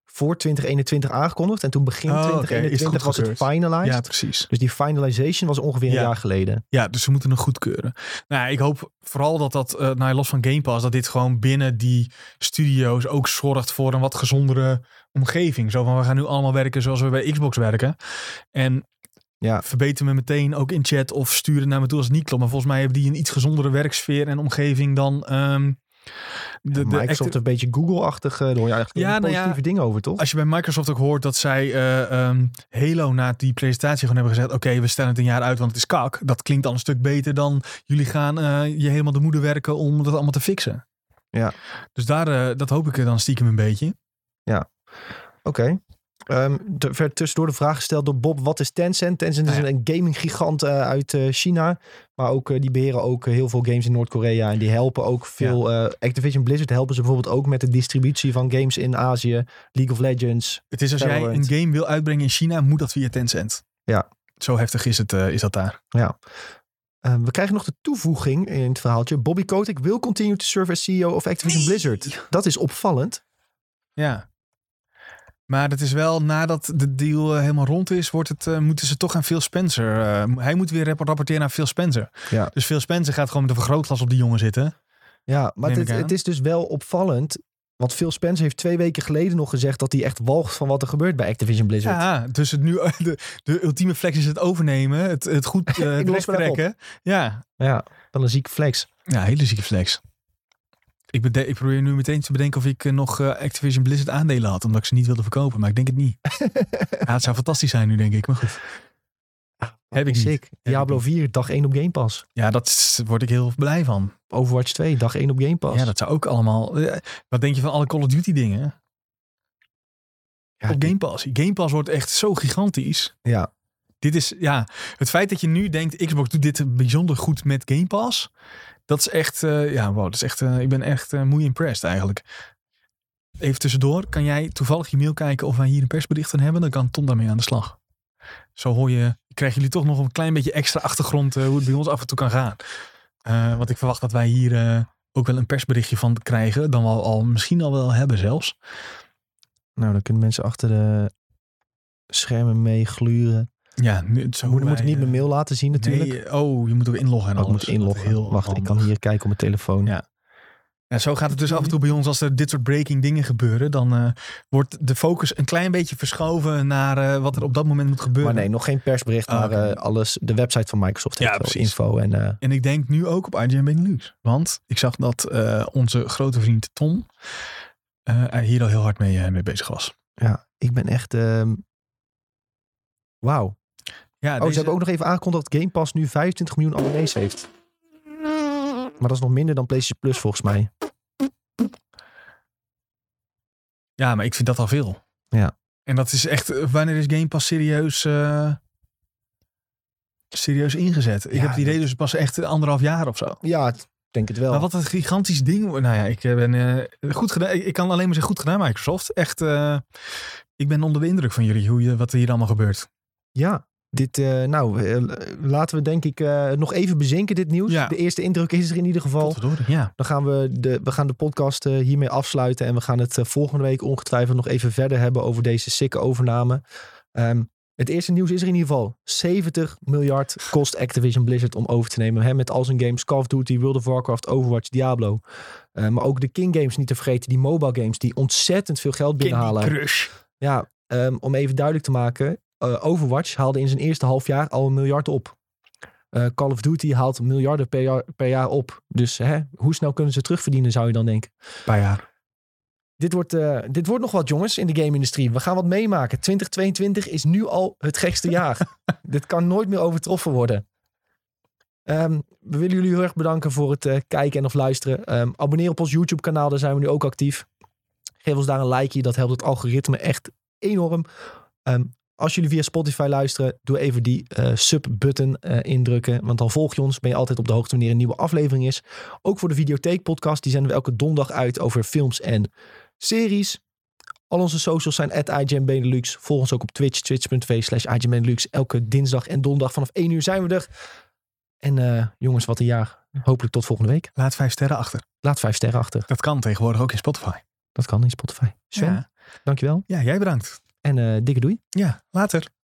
voor 2021 aangekondigd. En toen begin Oh, oké. Is het 2021 was het finalized. Ja, precies. Dus die finalization was ongeveer een Ja. jaar geleden. Ja, dus ze moeten nog goedkeuren. Nou, ja, ik hoop vooral dat dat, eh nou los van Game Pass, dat dit gewoon binnen die studio's ook zorgt voor een wat gezondere omgeving. Zo van, we gaan nu allemaal werken zoals we bij Xbox werken. En Ja. verbeter me meteen ook in chat of sturen naar me toe als het niet klopt. Maar volgens mij hebben die een iets gezondere werksfeer en omgeving dan... ehm, de, de Microsoft een beetje Google-achtig. Daar hoor je eigenlijk Ja, nou ja, positieve dingen over, toch? Als je bij Microsoft ook hoort dat zij ehm, Halo na die presentatie gewoon hebben gezegd: Oké, we stellen het een jaar uit, want het is kak. Dat klinkt al een stuk beter dan jullie gaan eh, je helemaal de moeder werken om dat allemaal te fixen. Ja. Dus daar, eh, dat hoop ik er dan stiekem een beetje. Oké. Ehm, er werd tussendoor de vraag gesteld door Bob, wat is Tencent? Tencent is ja. een gaming gigant eh, uit eh, China. Maar ook, eh, die beheren ook heel veel games in Noord-Korea. En die helpen ook veel. Activision Blizzard helpen ze bijvoorbeeld ook met de distributie van games in Azië. League of Legends. Het is als jij een game wil uitbrengen in China, moet dat via Tencent. Ja. Zo heftig is, het, is dat daar. Ehm, we krijgen nog de toevoeging in het verhaaltje. Bobby Kotick will continue to serve as CEO of Activision Blizzard. Dat is opvallend. Ja. Maar het is wel, nadat de deal eh, helemaal rond is, wordt het, eh, moeten ze toch aan Phil Spencer. eh, hij moet weer rap- rapporteren aan Phil Spencer. Ja. Dus Phil Spencer gaat gewoon met een vergrootglas op die jongen zitten. Ja, maar het, het is dus wel opvallend. Want Phil Spencer heeft twee weken geleden nog gezegd dat hij echt walgt van wat er gebeurt bij Activision Blizzard. Ja, dus het nu, de, de ultieme flex is het overnemen. Het, het goed uh, trekken. Ja. Ja, dan een zieke flex. ja, hele zieke flex. Ik, ik probeer nu meteen te bedenken of ik eh, nog eh, Activision Blizzard aandelen had. Omdat ik ze niet wilde verkopen. Maar ik denk het niet. ja, het zou fantastisch zijn nu, denk ik. Maar goed. Heb ik niet. Sick. Diablo 4, dag 1 op Game Pass. Ja, dat word ik heel blij van. Overwatch 2, dag 1 op Game Pass. Ja, dat zou ook allemaal... eh, Wat denk je van alle Call of Duty dingen? Ja, Op Game Pass. Game Pass wordt echt zo gigantisch. Ja, Dit is, ja, het feit dat je nu denkt, Xbox doet dit bijzonder goed met Game Pass. Dat is echt, eh, ja, wow, dat is echt, eh, ik ben echt uh, moe impressed eigenlijk. Even tussendoor, kan jij toevallig je mail kijken of wij hier een persbericht van hebben? Dan kan Tom daarmee aan de slag. Zo hoor je, krijgen jullie toch nog een klein beetje extra achtergrond hoe het bij ons af en toe kan gaan. Want ik verwacht dat wij hier ook wel een persberichtje van krijgen. Dan we al, misschien al wel hebben zelfs. nou dan kunnen mensen achter de schermen mee gluren. Ja, nu, zo Moet, ik niet eh, mijn mail laten zien natuurlijk. Nee, oh, je moet ook inloggen en Oh, ik alles. moet inloggen. Heel Wacht, ik kan hier kijken op mijn telefoon. Ja. Ja, zo gaat het dus af en toe bij ons als er dit soort breaking dingen gebeuren. Dan eh, wordt de focus een klein beetje verschoven naar eh, wat er op dat moment moet gebeuren. Maar nee, nog geen persbericht, Ah, maar eh, alles, de website van Microsoft heeft Ja, wel precies. info. En eh, En ik denk nu ook op IGN Benelux. Want ik zag dat eh, onze grote vriend Tom eh, er hier al heel hard mee, eh, mee bezig was. ja, ik ben echt... ehm, Wauw. Ja, Oh, ze hebben ook nog even aangekondigd dat Game Pass nu 25 miljoen abonnees heeft. Maar dat is nog minder dan PlayStation Plus volgens mij. ja, maar ik vind dat al veel. Ja. En dat is echt, eh, wanneer is Game Pass serieus, eh, serieus ingezet? Ik Ja, heb het idee dus pas echt anderhalf jaar of zo. Ja, ik denk het wel. Maar wat een gigantisch ding. Nou ja, ik eh, ben goed gedaan. Ik, kan alleen maar zeggen goed gedaan, Microsoft. Echt, ik ben onder de indruk van jullie, hoe je, wat er hier allemaal gebeurt. Ja, dit, eh, nou, eh, laten we denk ik eh, nog even bezinken dit nieuws. Ja. De eerste indruk is er in ieder geval. Ja. Dan gaan we de, we gaan de podcast hiermee afsluiten. En we gaan het volgende week ongetwijfeld nog even verder hebben over deze sikke overname. Ehm, het eerste nieuws is er in ieder geval. 70 miljard kost Activision Blizzard om over te nemen. Hè, met al zijn games Call of Duty, World of Warcraft, Overwatch, Diablo. Maar ook de King Games niet te vergeten. Die mobile games die ontzettend veel geld binnenhalen. Candy Crush. Ja, ehm, om even duidelijk te maken. Eh, Overwatch haalde in zijn eerste half jaar al een miljard op. Eh, Call of Duty haalt miljarden per jaar, per jaar op. Dus hè, hoe snel kunnen ze terugverdienen, zou je dan denken. paar jaar. Dit wordt, eh, dit wordt nog wat, jongens, in de game-industrie. We gaan wat meemaken. 2022 is nu al het gekste jaar. dit kan nooit meer overtroffen worden. Ehm, we willen jullie heel erg bedanken voor het kijken en of luisteren. Ehm, abonneer op ons YouTube-kanaal, daar zijn we nu ook actief. Geef ons daar een likeje, dat helpt het algoritme echt enorm. Ehm, als jullie via Spotify luisteren, doe even die eh, sub-button eh, indrukken. Want dan volg je ons, ben je altijd op de hoogte wanneer een nieuwe aflevering is. Ook voor de Videotheek-podcast, die zenden we elke donderdag uit over films en series. Al onze socials zijn at IGN Benelux. Volg ons ook op Twitch, twitch.tv slash Benelux. Elke dinsdag en donderdag vanaf 1 uur zijn we er. En eh, jongens, wat een jaar. Hopelijk tot volgende week. Laat vijf sterren achter. Laat vijf sterren achter. Dat kan tegenwoordig ook in Spotify. Dat kan in Spotify. Sven, Ja, dankjewel. ja jij bedankt. En eh dikke doei. Ja, later.